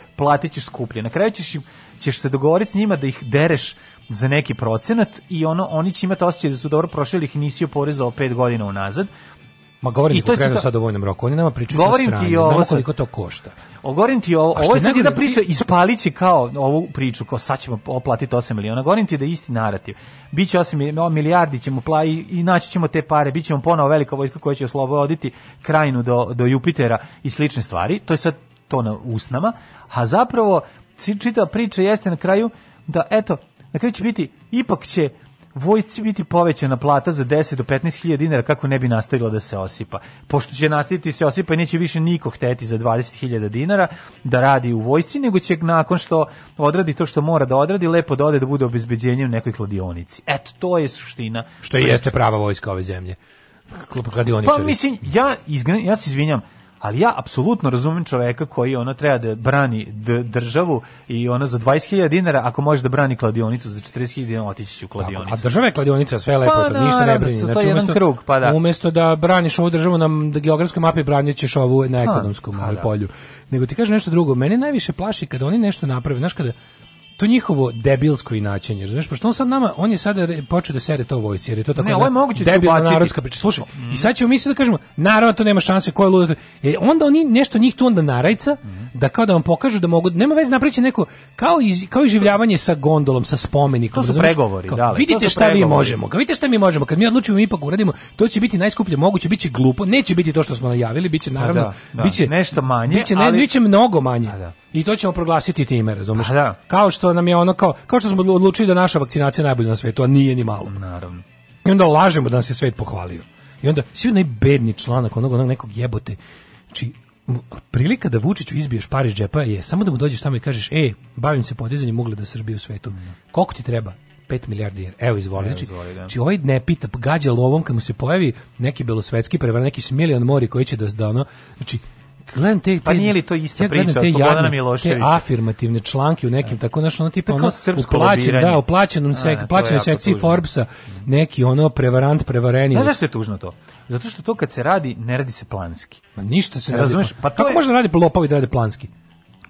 ćete, skuplje. Na kraju ćeš im ćeš se dogovoriti s njima da ih dereš za neki procenat i ono oni će imati osjećaj da su dobro prošli ili ih nisi oporezao 5 godina unazad. Ma govorim I ti konkretno to... sad o vojnom roku, oni nama pričaju govorim sranje, ti ovo, znamo koliko to košta. O, govorim ti ovo, ovo je sad jedna priča, ti... ispalit će kao ovu priču, kao sad ćemo oplatiti 8 miliona, govorim ti da je isti narativ. Biće 8 milijardi ćemo plati i, i naći ćemo te pare, bit ćemo ponovo velika vojska koja će osloboditi krajinu do, do Jupitera i slične stvari, to je sad to na usnama, a zapravo čita priča jeste na kraju da, eto, na kraju će biti, ipak će vojsci biti povećana plata za 10 do 15 hiljada dinara kako ne bi nastavila da se osipa. Pošto će nastaviti da se osipa i neće više niko hteti za 20 hiljada dinara da radi u vojsci, nego će nakon što odradi to što mora da odradi, lepo da ode da bude obezbeđenje u nekoj kladionici. Eto, to je suština. Što i jeste prava vojska ove zemlje. Kladioničari. Pa mislim, ja, izgren, ja se izvinjam, ali ja apsolutno razumem čoveka koji ona treba da brani državu i ona za 20.000 dinara ako može da brani kladionicu za 40.000 dinara otići će u kladionicu. Tako, a država je kladionica, sve je lepo, pa, da, ništa ne brini. Znači, jedan krug, pa da. umesto da braniš ovu državu na geografskoj mapi, branit ćeš ovu na ekonomskom ovaj, ha, ha, da. polju. Nego ti kažem nešto drugo, mene najviše plaši kada oni nešto naprave, znaš kada to njihovo debilsko inačenje, znaš, pošto on sad nama, on je sada počeo da sere to vojci, jer je to tako ne, ovo je moguće da debilna narodska priča. Slušaj, mm. i sad ćemo misliti da kažemo, naravno to nema šanse, ko je ludo. E, onda oni nešto njih tu onda narajca, mm. da kao da vam pokažu da mogu, nema veze napriče neko, kao, iz, kao iživljavanje sa gondolom, sa spomenikom. To su znaš, pregovori, kao, dale, Vidite su šta pregovori. mi možemo, kao, vidite šta mi možemo, kad mi odlučimo mi ipak uradimo, to će biti najskuplje moguće, biće glupo, neće biti to što smo najavili, biće pa naravno, da, da, biće, nešto manje, biće, ali... biće mnogo manje. A, pa da. I to ćemo proglasiti time, razumeš? Pa da. Kao što nam je ono kao kao što smo odlučili da naša vakcinacija najbolja na svetu, a nije ni malo. Naravno. I onda lažemo da nas je svet pohvalio. I onda svi najbedni članak onog, onog nekog jebote. Znači, prilika da Vučiću izbiješ par iz džepa je samo da mu dođeš tamo i kažeš, ej, bavim se podizanjem ugleda Srbije u svetu. Da. Koliko ti treba? 5 milijardi jer evo izvoli. Evo, znači, izvoli znači, znači ovaj ne pita, pa gađa lovom kad mu se pojavi neki belosvetski prevar, neki smilion mori koji će da, da ono, znači, gledam te, pa te pa nije li to ista ja priča te, jadne, te afirmativne članke u nekim da. tako znaš ono tipa ono, u plaćen, da, u plaćenom sek, plaćenoj sekciji Forbesa neki ono prevarant prevareni. Znaš zašto se tužno to? Zato što to kad se radi ne radi se planski. Ma ništa se ne, radi. razumeš. Pa, pa to kako je... može da radi lopovi da radi planski?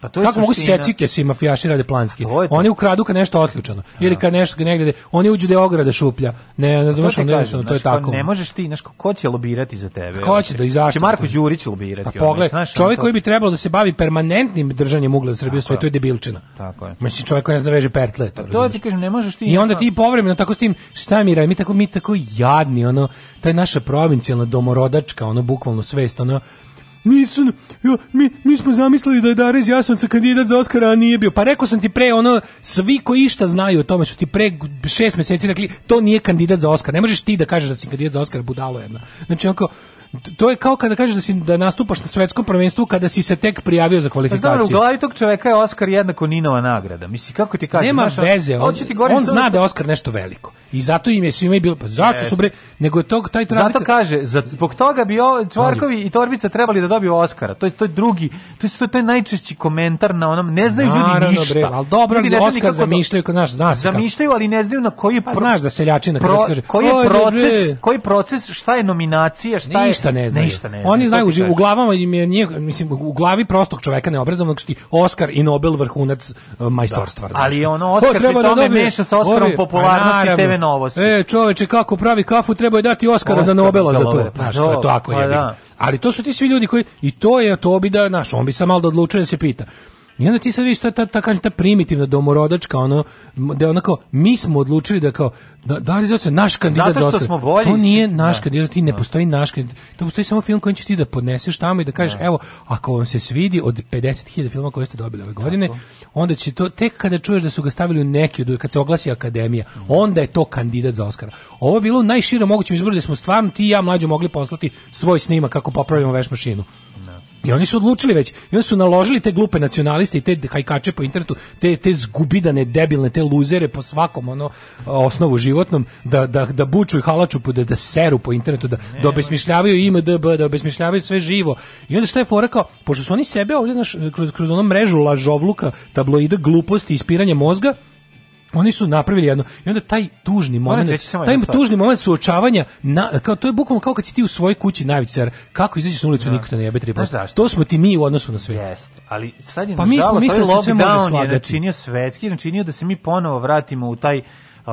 Pa to je Kako suština. mogu secike si mafijaši rade planski? Oni ukradu kad nešto otključano ili da. kad nešto negde oni uđu da je ograda šuplja. Ne, ne znam što ne znam, to je tako. Ne možeš ti, znači ko će lobirati za tebe? Ko će da izašto? Će Marko Đurić lobirati. Pa pogled, znaš, čovjek koji bi trebalo da se bavi permanentnim držanjem ugleda Srbije, sve to je debilčina. Tako je. Mislim čovjek koji ne zna veže pertle, to. Pa to ti kažem, ne možeš ti. I onda ti povremeno tako s tim, šta mi radi, mi tako mi tako jadni, ono, taj naša provincijalna domorodačka, ono bukvalno svest, ono nisu, jo, mi, mi smo zamislili da je Darez Jasonca kandidat za Oscara, a nije bio. Pa rekao sam ti pre, ono, svi koji išta znaju o tome su ti pre šest meseci rekli, to nije kandidat za Oscar. Ne možeš ti da kažeš da si kandidat za Oscar, budalo jedna. Znači, ako, to je kao kada kažeš da si da nastupaš na svetskom prvenstvu kada si se tek prijavio za pa kvalifikaciju. Znam, u glavi tog čoveka je Oskar jednako Ninova nagrada. Misli kako ti kažeš? Nema znaš, veze, on, ti on zna da... je Oskar nešto veliko. I zato im je svima i bilo pa zašto su bre nego je tog taj razlika... Zato kaže, zbog toga bi Čvarkovi i Torbica trebali da dobiju Oskara. To je to je drugi, to je to, to je najčešći komentar na onom ne znaju Naravno, ljudi ništa. Bre, al dobro, ljudi Oskar zamišljaju kod naš, znaš. Zamišljaju, ali ne znaju na koji pa pro... znaš da seljačina pro... kaže. Koji je proces, koji proces, šta je nominacija, šta je ništa ne znaju. Ništa ne znaju. Oni znaju u glavama im je nije, mislim u glavi prostog čoveka neobrazovanog što ti Oskar i Nobel vrhunac e, majstorstva. Da. Ali ono Oskar pri da tome da meša sa Oskarom ovi, popularnosti pa TV Novosti. E, čoveče, kako pravi kafu, treba je dati Oskara Oskar za Nobela za to. Pa što je tako pa je. Da. Ali to su ti svi ljudi koji i to je to bi da naš, on bi sam malo da odlučuje da se pita. I onda ti sad vidiš ta, ta, ta, kažem, ta primitivna domorodačka, ono, da onako, mi smo odlučili da kao, da, da li zato naš kandidat zato što smo bolji, to nije naš da. kandidat, ti ne da. postoji naš kandidat, to postoji samo film koji ćeš ti da podneseš tamo i da kažeš, da. evo, ako vam se svidi od 50.000 filma koje ste dobili ove godine, Tako. onda će to, tek kada čuješ da su ga stavili u neki od, kad se oglasi akademija, mhm. onda je to kandidat za Oscara. Ovo je bilo najšire mogućem izboru, da smo stvarno ti i ja mlađo mogli poslati svoj snima kako popravimo veš mašinu. I oni su odlučili već, i oni su naložili te glupe nacionaliste i te hajkače po internetu, te, te zgubidane, debilne, te luzere po svakom ono osnovu životnom, da, da, da buču i halaču, da, da seru po internetu, da, da obesmišljavaju IMDB, da obesmišljavaju sve živo. I onda šta je fora kao, pošto su oni sebe ovdje, znaš, kroz, kroz ono mrežu lažovluka, tabloida, gluposti, ispiranje mozga, oni su napravili jedno i onda taj tužni moment taj tužni moment suočavanja na, kao to je bukvalno kao kad si ti u svojoj kući najviše car kako izađeš na ulicu da. niko ne jebe tri to smo ti mi u odnosu na svet jeste ali sad je pa mi smo mislili da ovaj se sve može slagati načinio svetski načinio da se mi ponovo vratimo u taj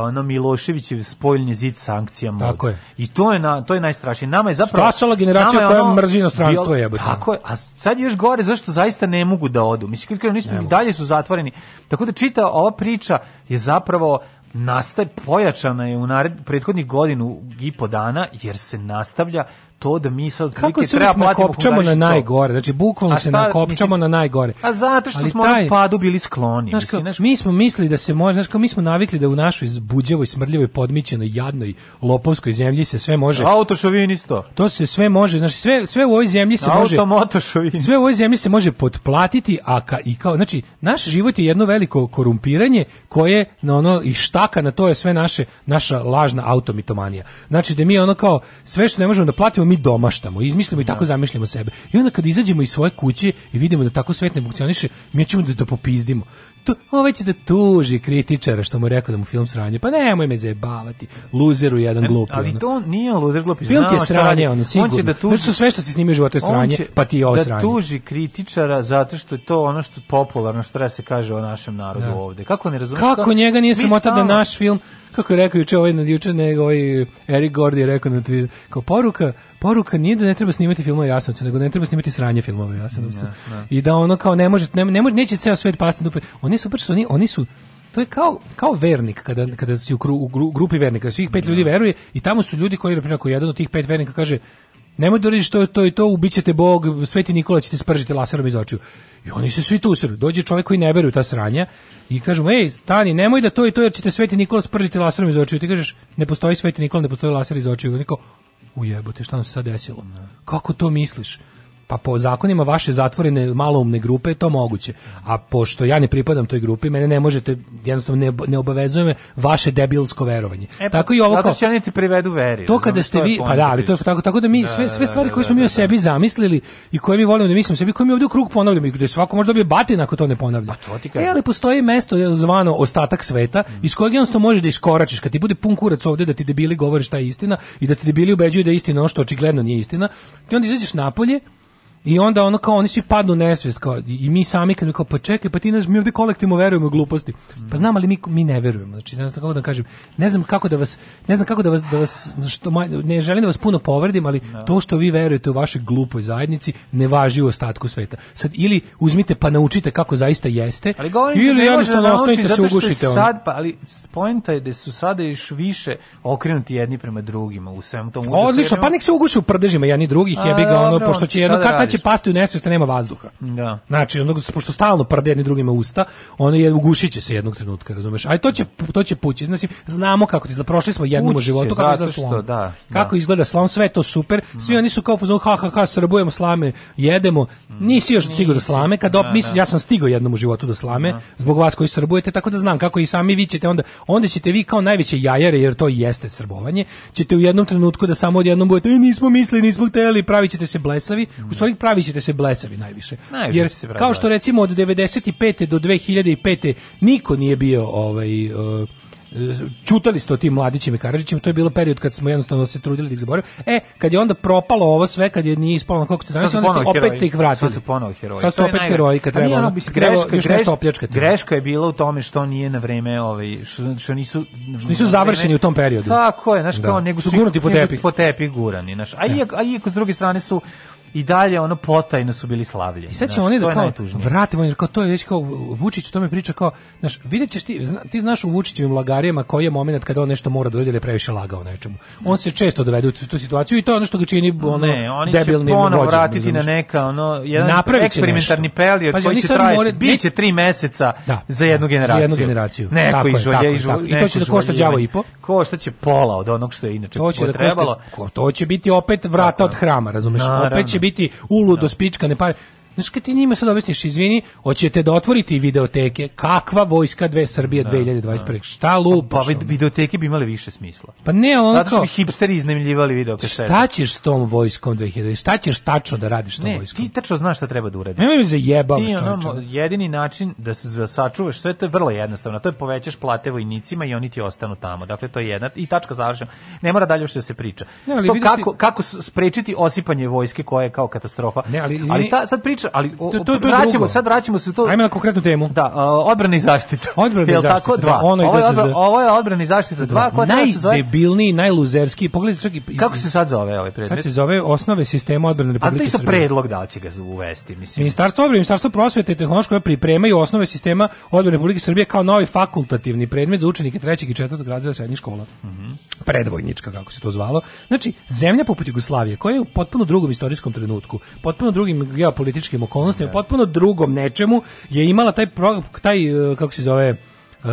ono Miloševićev spoljni zid sankcija mod. Tako je. I to je na to je najstrašnije. Nama je zapravo Stasala generacija koja ono, mrzi inostranstvo jebote. Tako je. A sad još gore zašto zaista ne mogu da odu. Mislim kad kažem nismo i dalje su zatvoreni. Tako da čita ova priča je zapravo nastaje pojačana je u nared, prethodnih godinu i po dana jer se nastavlja to da mi sad kako se treba nakopčamo na najgore znači bukvalno se nakopčamo na najgore a zato što ali smo taj, padu bili skloni znaš, mislim, znaš, mi smo mislili da se može znači mi smo navikli da u našoj zbuđevoj smrdljivoj podmićenoj jadnoj lopovskoj zemlji se sve može autošovinisto to se sve može znači sve sve u ovoj zemlji se može auto sve u ovoj zemlji se može potplatiti a ka, i kao znači naš život je jedno veliko korumpiranje koje na ono i štaka na to je sve naše naša lažna automitomanija znači da mi ono kao sve što ne možemo da platimo mi domaštamo, izmislimo i tako da. zamišljamo sebe. I onda kad izađemo iz svoje kuće i vidimo da tako svet ne funkcioniše, mi ćemo da, to popizdimo. To, ovaj će da tuži kritičara što mu rekao da mu film sranje. Pa nemoj me zajebavati. Luzeru jedan e, glupi. Ali ono. to nije luzer glupi. Film ti je sranje, ono, sigurno. On će da tuži, zato sve što si snimio život je sranje, pa ti je ovo da sranje. Da tuži kritičara zato što je to ono što popularno, što treba se kaže o našem narodu da. ovde. Kako ne razumiješ? Kako, kako njega nije samota da naš film kako je rekao juče ovaj na juče nego ovaj Eric Gordy je rekao na Twitteru kao poruka poruka nije da ne treba snimati filmove Jasenovcu, nego da ne treba snimati sranje filmove o Jasenovcu. Ne, da. I da ono kao ne može ne, ne može neće ceo svet pasti dupe. Oni su baš oni oni su to je kao, kao vernik kada kada si u, kru, u grupi vernika, svih pet da. ljudi veruje i tamo su ljudi koji na primjer jedan od tih pet vernika kaže nemoj da reći to to i to, ubićete Bog, Sveti Nikola ćete spržiti laserom iz očiju. I oni se svi tu tusiru. Dođe čovjek koji ne veruje ta sranja i kaže mu, ej, stani, nemoj da to i to jer ćete Sveti Nikola spržiti laserom iz očiju. Ti kažeš, ne postoji Sveti Nikola, ne postoji laser iz očiju. I on je kao, ujebote, šta nam se sad desilo? Kako to misliš? pa po zakonima vaše zatvorene maloumne grupe je to moguće. A pošto ja ne pripadam toj grupi, mene ne možete, jednostavno ne, ne obavezuje me vaše debilsko verovanje. E, pa, tako i ovo kao... Zato oni ti privedu veri. To kada ste vi, pa da, ali to je tako, tako da mi da, sve, sve da, stvari da, koje smo mi o sebi zamislili i koje mi volimo da mislimo sebi, koje mi ovdje u krug ponavljamo i gde svako može dobije batin ako to ne ponavlja. Pa e, ali postoji mesto zvano ostatak sveta iz kojeg jednostavno možeš da iskoračiš kad ti bude pun kurac ovdje da ti debili govore šta je istina i da ti debili ubeđuju da je istina ono što očigledno nije istina. Ti onda izađeš napolje I onda ono kao oni svi padnu nesvest kao, i mi sami kad kao pa čekaj pa ti nas mi ovdje kolektivno verujemo u gluposti. Pa znam ali mi mi ne verujemo. Znači ne znam kako da kažem. Ne znam kako da vas ne znam kako da vas da vas što ne želim da vas puno povredim, ali no. Da. to što vi verujete u vašoj glupoj zajednici ne važi u ostatku sveta. Sad ili uzmite pa naučite kako zaista jeste ali ili da jednostavno da ostanite se ugušite. Sad pa ali poenta je da su sada još više okrenuti jedni prema drugima u svem tom. Odlično, pa nek se uguše u prdežima jedni drugih, jebi ga ono pošto će jedno kad će pasti u nesvijest, da nema vazduha. Da. Znači, onog, pošto stalno prde jedni drugima usta, ono je ugušit će se jednog trenutka, razumeš? Aj, to će, to će pući. Znači, znamo kako ti izgleda. Prošli smo jednom u životu kako izgleda Što, da, da, kako izgleda slon, sve je to super. Svi da. oni su kao fuzon, ha, ha, ha, srbujemo slame, jedemo. Nisi još stigao do slame. Kad op, da, mislim, ja sam stigao jednom u životu do slame, zbog vas koji srbujete, tako da znam kako i sami vi ćete onda, onda ćete vi kao najveće jajare, jer to jeste srbovanje, ćete u jednom trenutku da samo odjednom budete, e, nismo mislili, nismo hteli, pravit ćete se blesavi. U stvari, pravi ćete se blesavi najviše. najviše Jer se kao što recimo od 95. do 2005. niko nije bio ovaj uh, čutali ste tim mladićima i Karadžićima, to je bilo period kad smo jednostavno se trudili da ih zaboravimo. E, kad je onda propalo ovo sve, kad je nije ispalo kako ste znači, onda ste opet heroji. ste ih vratili. Sad su ponovo heroji. Sad su opet naj... heroji kad treba, ono, greška, treba još greška, Greška je bila u tome što nije na vreme, ovaj, što, što nisu... Što nisu završeni vreme, u tom periodu. Tako je, znaš, da. kao nego su, su gurnuti po tepih. Po tepih gurani, znaš. A, ja. Da. iako, a iako s druge strane su i dalje ono potajno su bili slavljeni. I sad će oni da kao vratimo jer kao to je već kao Vučić o tome priča kao znaš videćeš ti zna, ti znaš u Vučićevim lagarijama koji je momenat kada on nešto mora da uradi ili previše lagao nečemu. On se često dovede u tu situaciju i to je ono što ga čini ono ne, oni debilnim će vođenim, vratiti na neka ono jedan eksperimentarni period pa, koji će trajati more... biće tri meseca da, za jednu generaciju. Da, za jednu generaciju. Neko izvolje i to će da košta đavo i po. Košta će pola od onog što je inače to će da To će biti opet vrata od hrama, razumeš? Opet će biti uludo da. spičkane pare. Znaš, kad ti njima sad objasniš, izvini, hoćete da otvorite i videoteke. Kakva vojska dve Srbije da, 2021. Da. Šta pa lupaš? Pa, pa videoteke bi imale više smisla. Pa ne, ono Zato što bi hipsteri iznemljivali videokasete. Šta ćeš s tom vojskom 2000? Šta ćeš tačno da radiš s tom ne, vojskom? Ne, ti tačno znaš šta treba da uradiš. Ne, mi za jebam ono, Jedini način da se sačuvaš sve, to je vrlo jednostavno. To je povećaš plate vojnicima i oni ti ostanu tamo. Dakle, to je jedna i tačka završena. Ne mora dalje što da se priča. Ne, ali to kako, si... kako sprečiti osipanje vojske koje je kao katastrofa. Ne, ali, izvini... ali ta, sad priča ali o, to, to, to vraćamo, drugo. sad vraćamo se to. Hajme na konkretnu temu. Da, odbrana i zaštita. Odbrana i zaštita. Tako, da. dva. Ono ovo, je odbra, ovo je odbrana i zaštita dva, koja da se zove najdebilniji, najluzerski. Pogledaj čak i iz... Kako se sad zove ovaj predmet? Sad se zove Osnove sistema odbrane Republike Srbije. A to je predlog da će ga uvesti, mislim. Ministarstvo odbrane, Ministarstvo prosvete i tehnološkog pripremaju osnove sistema odbrane Republike Srbije kao novi fakultativni predmet za učenike trećeg i četvrtog razreda srednjih škola. Mhm. Predvojnička kako se to zvalo. Znači, zemlja poput Jugoslavije koja je u potpuno drugom istorijskom trenutku, potpuno drugim geopolitičkim političkim okolnostima, potpuno drugom nečemu je imala taj pro, taj e, kako se zove uh,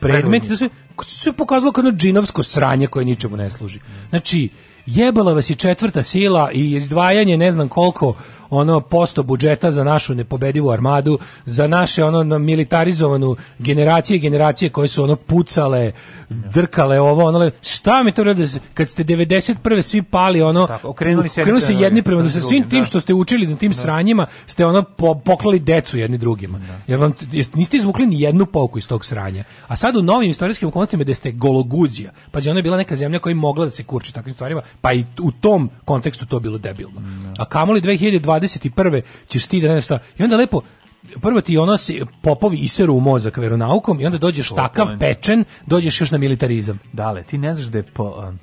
predmet da se se pokazalo kao džinovsko sranje koje ničemu ne služi. Znači jebala vas je četvrta sila i izdvajanje ne znam koliko ono posto budžeta za našu nepobedivu armadu, za naše ono militarizovanu generacije, generacije koje su ono pucale, drkale ovo, ono, šta mi to rade, kad ste 91. svi pali, ono, Tako, okrenuli se, okrenuli se jedni, jedni prema, da sa svim tim što ste učili na tim da. sranjima, ste ono po, poklali decu jedni drugima. Da. Jer vam, niste izvukli ni jednu pouku iz tog sranja. A sad u novim istorijskim okolnostima gde ste gologuzija, pa je ona bila neka zemlja koja mogla da se kurči takvim stvarima, pa i u tom kontekstu to bilo debilno. Da. A kamoli 2020 21. ćeš ti da ne šta. I onda lepo prvo ti ono popovi iseru u mozak veronaukom i onda dođeš to, takav pečen, dođeš još na militarizam. Dale, ti ne znaš da je po, um,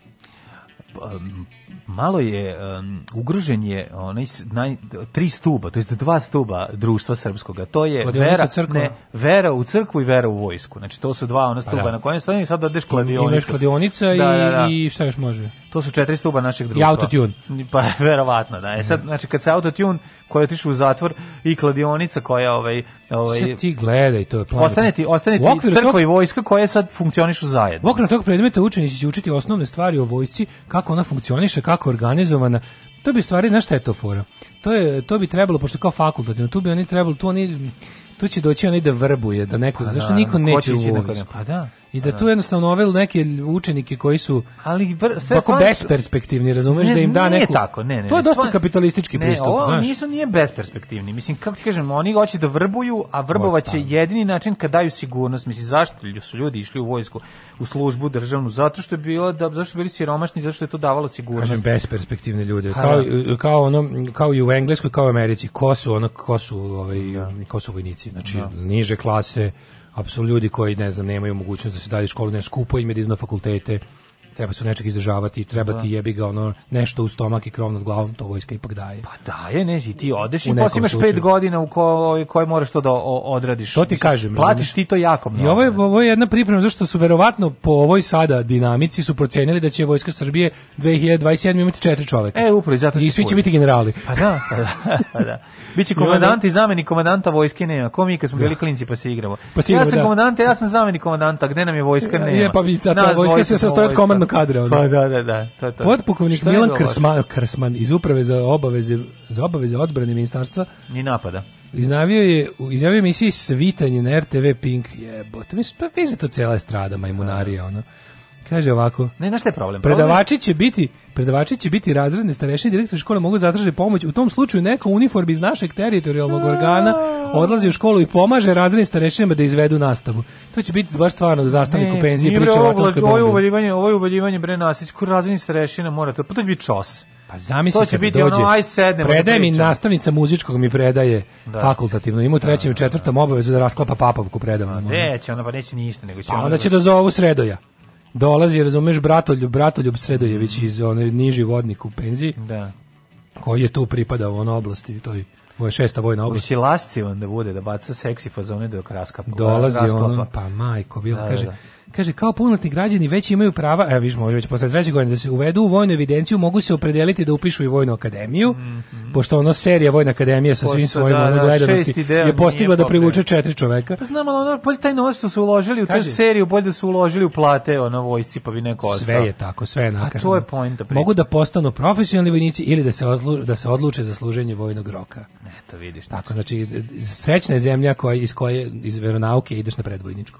um, malo je um, ugrožen je onaj naj, tri stuba, to jest dva stuba društva srpskog. To je vera, ne, vera u crkvu i vera u vojsku. Znači to su dva ona stuba da. na kojem stanje sad odeš kladionicu. Imaš kladionica da, i, da, da, i šta još može? To su četiri stuba našeg društva. I autotune. Pa verovatno, da. E sad da. znači kad se autotune koja je otišla u zatvor i kladionica koja ovaj ovaj Šta ti gledaj, to je plan. Ostane ti, ostane ti crkva i vojska koja sad funkcionišu zajedno. U okviru tog predmeta učenici će učiti osnovne stvari o vojsci, kako ona funkcioniše, kako je organizovana. To bi stvari na šta je to fora. To je to bi trebalo pošto kao fakultativno, tu bi oni trebalo, tu oni tu će doći oni da vrbuje, da neko, pa, zašto da, niko neće u vojsku? Pa da. I da tu jednostavno ove neke učenike koji su ali sve tako besperspektivni, razumeš ne, da im da nije neku... tako, ne, ne. To je dosta stvarno, kapitalistički ne, pristup, ovo, znaš. nisu nije besperspektivni. Mislim kako ti kažem, oni hoće da vrbuju, a vrbovaće jedini način kad daju sigurnost. Mislim zašto su ljudi išli u vojsku, u službu državnu zato što je bilo da zašto bili siromašni, zašto je to davalo sigurnost. Kažem besperspektivne ljude. Ha, pa kao da. kao ono kao i u Engleskoj, kao u Americi, ko su ono ko su ovaj da. ko su vojnici, znači da. niže klase apsolutno ljudi koji ne znam nemaju mogućnost da se dalje školu ne skupo im je da idu na fakultete treba su nečeg izdržavati, treba ti da. jebi ga ono nešto u stomak i krov nad glavom, to vojska ipak daje. Pa daje, ne, i ti odeš i posle imaš 5 godina u kojoj koje moraš to da odradiš. To ti kažem. Platiš ti to jako mnogo. I ovo je, da. ovo je jedna priprema zašto su verovatno po ovoj sada dinamici su procenili da će vojska Srbije 2027 imati četiri čoveka. E, upravo, zato I svi će biti generali. Pa da, pa da, pa da. Biće komandanti i zamenik komandanta vojske nema. Ko mi kad smo da. bili klinci pa se igramo. Pa ja sam komandant, ja sam zameni komandanta, gde nam je vojska e, nema. Je, pa bi, ta, vojska se sastoji od komandanta stvarno kadre. Ono. Pa da, da, da. To, to. Podpukovnik Milan Krsman, Krsman iz uprave za obaveze, za obaveze odbrane ministarstva. Ni napada. Iznavio je, izjavio je emisiji Svitanje na RTV Pink. Jebote, mislim, pa viže da to cijela estrada, majmunarija, da. ono. Kaže ovako. Ne, znaš šta je problem? Predavači će biti, predavači će biti razredni starešini direktor škole mogu zatražiti pomoć. U tom slučaju neka u uniformi iz našeg teritorijalnog da. organa odlazi u školu i pomaže razrednim starešinama da izvedu nastavu. To će biti baš stvarno da zastavnik u penzije priča o atomskoj bombi. Ovo je uvaljivanje, ovo je uvaljivanje bre Nasić, kur razini starešina mora to, pa to biti čos. Pa zamisli se da biti dođe, ono, aj sedne. Da predaje mi nastavnica muzičkog mi predaje da. fakultativno. Ima u trećem i da, četvrtom obavezu da rasklapa papavku predavam. Neće, ona pa neće ništa. Nego će pa onda će da zovu sredoja dolazi, razumeš, Bratoljub, Bratoljub Sredojević iz onaj niži vodnik u penziji, da. koji je tu pripadao u onoj oblasti, toj Ovo je šesta vojna oblast. Hoće lascivan da bude, da baca seksi fazone dok raskapa. Dolazi on, pa majko, bilo, da, kaže, da, da. Kaže, kao punoljetni građani već imaju prava, evo viš može već posle treće godine, da se uvedu u vojnu evidenciju, mogu se opredeliti da upišu i vojnu akademiju, mm -hmm. pošto ono serija vojna akademija sa svim svojim da, da, je postigla da privuče četiri čoveka. Pa znam, ali ono, bolje taj novac su uložili u tu seriju, bolje da su uložili u plate ono, vojsci, pa bi neko ostao. Sve je tako, sve je nakažno. A to je Da Mogu da postanu profesionalni vojnici ili da se, odlu, da se odluče za služenje vojnog roka. Eto, vidiš. Tako, znači, znači srećna je zemlja koja, iz koje, iz veronauke ideš na predvojničku.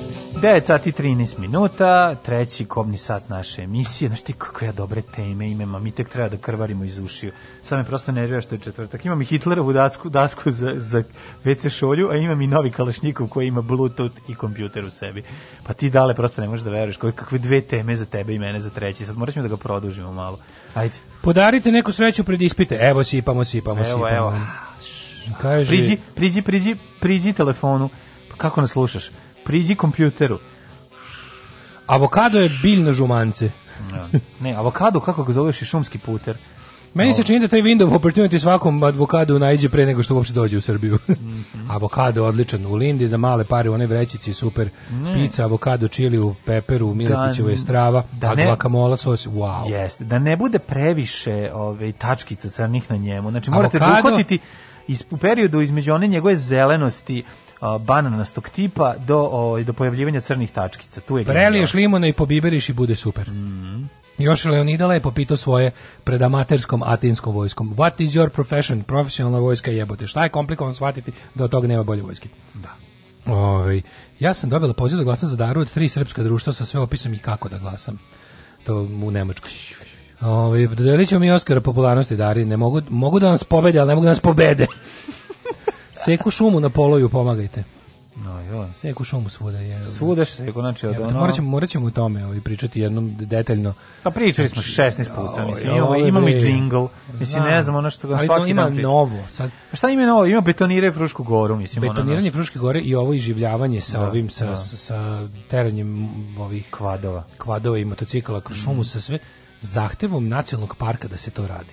9 i 13 minuta, treći kobni sat naše emisije. Znaš ti kako ja dobre teme imam, a mi tek treba da krvarimo iz ušiju. Sad me prosto nervira što je četvrtak. Imam i Hitlerovu dasku, dasku za, za WC šolju, a imam i novi kalašnikov koji ima Bluetooth i kompjuter u sebi. Pa ti dale prosto ne možeš da veruješ koje kakve dve teme za tebe i mene za treći. Sad morat da ga produžimo malo. Ajde. Podarite neku sreću pred ispite. Evo sipamo, sipamo, sipamo. Evo, evo. Kaže... Priđi, priđi, priđi, priđi telefonu. Pa kako nas slušaš? Priđi kompjuteru. Avokado je biljno žumance. Da. Ne, avokado, kako ga zoveš, je šumski puter. Meni se čini da taj window of opportunity svakom advokadu najđe pre nego što uopšte dođe u Srbiju. Mhm. avokado odličan u Lindi, za male pare u onoj vrećici super ne. pizza, avokado čili u peperu, u Miletićevoj da strava, da ne, guacamole sos, wow. Jeste, da ne bude previše ove, ovaj, tačkica crnih na njemu. Znači morate da avokado, da uhvatiti iz, u periodu između one njegove zelenosti bananastog tipa do, o, ovaj, do pojavljivanja crnih tačkica. Tu je Preliješ limona i pobiberiš i bude super. Mhm. Još Leonidala je popitao svoje pred amaterskom atinskom vojskom. What is your profession? Profesionalna vojska jebote. Šta je komplikovan shvatiti da od toga nema bolje vojske? Da. Oj, ovaj, ja sam dobila poziv da glasam za daru od tri srpska društva sa sve opisom i kako da glasam. To u Nemačkoj. Ovaj ćemo mi Oskara popularnosti Dari, ne mogu mogu da nas pobede, ali ne mogu da nas pobede. Seku šumu na poloju, pomagajte. No, jo. Seku šumu svuda je. Svuda se seku, znači od ono... Morat ćemo, morat ćemo u tome ovaj, pričati jednom detaljno. Pa pričali smo 16 znači, puta, mislim. Ovo, imamo i džingl. Mislim, ne znam ono što ga svaki ima dan novo. Sad... Šta ima novo? Ima betoniranje Frušku goru, mislim. Betoniranje ono, da. Fruške gore i ovo iživljavanje sa da, ovim, da. sa, sa, teranjem ovih... Kvadova. Kvadova i motocikala kroz šumu, sa sve zahtevom nacionalnog parka da se to radi.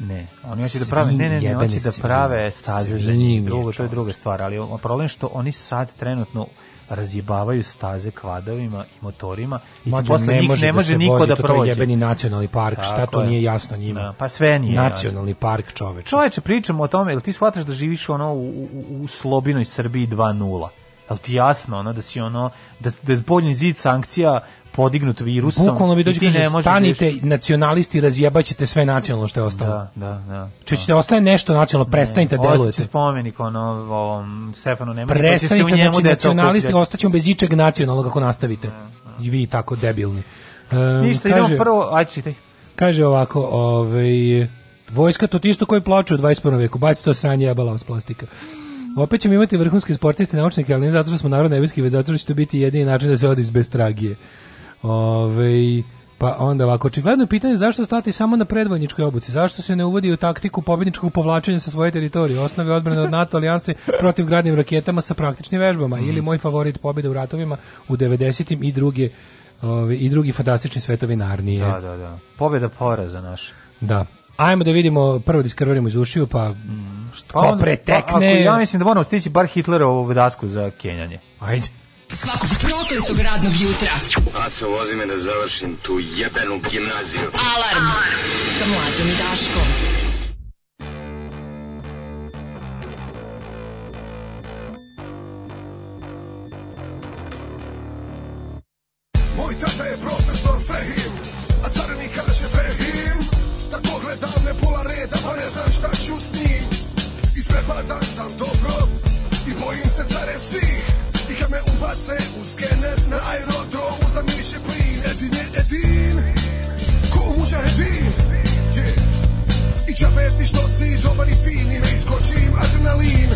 Ne, oni hoće da prave, ne, ne, ne, hoće da prave staze za njih, drugo, to je druga stvar, ali problem što oni sad trenutno razjebavaju staze kvadovima i motorima i Mađo, posle ne može ne da može da niko vozi, da prođe. To je jebeni nacionalni park, Tako šta to je. nije jasno njima? No, da, pa sve nije. Nacionalni jasno. park čoveče. Čoveče, pričamo o tome, ili ti shvataš da živiš ono u, u, u slobinoj Srbiji 2.0? Jel ti jasno ono da si ono da da je zid sankcija podignut virusom. Bukvalno bi dođe kaže stanite nacionalisti razjebaćete sve nacionalno što je ostalo. Da, da, da. da. Čućete ostaje nešto nacionalno, prestanite ne, delujete. spomenik ono ovom Stefanu Nemanji. Prestanite se u znači, nacionalisti ostaćemo bez ičeg nacionalnog ako nastavite. Da, da. I vi tako debilni. Um, Ništa, kaže, idemo prvo, ajde čitaj. Kaže ovako, ovaj vojska to isto koji plaču u 21. veku, baci to sranje jebala s plastika. Opet ćemo imati vrhunske sportiste, naučnike, ali ne zato što smo narodni već zato što će to biti jedini način da se odi iz bestragije. Ove, pa onda ovako, očigledno je pitanje zašto stati samo na predvojničkoj obuci, zašto se ne uvodi u taktiku pobjedničkog povlačenja sa svoje teritorije, osnove odbrane od NATO alijanse protiv gradnim raketama sa praktičnim vežbama mm. ili moj favorit pobjede u ratovima u 90. im i druge ove, i drugi fantastični svetovi Narnije. Da, da, da. Pobjeda poraza naša. Da. Ajmo da vidimo, prvo diskrvarimo iz ušiju, pa mhm. što pa onda, pretekne. Pa, ako, ja mislim da moramo stići bar Hitlerovu dasku za kenjanje. Ajde. Svakog prokletog radnog jutra. Aco, vozi me da završim tu jebenu gimnaziju. Alarm, Alarm. sa mlađom i Daškom. Moj tata je profesor Fehim, a carinik kada će Fehim, da pogledam ne pola reda, pa ne znam šta ću s njim. Isprepadan sam dobro i bojim se care svih me ubace u skener Na aerodromu za miše plin Edin je Edin Ko muđahedin yeah. I džabe ti što si dobar i fin I ne iskočim adrenalin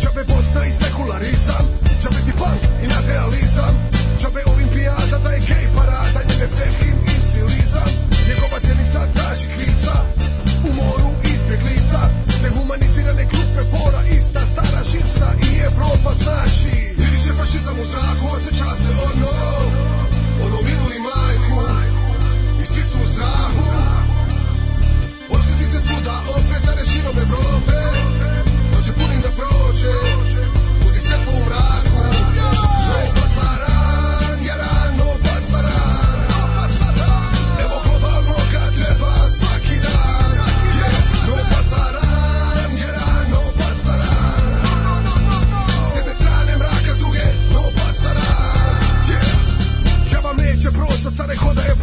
Džabe Bosna i sekularizam Džabe ti punk i nadrealizam Džabe olimpijada da je gej parada Njene fehim i silizam Njegova zjenica traži krica U moru izbjeglica Nehumanizirane grupe fora Ista stara žica i Evropa znači Vidi fašizam u zraku Osjeća se ono Ono milu i majku I svi su u strahu Osjeti se svuda opet Zare širom Evrope Noće punim da prođe Budi svetlo po mraku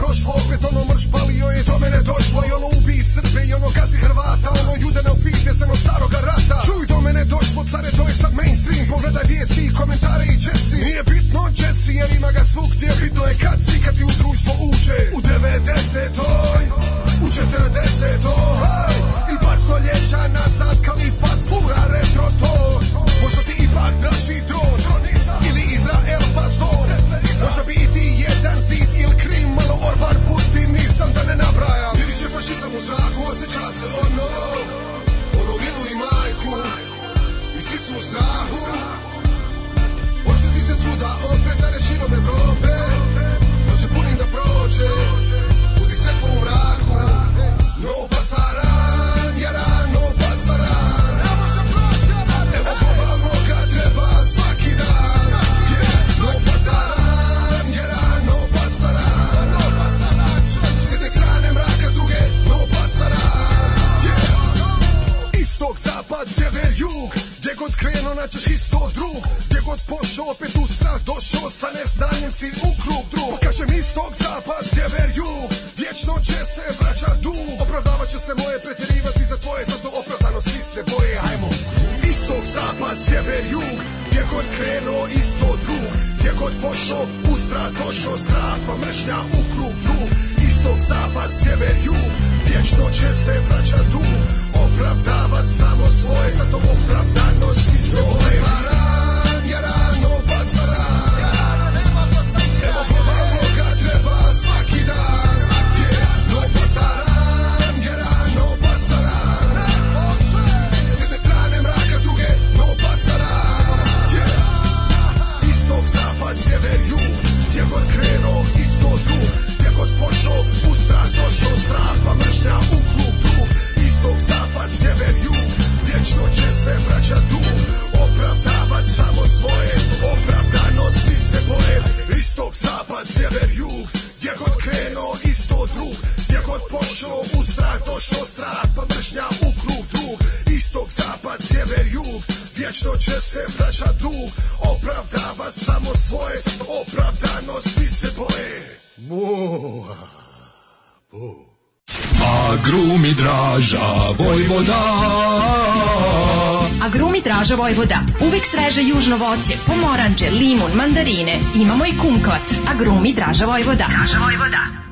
prošlo Opet ono mrš palio je, do mene došlo I ono ubi Srbe i ono gazi Hrvata Ono jude na ufite, stano staroga rata Čuj, do mene došlo, care, to je sad mainstream Pogledaj vijesti i komentare i Jesse Nije bitno Jesse, jer ima ga svugdje Bitno je kad si, kad ti u društvo uđe U 90-oj, u 40-oj Ili bar stoljeća nazad, kalifat fura retro to Možda ti ipak naši dron Ili Izrael fazon Možda bi i ti jedan zid ili kri malo orbar puti nisam da ne nabrajam Vidi Miriše fašizam u zraku, osjeća se ono Ono vinu i majku I svi su u strahu Osjeti se svuda opet za rešinom Evrope Noće punim da prođe Budi svetlo po mraku No pasara sa neznanjem si u krug drug Kažem istog, zapad, sjever, jug Vječno će se vraća dug Opravdavat će se moje pretjerivati za tvoje Zato opravdano svi se boje, ajmo Istog, zapad, sjever, jug Gdje god krenuo, isto drug Gdje god pošao, ustra došao Strah pa mržnja u krug drug Istog, zapad, sjever, jug Vječno će se vraća dug Opravdavat samo svoje Zato opravdano svi se boje Jaran, jarano, bazara na uklupu Istok, zapad, sjever, jug Vječno će se vraćat dug Opravdavat samo svoje Opravdano svi se boje Istok, zapad, sjever, jug Gdje god krenuo isto drug Gdje god pošao u strah Došao strah pa mržnja u krug drug Istok, zapad, sjever, jug Vječno će se vraćat dug Opravdavat samo svoje Opravdano svi se boje Moa Boa grumi draža Vojvoda A grumi draža Vojvoda Uvek sveže južno voće, pomoranđe, limun, mandarine Imamo i kumkvat A grumi draža Vojvoda Draža Vojvoda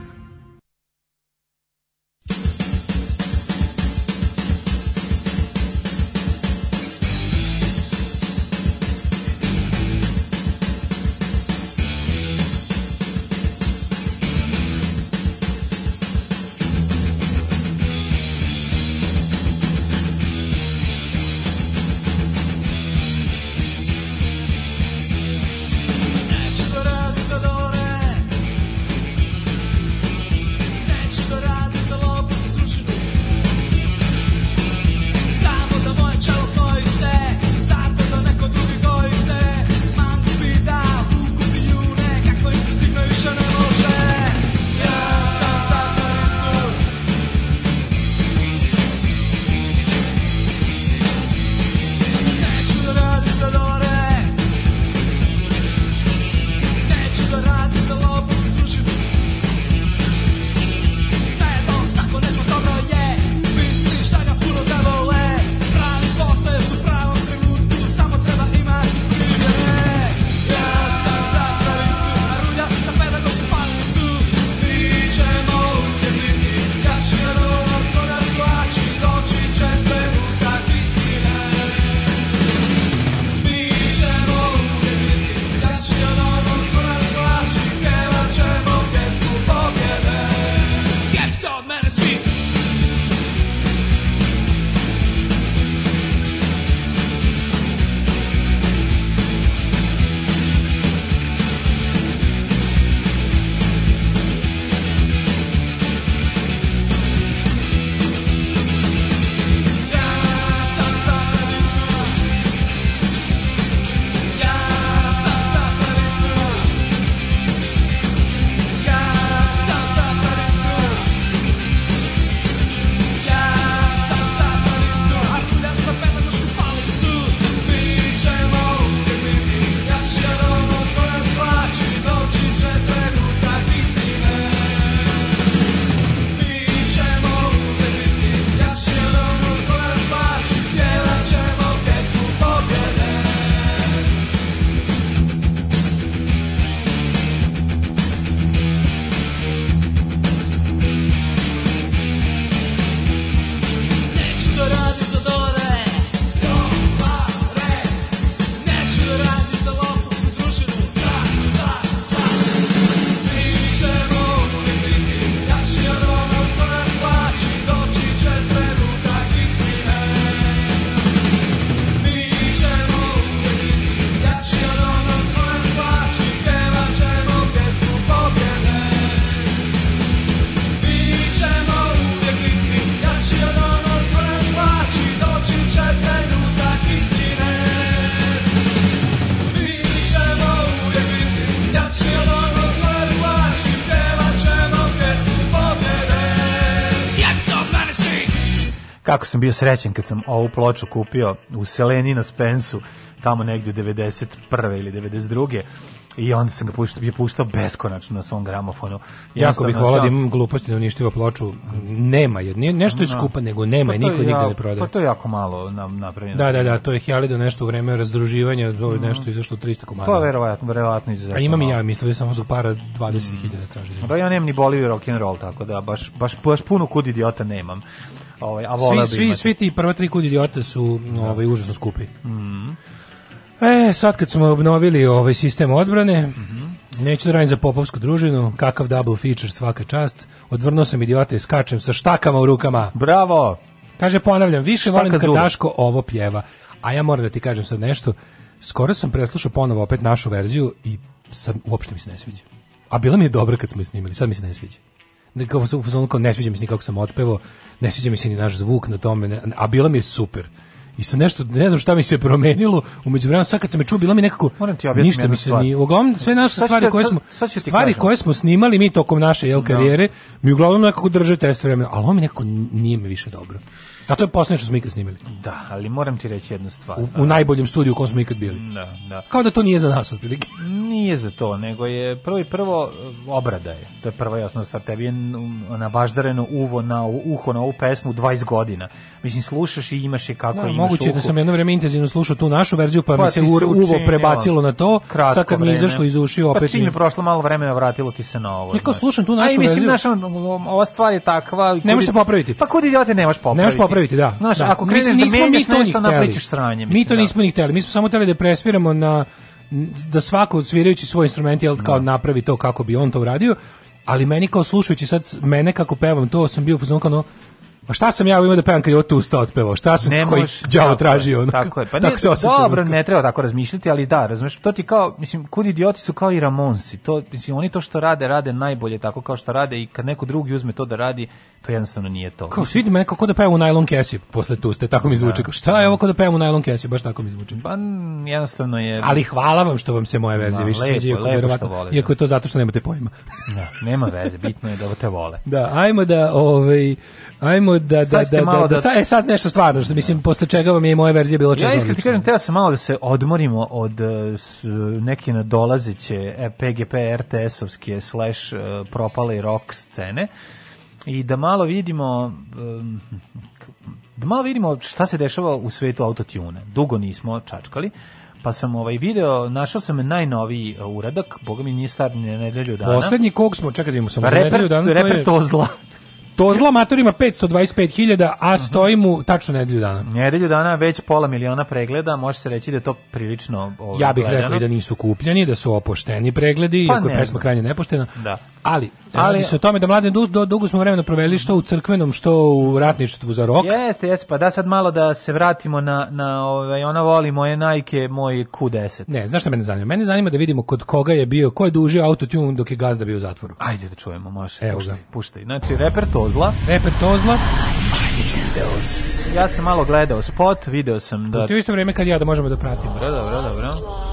kako sam bio srećen kad sam ovu ploču kupio u Seleni na Spensu, tamo negde 91. ili 92 i onda sam ga puštao, je puštao beskonačno na svom gramofonu. Jako bih volao da imam gluposti na da uništivo ploču. Nema je, nije nešto je da. skupa, nego pa nema pa je, niko nigde ne prodaje. Pa to je jako malo nam napravljeno. Da, da, da, to je Hjalido nešto u vreme razdruživanja, to je mhm. nešto izašlo 300 komada. To je verovatno, verovatno izuzetno. A imam i ja, mislim da samo za para 20.000 mhm. tražili. Da, ja nemam ni Bolivir rock and roll, tako da baš, baš, baš puno kud idiota nemam. Ovaj, a svi, svi, svi ti prva tri kud idiota su da. ovaj, užasno skupi. Mm. E, sad kad smo obnovili ovaj sistem odbrane, mm -hmm. neću da radim za popovsku družinu, kakav double feature svaka čast, odvrnuo sam idiota i skačem sa štakama u rukama. Bravo! Kaže, ponavljam, više volim kad Daško ovo pjeva. A ja moram da ti kažem sad nešto, skoro sam preslušao ponovo opet našu verziju i sad uopšte mi se ne sviđa. A bila mi je dobra kad smo je snimili, sad mi se ne sviđa. Da, kao sam kao ne sviđa mi se ni kako sam otpevao, ne sviđa mi se ni naš zvuk na tome, ne, a bilo mi je super. I sa nešto, ne znam šta mi se promenilo, u međuvremenu sad kad sam me čuo, bilo mi nekako Moram ti ništa mi se ni, uglavnom sve naše stvari koje smo sad, sad stvari kažem. koje smo snimali mi tokom naše jel da. karijere, no. mi uglavnom nekako drže test vremena, ali on mi nekako nije mi više dobro. A to je poslednje što smo ikad snimili. Da, ali moram ti reći jednu stvar. U, u najboljem studiju u kom smo ikad bili. Da, da. Kao da to nije za nas, otprilike. Nije za to, nego je prvo i prvo eh, obrada je. To je prva jasna stvar. Tebi je mm, nabaždareno uvo na uho na ovu pesmu 20 godina. Mislim, slušaš i imaš je kako da, imaš Moguće uhu. da sam jedno vreme intenzivno slušao tu našu verziju, pa, pa mi se uvo prebacilo na to. Kratko sad kad vreme. mi izašlo iz uši, pa opet... Pa čim je prošlo malo vremena, vratilo ti se na ovo. Niko, slušam tu našu Aj, mislim, verziju. Naša, ova stvar je takva... Ne možeš se popraviti. Pa kod idiote, da nemaš popraviti. Nemaš popraviti napraviti, da. Znaš, da. ako kreneš da nismo, da menjaš nešto, napričaš sranje. Mi to da. nismo ni hteli, mi smo samo hteli da presviramo na da svako svirajući svoj instrument jel, kao da. napravi to kako bi on to uradio ali meni kao slušajući sad mene kako pevam to sam bio fuzon kao Ma pa šta sam ja imao da pevam kad je otu usta otpevao? Šta sam ne koji đavo tražio? Ono, tako je. Pa tako nije, se Dobro, ne treba tako razmišljati, ali da, razumeš, to ti kao, mislim, kudi idioti su kao i Ramonsi. To, mislim, oni to što rade, rade najbolje tako kao što rade i kad neko drugi uzme to da radi, to jednostavno nije to. Kao se vidi mene kako da pevam u najlon kesi posle tuste, tako mi zvuči. Da. Šta je ovo kod da pevam u najlon kesi, baš tako mi zvuči. Pa jednostavno je Ali hvala vam što vam se moje verzije da, više sviđa, iako, verovatno, iako je to zato što nemate pojma. Da, nema veze, bitno je da te vole. Da, ajmo da ovaj Ajmo da da sad da da, da, da, sad, e, sad nešto stvarno što mislim posle čega vam je i moja verzija bila čega. Ja iskreno ti kažem teo sam malo da se odmorimo od e, s, neke nadolazeće e, PGP RTS-ovske slash e, propale rock scene i da malo vidimo da malo vidimo šta se dešava u svetu autotune. Dugo nismo čačkali pa sam ovaj video, našao sam najnoviji uredak, boga mi nije star nedelju dana. Poslednji kog smo, čekaj da imamo samo nedelju dana. Reper to zla. Tozla matur 525.000, a mhm. stoji mu tačno nedelju dana. Nedelju dana već pola miliona pregleda, može se reći da to prilično ovaj, Ja bih gledano. rekao i da nisu kupljeni, da su opošteni pregledi, pa iako je pesma krajnje nepoštena. Da. Ali, ali se o tome da mladen dugo, dugo smo vremena proveli što u crkvenom, što u ratništvu za rok. Jeste, jeste, pa da sad malo da se vratimo na, na ovaj, ona voli moje najke, moj Q10. Ne, znaš šta mene zanima? Mene zanima da vidimo kod koga je bio, ko je auto tune dok je gazda bio u zatvoru. Ajde da čujemo, može. Evo puštaj, puštaj. Znači, reper Tozla. Reper Tozla. Ja sam malo gledao spot, video sam da... Pusti u isto vrijeme kad ja da možemo da pratimo. Dobro, dobro, dobro.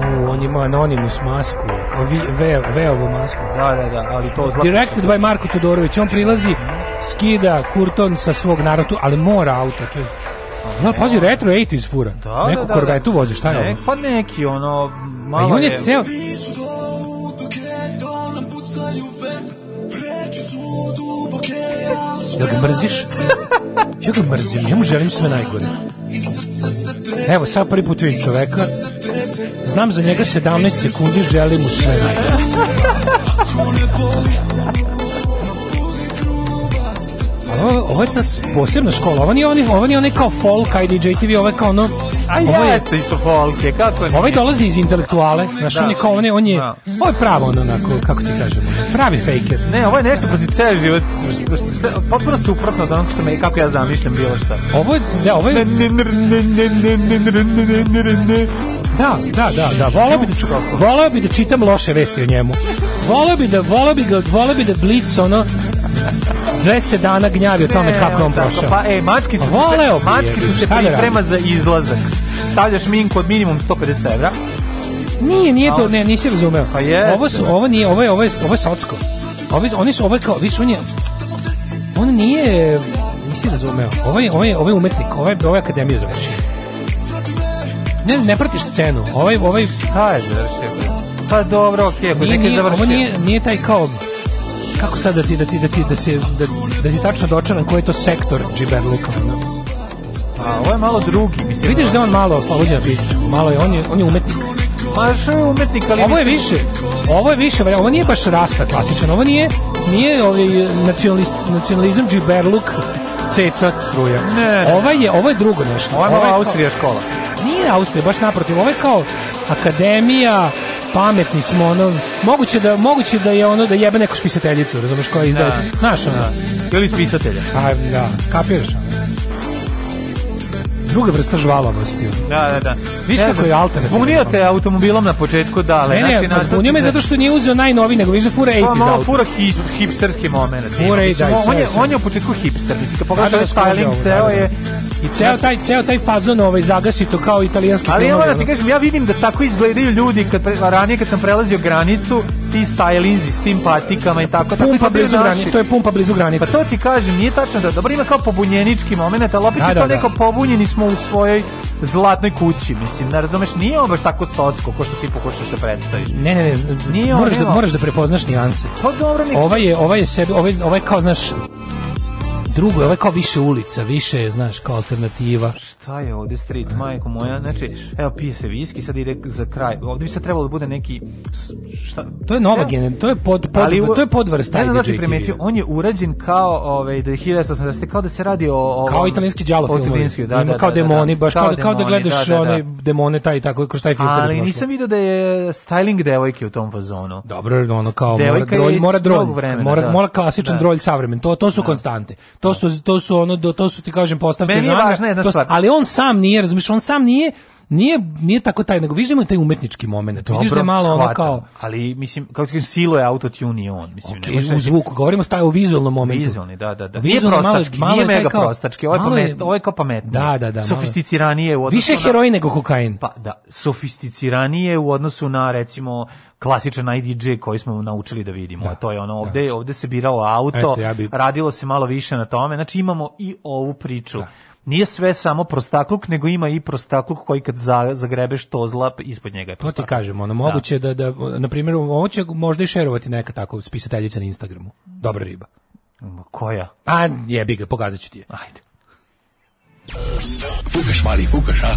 U, on je imao Anonymous masku, vi, ve, veovu masku. Da, da, da, ali to zlatno. Directed by Marko Todorović, on prilazi, mhm. skida kurton sa svog narodu, ali mora auto, čez... Ja, pazi, retro 80s fura. Da, Neku da, da, da. vozi, šta je ono? Pa neki, ono, malo je... A on je ceo... Jel ga mrziš? ja ga mrzim, ja mu želim sve najgore. Evo, sad prvi put vidim čoveka. Znam za njega 17 sekundi, želim mu sve najgore. Ovo, ovo je ta posebna škola, ovo nije, ovo nije onaj kao folk, ajde JTV, ovo je kao ono... A ovo je, jeste isto folk, je, kako je? Ovaj dolazi iz intelektuale, znaš, da. on je kao, on on je, da. ovo je pravo ono, onako, kako ti kažem, pravi faker. Ne, ovo je nešto proti ceo život, potpuno suprotno od onog što me, kako ja zamišljam bilo šta. Ovo je, da, ovo je... Da, da, da, da, volao bi da, volao bi da čitam loše vesti o njemu. Volao bi da, volao bi ga, volao bi da blic, ono, 20 dana gnjavio tome kako on prošao. Pa, e, mačkicu, Voleo mačkicu se da priprema za izlazak. Stavljaš minku od minimum 150 evra. Nije, nije to, ne, nisi razumeo. Pa je. Ovo su, ovo nije, ovo je, ovo je, ovo je socko. Ovi, oni su, ovo je kao, viš, on je, on nije, nisi razumeo. Ovo je, ovo je, ovo je umetnik, ovo je, ovo je akademiju završio. Ne, ne pratiš scenu. Ovaj, ovaj... Šta je završio? Pa dobro, okej, okay, nije, neke završio. nije, nije taj kao kako sad da ti da ti da ti da se da, da ti tačno dočaram koji je to sektor džiberluka a pa, ovo je malo drugi mislim vidiš da on malo oslobođen malo je on je on je umetnik pa što je umetnik ali ovo je više ovo je više ovo nije baš rasta klasičan ovo nije nije ovaj nacionalist nacionalizam džiberluk ceca struja ne, ne. ovo je ovo je drugo nešto ovo je, ovo je Austrija škola nije Austrija baš naprotiv ovo je kao akademija pametni smo, ono, moguće da, moguće da je ono da jebe neku spisateljicu, razumeš koja je da. izdala. Znaš, ono. Ili spisatelja. A, pa, da, kapiraš, ono druga vrsta žvalavosti. Da, da, da. Viš kako je alter. Zbunio te automobilom na početku, da, ne, ne, znači, pa zbunio me zato što nije uzeo najnoviji, nego više fura 80s pa, auto. Fura hipsterski moment. Fura 80 on, je, on je u početku hipster, mislim, kad pogledaš da, da, ovaj da, styling, ceo je i ceo znači- taj ceo taj fazon ovaj zagasito kao italijanski Ali ja moram ti kažem ja vidim da tako izgledaju ljudi kad ranije kad sam prelazio granicu ti stylinzi s tim patikama i tako. tako tako blizu granice, to je pumpa blizu granice. Pa to ti kažem, nije tačno da, dobro ima kao pobunjenički moment, ali opet da, je to da, da. neko da. pobunjeni smo u svojoj zlatnoj kući, mislim, ne razumeš, nije on baš tako socsko ko što ti pokušaš da predstaviš. Ne, ne, ne, nije moraš, da on, da, moraš da prepoznaš nijanse. Pa dobro, nek... ova je, ova je sebi, ovaj, ovaj kao, znaš, drugo, ovo je kao više ulica, više, znaš, kao alternativa. Šta je ovde street, majko moja? Znači, evo, pije se viski, sad ide za kraj. Ovde bi sad trebalo da bude neki... Šta? To je nova genen, to je, pod, pod, ali, to je podvrsta Ne znam da si primetio, on je urađen kao, ovaj, da je 1980, kao da se radi o... o kao italijanski djalo film. Italijanski, da, da, da, kao da, da. demoni, baš kao, kao, da, da gledaš da, one demone taj tako kroz taj filter. Ali nisam video da je styling devojke u tom fazonu. Dobro, ono kao mora drolj, mora drolj, mora, mora klasičan drolj savremen. To to su konstante. To su to su ono to su ti kažem postavke Meni žanra. Važna jedna stvar. ali on sam nije, razumiješ, on sam nije nije nije tako taj nego vidimo da taj umetnički momenat. Vidiš da je malo shvatam, ono kao ali mislim kako kažem silo je autotune on mislim okay, ne u zvuku govorimo staj o vizuelnom momentu. Vizuelni da da da. Nije prostački, malo, nije mega kao, prostački, ovo je pamet, ovo kao pametno. Da da da. Sofisticiranije u odnosu Više heroin nego kokain. Pa da, sofisticiranije u odnosu na recimo klasičan IDJ koji smo naučili da vidimo. Da, a to je ono ovde, da. ovde se birao auto, Eto, ja bi... radilo se malo više na tome. Znači imamo i ovu priču. Da. Nije sve samo prostakluk, nego ima i prostakluk koji kad zagrebeš to zlap ispod njega je prostakluk. To ti kažem, ono da. moguće da, da, da na primjer, ovo će možda i šerovati neka tako spisateljica na Instagramu. Dobra riba. Koja? A jebi ga, pokazat ću ti je. Ajde. Fukaš, mali, fukaš, a?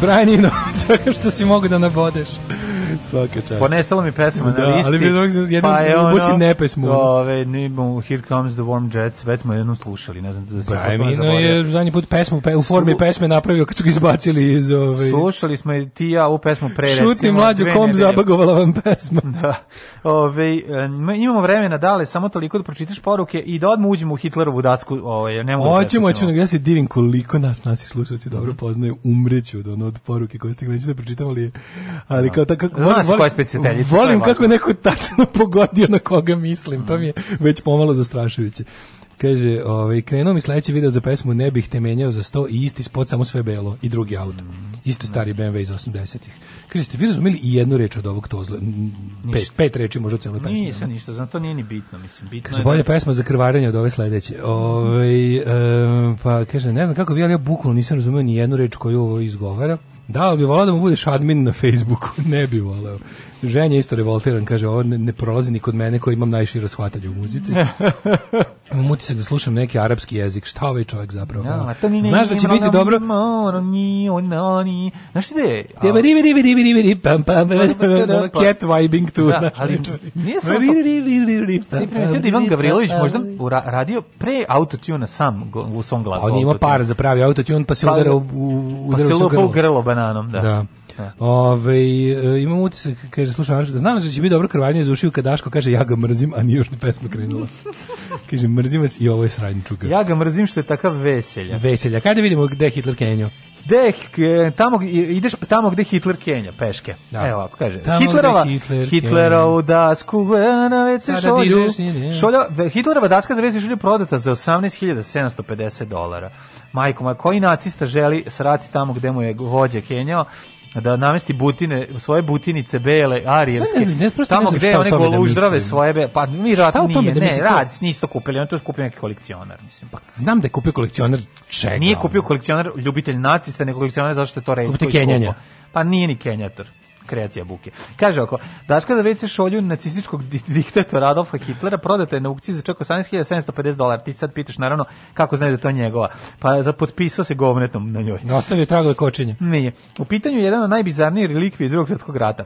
Brian Eno, svega što si mogu da nabodeš. Svaka čast. Ponestalo mi pesama da, na listi. Ali mi je pa je ono, Busi ne pesmu. Ove, nimo, Here Comes the Warm Jets, već smo jednom slušali, ne znam da se Brajmino pa, je zadnji put pesmu, pe, u formi pesme napravio kad su ga izbacili iz... Ove... Ovaj, slušali smo i ti ja u pesmu pre, recimo. Šutni mlađo kom zabagovala vam pesma. Da. Ove, imamo vremena, dale, samo toliko da pročitaš poruke i da odmah uđemo u Hitlerovu dasku. Ove, ne mogu da hoćemo, hoćemo, ja se divim koliko nas, nasi slušalci dobro mhm. poznaju, umreću od ono od poruke koje ste gledali, pročitavali, ali da. kao tako, Zna se koja specijaliteljica. Volim kako je neko tačno pogodio na koga mislim. To mi je već pomalo zastrašujuće. Kaže, ovaj, krenuo mi sledeći video za pesmu Ne bih te menjao za 100 i isti spot, samo sve belo i drugi auto. Isto stari BMW iz 80-ih. Kaže, ste vi razumeli i jednu reč od ovog tozla? Pet, pet reči možda u cijeloj pesmi. Nisam nema. ništa, znam, to nije ni bitno. Mislim, bitno kaže, bolje da... pesma za krvarenje od ove sledeće. Ove, ovaj, e, pa, kaže, ne znam kako vi, ali ja bukvalno nisam razumio ni jednu reč koju ovo izgovara. Da, ali bi volao da mu budeš admin na Facebooku, ne bi volao. Ženja isto revoltiran, kaže, ovo ne, ne prolazi ni kod mene koji imam najšira shvatanja u muzici. imam utisak da slušam neki arapski jezik. Šta ovaj čovjek zapravo? Ja, da, to ne Znaš da će biti dobro? Znaš ti gde? Da Tebe pa, pa, pa, cat vibing tu. Da, ali nije samo to. Ti primetio Ivan Gavrilović možda u radio pre autotuna sam u svom glasu. On ima par za pravi autotune, pa se udara u, u, u, u, u, u, u, u, u, u, u, u, u, u, Da. Ove, ovaj, imam utisak, kaže, slušam, znam da će biti dobro krvanje iz ušiju kad Daško kaže ja ga mrzim, a nije još ni pesma krenula. kaže, mrzim vas i ovo je sranj čuka. Ja ga mrzim što je takav veselja. Veselja. Kada da vidimo gde je Hitler Kenjo? Gde, e, tamo, ideš tamo gde Hitler Kenja, peške. Da. Evo ovako, kaže. Tamo Hitlerova, Hitler Hitlerovu dasku na WC šolju. Šolja, Hitlerova daska za WC šolju prodata za 18.750 dolara. Majko, ma koji nacista želi srati tamo gde mu je vođa Kenjao? da namesti butine, svoje butinice bele, arijevske, tamo gde one da goluždrave da svoje, be, pa mi rad šta nije, da ne, to... rad niste kupili, on to je kupio neki kolekcionar, mislim. Pa. Znam da je kupio kolekcionar čega? Nije kupio kolekcionar ljubitelj nacista, nego kolekcionar zašto je to redko Kupite Kenjanja. Pa nije ni Kenjator kreacija buke. Kaže oko, daška da za WC šolju nacističkog diktatora Adolfa Hitlera prodata je na aukciji za čak 18.750 dolara. Ti sad pitaš naravno kako znaš da to je njegova. Pa za potpisao se govnetom na njoj. Ostavio tragove kočenja. Nije. U pitanju je jedan od najbizarnijih relikvija iz drugog svjetskog rata.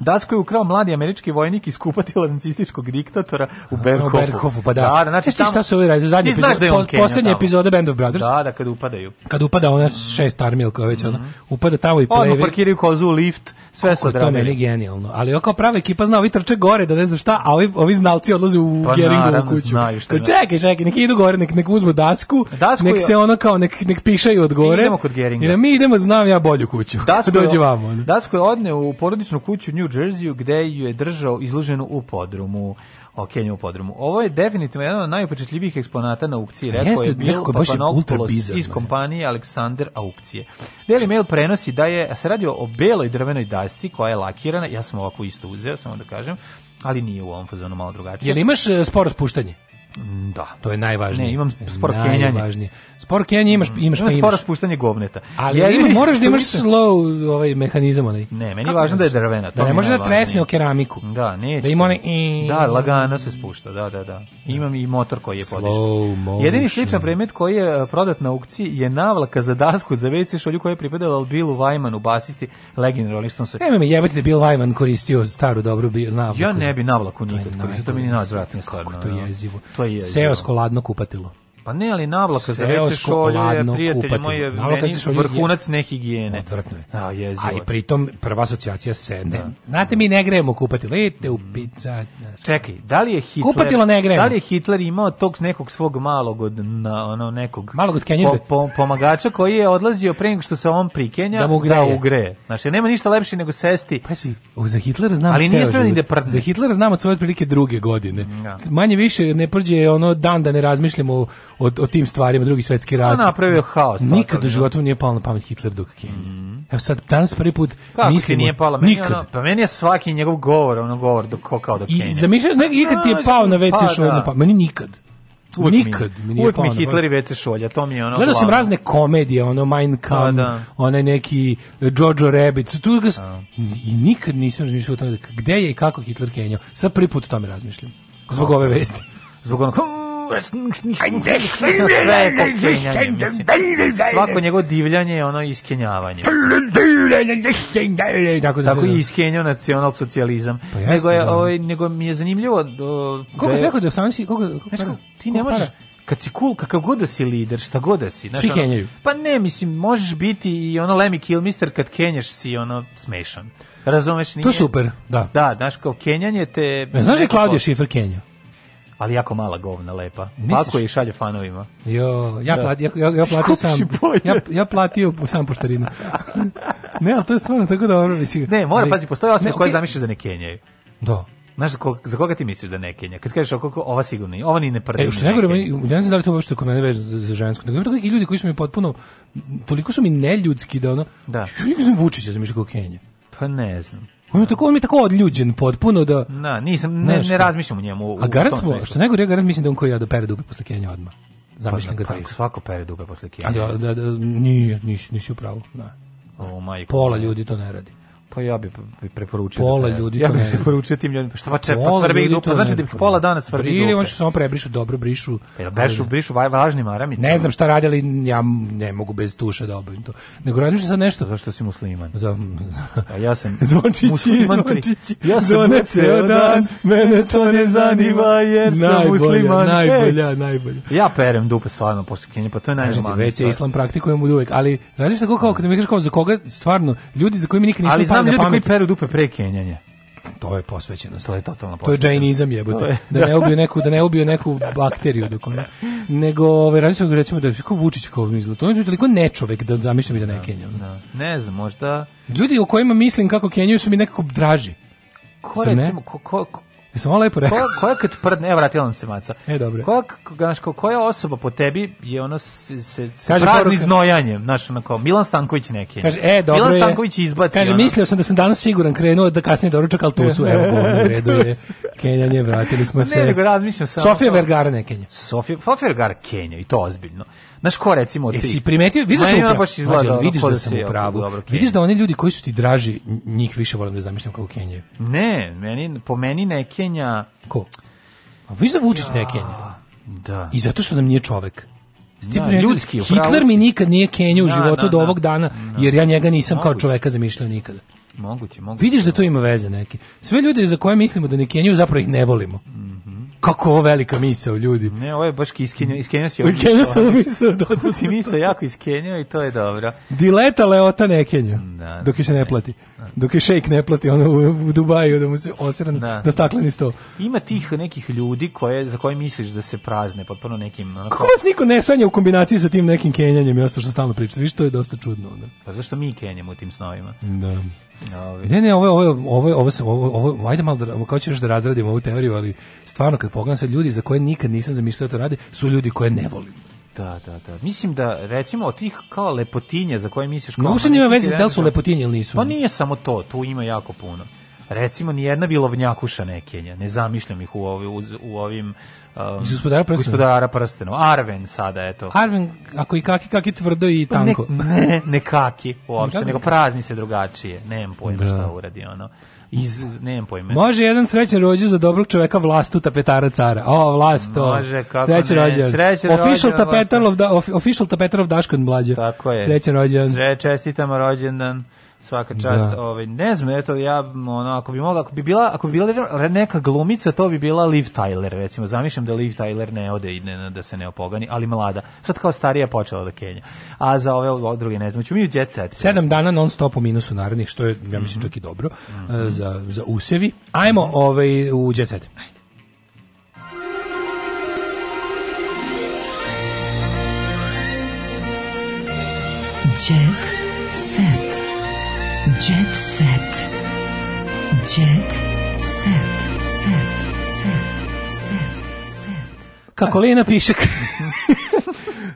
Dasku je ukrao mladi američki vojnik iz kupatila nacističkog diktatora u Berkovu. U Berkofu, pa da. Da, da znači, e, tamo, šta se ovaj radi? Zadnji epizod, da on poslednja epizoda Band of Brothers. Da, da, kada upadaju. Kada upada ona šest armija, koja već mm -hmm. ona, upada tamo i plevi. Odmah parkiraju kozu u lift, sve su odradili. To meni genijalno. Ali oko prava ekipa zna, ovi trče gore da ne znam šta, a ovi, ovi znalci odlaze u pa, Geringu u kuću. Znaju šta pa da- čekaj, čekaj, nek idu gore, nek, nek uzmu dasku, dasku nek se ono kao, nek, nek pišaju od gore. Mi idemo kod Geringa. I da mi idemo, znam ja bolju kuću. Dasku, da Dođe vamo. Dasku je odne u porodičnu kuću New New Jerseyu gde ju je držao izloženu u podrumu okenja u podrumu. Ovo je definitivno jedan od najupečetljivijih eksponata na aukciji, rekao je Bill Papanopoulos iz kompanije Aleksander Aukcije. Daily Mail prenosi da je se radi o beloj drvenoj dasci koja je lakirana, ja sam ovako isto uzeo, samo da kažem, ali nije u ovom fazonu malo drugačije. Jel imaš e, sporo spuštanje? Da, to je najvažnije. Ne, imam spor kenjanje. Najvažnije. Spor kenjanje imaš mm. imaš imam pa imaš. Sporo spuštanje govneta. Ali ja ima, moraš da imaš slow ovaj mehanizam onaj. Ne, meni je važno da je drvena. Da to da ne može da tresne o keramiku. Da, neće. Da ima onaj i... Da, lagano se spušta, da, da, da. Imam i motor koji je podiže. Jedini sličan predmet koji je e, prodat na aukciji je navlaka za dasku za WC šolju koja je pripadala Billu Weimanu, basisti Legend Rolling Stones. Ne, me jebati da Bill Weiman koristio staru dobru navlaku. Ja ne bi navlaku nikad koristio, to mi je najodvratnije stvar. Da. To je jezivo. To Ovaj je seosko ladno kupatilo. Pa ne, ali navlaka za WC šolju je, prijatelj moj, je meni vrhunac nehigijene. Odvrtno je. Da, a, a i pritom prva asocijacija se ne. Da. Znate, mi ne grejemo kupatilo. Idite u pizza. Čekaj, da li je Hitler... Kupatilo ne grejemo. Da li je Hitler imao tog nekog svog malog od, na, ono, nekog... Malog od po, po, pomagača koji je odlazio pre nego što se on prikenja da mu ugreje. Da ugre. Znači, nema ništa lepše nego sesti. Pa si, za Hitler znam Ali nije smio ni da prdne. Za Hitler znam od svoje otprilike druge godine. Ja. Da. Manje više ne prđe ono dan da ne razmišljamo od od tim stvarima, drugi svetski pa rat. napravio haos. Nikad u da. životu nije palo na pamet Hitler dok Kenija. Mm. Evo sad, danas prvi put Kako mislimo... nije palo? Meni nikad. Ono, pa meni je svaki njegov govor, ono govor do, kao dok Kenija. I zamišljaš, nekad ti je pao na pa WC šolj na da. pamet. Meni nikad. Uvijek nikad mi, mi nije uvijek mi Hitler i WC šolja, to mi je ono. Gledao sam razne komedije, ono Mein pa Kampf, da. onaj neki eh, Jojo Rabbit, tu ga, i nikad nisam razmišljao o tome gde je i kako Hitler Kenjao. Sad prvi put o tome razmišljam. Zbog ove vesti. Zbog onog Da Svako njegovo divljanje je ono iskenjavanje. Mislim. Tako, da tako i iskenjao nacional socijalizam. Pa nego, je, da. ovaj, nego mi je zanimljivo... Do, koliko da se rekao da sam si... Koliko, ti ne možeš kad si cool, kakav god da si lider, šta god da si. Znaš, Svi kenjaju. pa ne, mislim, možeš biti i ono Lemmy Kilmister kad kenjaš si ono smešan. Razumeš? Nije... To super, da. Da, znaš, kao kenjanje te... Ne, znaš je Klaudio Šifer kenjao? ali jako mala govna lepa. Pako je šalje fanovima. Jo, ja, da. plat, ja, ja, ja platio sam. Ja, ja platio sam poštarinu. ne, ali to je stvarno tako dobro, ono mislim. Ne, mora, ali, pazi, postoji osobe okay. koje zamišljaš da ne kenjaju. Da. Znaš, za koga, za koga ti misliš da ne Kenja? Kad kažeš oko ova sigurno, ova ni ne prde. E, što ne govorim, ja ne znam da li to uopšte kod mene veže za žensko. Da ima takvi ljudi koji su mi potpuno, toliko su mi neljudski da ono, da. Vučića zamišljaš kao Kenja. Pa ne znam. On je tako, on je tako odljuđen potpuno da... Na, nisam, ne, ne razmišljam o njemu. U, a Garac smo, što ne govorio, Garant mislim da on koji ja do pere dupe posle kenja odmah. Zamišljam pa, ga da, pa, tako. Svako pere dupe posle kenja. Ali, da, da, nije, nisi, nisi u pravu, da. O, majko. Pola ljudi to ne radi. Pa ja bih preporučio. Da pola ljudi ja to ne. Ja bih preporučio tim ljudima. Pa šta pa čepa svrbi ih duplo, pa znači da ih pola dana svrbi duplo. Pa- Ili hoće samo prebrišu, dobro brišu. Ja brišu, brišu važni maramice. Ne znam šta radi, ali ja ne mogu bez tuša da obavim to. Nego razmišljam sad nešto. Zašto si musliman? Za, za. A ja sam zvončići, zvončići. Ja sam ne ceo dan, mene to ne zanima jer najbolja, sam musliman. Najbolja, Ej. najbolja. Ja perem dupe stvarno posle kinje, pa to je najmanje. Već je islam praktikujem uvek, ali razmišljam kako kao kad mi kažeš kao za koga stvarno ljudi za koje mi nikad nismo znam ljude koji peru dupe pre Kenjanja. To je posvećenost. To je totalno posvećenost. To je džainizam jebote. Je. da ne ubije neku da ne ubije neku bakteriju dok ona nego ovaj recimo recimo da je kao Vučić kao mi izlato. On je toliko nečovek da zamišljam da ne da, Kenja. Da, Ne znam, možda ljudi o kojima mislim kako Kenjaju su mi nekako draži. Ko recimo, ko, ko, Jesam ovo lepo rekao? Koja, koja kad prdne, evo vratila nam se maca. E, dobro. Koja, znaš, koja osoba po tebi je ono se, se, se kaže, prazni poruka, znojanjem, znaš, ono kao Milan Stanković neki. Kaže, e, dobro Milan je. Stanković izbaci. Kaže, ono. mislio sam da sam danas siguran krenuo da kasnije doručak, ali to su, evo, govorno redu je. Kenjanje, vratili smo se. Ne, nego razmišljam samo. Sofija Vergara ne Kenja. Sofija, Sofija Vergara Kenja, i to ozbiljno. Znaš ko recimo ti? Jesi primetio, vidiš da sam baš izgleda, vidiš da, da sam u pravu. Vidiš da oni ljudi koji su ti draži, njih više volim da zamišljam kao Kenje. Ne, meni po meni ne Kenija. Ko? A vi za da Vučić ne Kenja. Da. I zato što nam nije čovek. Ti da, ljudski, Hitler mi nikad nije Kenija u da, životu da, do ovog dana, jer ja njega nisam kao čoveka zamišljao nikada. Moguće, moguće. Vidiš da to ima veze neki. Sve ljude za koje mislimo da ne Keniju, zapravo ih ne volimo. Mhm kako ovo velika misao, ljudi. Ne, ovo je baš iskenio, iskenio si ovo. Iskenio sam misao, da. Kako da, si da. misao jako iskenio i to je dobro. Dileta leota ne kenju, da, dok je se ne plati. Da. Dok je šejk ne plati, ono u, Dubaju, da mu se osran da, na stakleni sto. Ima tih nekih ljudi koje, za koje misliš da se prazne, potpuno nekim... Onako... Kako vas niko ne sanja u kombinaciji sa tim nekim kenjanjem i ostao što stalno priča? Viš, to je dosta čudno. Onda. Pa zašto mi kenjamo u tim snovima? Da. Ne, ne, ovo ovo ovo ovo ovo, ovo ajde malo da kao ćeš da razradimo ovu teoriju, ali stvarno kad pogledam sve ljudi za koje nikad nisam zamislio da to rade, su ljudi koje ne volim. Da, da, da. Mislim da recimo od tih kao lepotinje za koje misliš kao. No, uopšte nema veze da li su lepotinje ili nisu. Pa nije samo to, tu ima jako puno recimo ni jedna bilovnjakuša nekenja ne zamišljam ih u, ovi, u, u ovim Um, Iz gospodara prstenova. Gospodara prstenova. Arven sada, eto. Arven, ako i kaki, kaki tvrdo i pa tanko. Ne, ne, kaki uopšte, nego prazni se drugačije. Nemam pojma da. šta uradi, ono iz nemam pojma. Može jedan srećan rođendan za dobrog čoveka vlastu tapetara cara. O, vlast to. Može, kako srećan ne. Rođen. Srećan official tapetar da, of da, official tapetarov of Daškan mlađe. Tako je. Srećan rođendan. Sre, čestitamo rođendan svaka čast. Da. Ovaj ne znam, eto ja ono ako bi mogla, ako bi bila, ako bi bila neka glumica, to bi bila Liv Tyler, recimo. Zamišljam da Liv Tyler ne ode i ne, da se ne opogani, ali mlada. Sad kao starija počela da Kenja. A za ove druge ne znam, ću mi u jet set. 7 dana non stop u minusu narednih, što je ja mislim mhm. čak i dobro mm -hmm. za za usevi. Ajmo mhm. ovaj u jet set. Ajde. Kako Lena Pišak.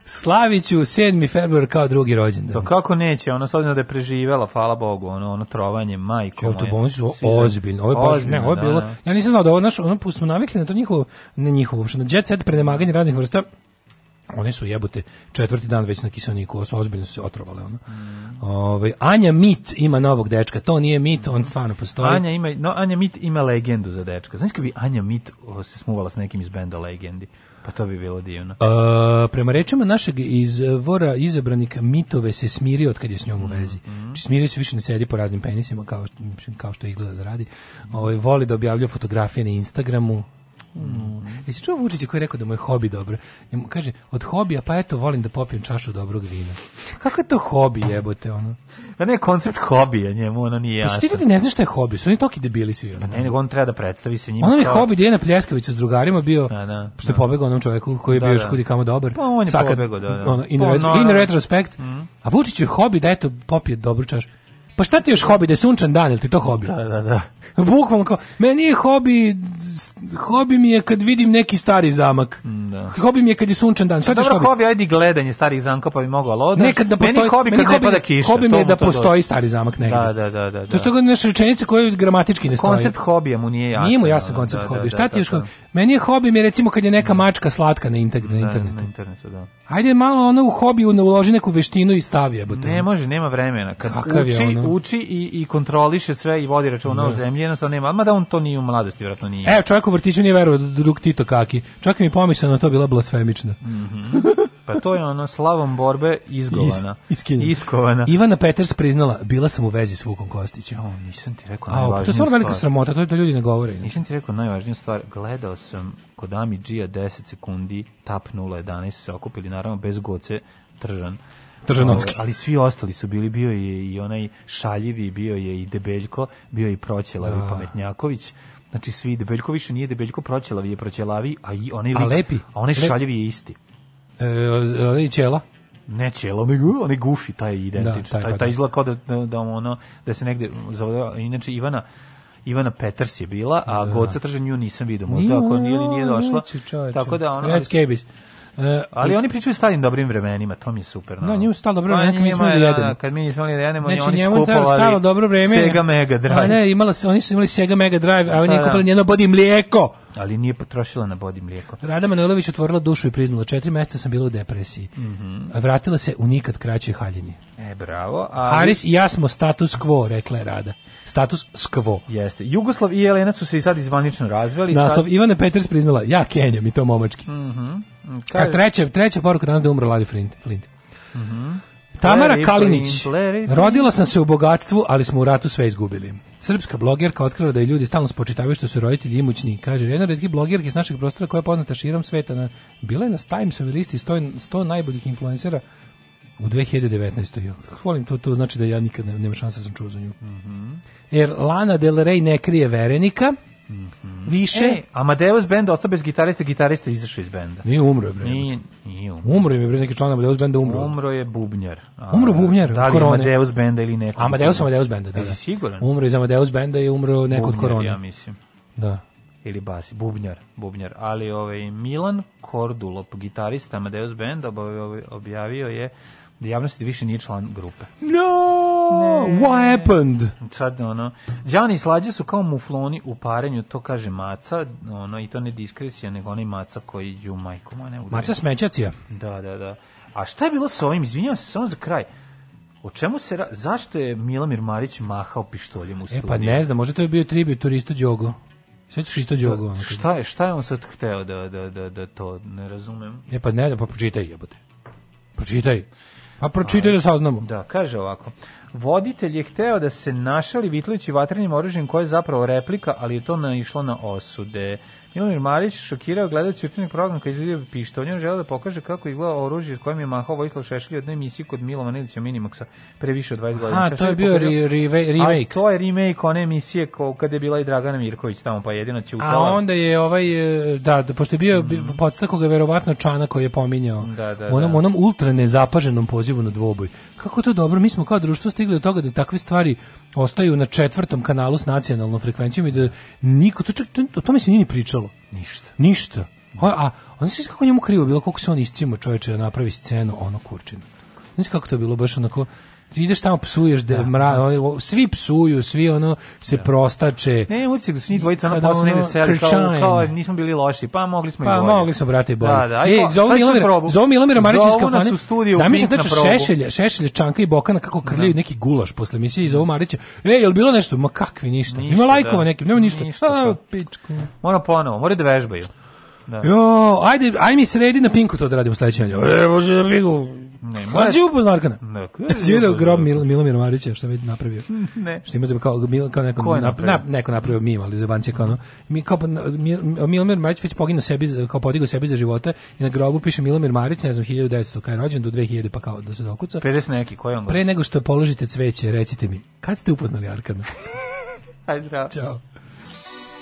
Slaviću 7. februar kao drugi rođendan. Pa kako neće, ona s obzirom da je preživela, hvala Bogu, ono, ono trovanje, majko. Evo, to bolnice su ozbiljno, ovo je baš, ne, ovo je bilo, da, da. ja nisam znao da ovo, naš, ono, smo navikli na to njihovo, ne njihovo, uopšte, na jet set, prenemaganje raznih vrsta, One su jebote četvrti dan već na kiselniku, ovo su ozbiljno su se otrovale. Ono. Mm. Ove, ovaj, Anja Mit ima novog dečka, to nije Mit, on stvarno postoji. Anja, ima, no, Anja Mit ima legendu za dečka. Znaš kad bi Anja Mit se smuvala s nekim iz benda legendi? Pa to bi bilo divno. E, prema rečima našeg izvora izabranika mitove se smirio od kad je s njom u mm, vezi. Mm -hmm. Či znači, smiri se više ne sedi po raznim penisima kao, kao što izgleda da radi. Ovo, ovaj, voli da objavlja fotografije na Instagramu, Mm. Jesi čuo Vučića koji je rekao da mu je hobi dobro? Njemu kaže, od hobija, pa eto, volim da popijem čašu dobrog vina. Kako je to hobi, jebote, ono? Pa ne, koncept hobija njemu, ono nije jasno. Pa ti ljudi ne znaš šta je hobi, su oni toki debili svi. Ono. Pa ne, nego on treba da predstavi se njima. Ono je kao... hobi Dijena Pljeskavića s drugarima bio, da, da, što je da. pobegao onom čovjeku koji je da, bio još da. kudi kamo dobar. Pa on je pobegao, da, da. Ono, in, po, pa no, in retrospect. Mm. A Vučić je hobi da eto, popije dobru čašu. Pa šta ti još hobi, da je sunčan dan, jel ti to hobi? Da, da, da. Bukvalno kao, meni je hobi, hobi mi je kad vidim neki stari zamak. Da. Hobi mi je kad je sunčan dan. Šta Dobro, hobi? hobi, ajde gledanje starih zamka, pa bi mogao lodaš. Nekad da postoji, meni hobi meni kad hobi, ne pada da- kiša. Hobi mi je da postoji stari zamak negde. Da, da, da. da, da. To što je naša rečenica koja gramatički ne stoji. Koncept hobija mu nije jasan. Nije mu da, jasan koncept da, da, hobija. Da, šta ti još hobi? Meni je hobi mi je recimo kad je neka mačka slatka na, internetu. na internetu. Da, Ajde malo ono u hobiju ne uloži neku veštinu i stavi jebote. Ne može, nema vremena. Kad Kakav uči, je ono? uči i, i kontroliše sve i vodi računa o da. zemlji, jednostavno nema, ma da on to nije u mladosti, vjerojatno nije. Evo, čovjek u vrtiću nije verovao da drug Tito Kaki. Čak mi pomisla na to bila blasfemična. Mm -hmm. Pa to je ono slavom borbe izgovana. Is, iskovana. Ivana Peters priznala, bila sam u vezi s Vukom Kostićem. O, nisam ti rekao najvažniju stvar. To je stvarno velika sramota, to je da ljudi ne govore. Nisam ti rekao najvažniju stvar. Gledao sam kod Ami Gia 10 sekundi, tap 011 se okupili, naravno bez goce tržan. Tržanovski. Ali svi ostali su bili, bio je i onaj Šaljivi, bio je i Debeljko, bio je i Proćelav i da. Pametnjaković. Znači svi, Debeljko više nije Debeljko Proćelav, je Proćelavi, a i onaj, a lepi, a onaj Šaljivi je isti. E, onaj Čela? ne cijelo, nego onaj gufi, taj da, identičan. Da, taj, taj, pa taj da. izgleda kao da, da, da, ono, da se negde zavodava. Inače, Ivana, Ivana Peters je bila, a da. Goca Tržan nju nisam vidio, možda ako nije, nije došla. Tako da ona Red Skebić. E, ali oni pričaju starim dobrim vremenima, to mi je super. No, no njemu stalo dobro vreme, kad mi smo da jedemo. Kad mi smo da jedemo, znači, oni njemu stalo dobro vreme. Sega Mega Drive. A ne, imala se, oni su imali Sega Mega Drive, a oni on pa da. kupili kupila njeno bodi mlijeko. Ali nije potrošila na bodi mlijeko. Rada Manojlović otvorila dušu i priznala, četiri mjeseca sam bila u depresiji. Mm -hmm. Vratila se u nikad kraćoj haljini. E, bravo. Ali... Haris i ja smo status quo, rekla je Rada status skvo. Jeste. Jugoslav i Jelena su se i sad izvanično razveli. Naslov sad... Ivane Peters priznala, ja Kenjam i to momački. Mm -hmm. Kaj... A treća, treća poruka danas da je umra Lali Flint. Flint. Mm -hmm. Tamara Kalinić. Rodila sam se u bogatstvu, ali smo u ratu sve izgubili. Srpska blogerka otkrila da je ljudi stalno spočitavaju što su roditelji imućni. Kaže, jedna redki blogerka iz našeg prostora koja je poznata širom sveta. Na, bila je na Timesove listi 100, 100 najboljih influencera u 2019. Hvalim to, to znači da ja nikad ne, nema šansa da sam čuo za nju. Mm -hmm jer Lana Del Rey ne krije verenika, Mm -hmm. Više. E, Amadeus band ostao bez gitariste, gitarista izašao iz benda. Nije umro je bre. Nije, nije umro. Umro je bre neki član Amadeus benda umro. Umro je bubnjar. A, umro bubnjar da li korone. Amadeus benda ili neko. Amadeus Amadeus benda, da. da. Siguran. Umro iz Amadeus benda i umro neko od korone. Ja mislim. Da. Ili basi, bubnjar, bubnjar. Ali ovaj Milan Kordulop, gitarista Amadeus benda, objavio je da javnosti više nije član grupe. No! ne. what happened? Sad, ono, Đani slađe su kao mufloni u parenju, to kaže maca, ono, i to ne diskresija, nego onaj maca koji ju majko, ma ne Maca smećacija? Da, da, da. A šta je bilo sa ovim? Izvinjavam se samo za kraj. O čemu se ra zašto je Milomir Marić mahao pištoljem u studiju? E pa ne znam, možda to je bio tribut turistu Đogo. Sećaš isto Đogo? Da, šta je, šta je on sad hteo da, da, da, da to ne razumem? E pa ne, pa pročitaj jebote. Pročitaj. Pa pročitaj da saznamo. Da, kaže ovako. Voditelj je hteo da se našali Vitlić i vatrenim oružjem koje je zapravo replika, ali je to naišlo na osude. Milomir Marić šokirao gledajući jutrnjeg program kad izgledio pištolj. On želeo da pokaže kako izgleda oružje s kojim je mahao Vojislav Šešelj u emisiji kod Milomana Ilića Minimaxa pre više od 20 godina. A, to je bio re, re, remake. A, to je remake one emisije ko, kada je bila i Dragana Mirković tamo, pa jedino će utala. A onda je ovaj, e, da, da pošto je bio mm. podstako ga verovatno Čana koji je pominjao. Da, da, u onom, da. onom ultra nezapaženom pozivu na dvoboj. Kako to dobro, mi smo kao društvo stigli do toga da takve stvari ostaju na četvrtom kanalu s nacionalnom frekvencijom i da niko, to čak, to, o tome se nije ni pričalo. Ništa. Ništa. O, a onda se kako njemu krivo bilo, koliko se on iscimo čoveče da napravi scenu, ono kurčinu. Znači kako to je bilo, baš onako ideš tamo psuješ da, da. mra, ovaj, svi psuju, svi ono se da. prostače. Ne, utisak da su ni dvojica na posle negde seli kao, kao nismo bili loši, pa mogli smo pa, i bolje. Pa mogli smo brate bolje. Da, da. Ej, zovu Milomir, zovu Milomir Marić iz kafane. Zamislite da znači, šešelje, šešelje Čanka i Bokana kako krljaju neki gulaš posle misije iz zovu Marića. Ej, jel bilo nešto? Ma kakvi ništa. ništa Ima da. lajkova neki, nema ništa. ništa A, pa. pičku. Mora ponovo, mora da vežbaju. Da. Jo, ajde, ajde mi sredi na Pinku to da radimo sledeće. E, može na Pinku. Ne, Mlađe je upoznao Arkana. Ne, si grob Mil, Milomir Marića što je već napravio? Ne. Što ima za kao, mil, kao neko, je napravio? Nap, neko napravio mim, ali za banci kao ono. Mi, kao, pa- mil, Milomir Marić već poginuo sebi, kao podigao sebi za života i na grobu piše Milomir Marić, ne znam, 1900, kada je rođen, do 2000 pa kao da se dokuca. 50 neki, koji on? Pre nego što položite cveće, recite mi, kad ste upoznali Arkana? Aj, zdravo. Ćao.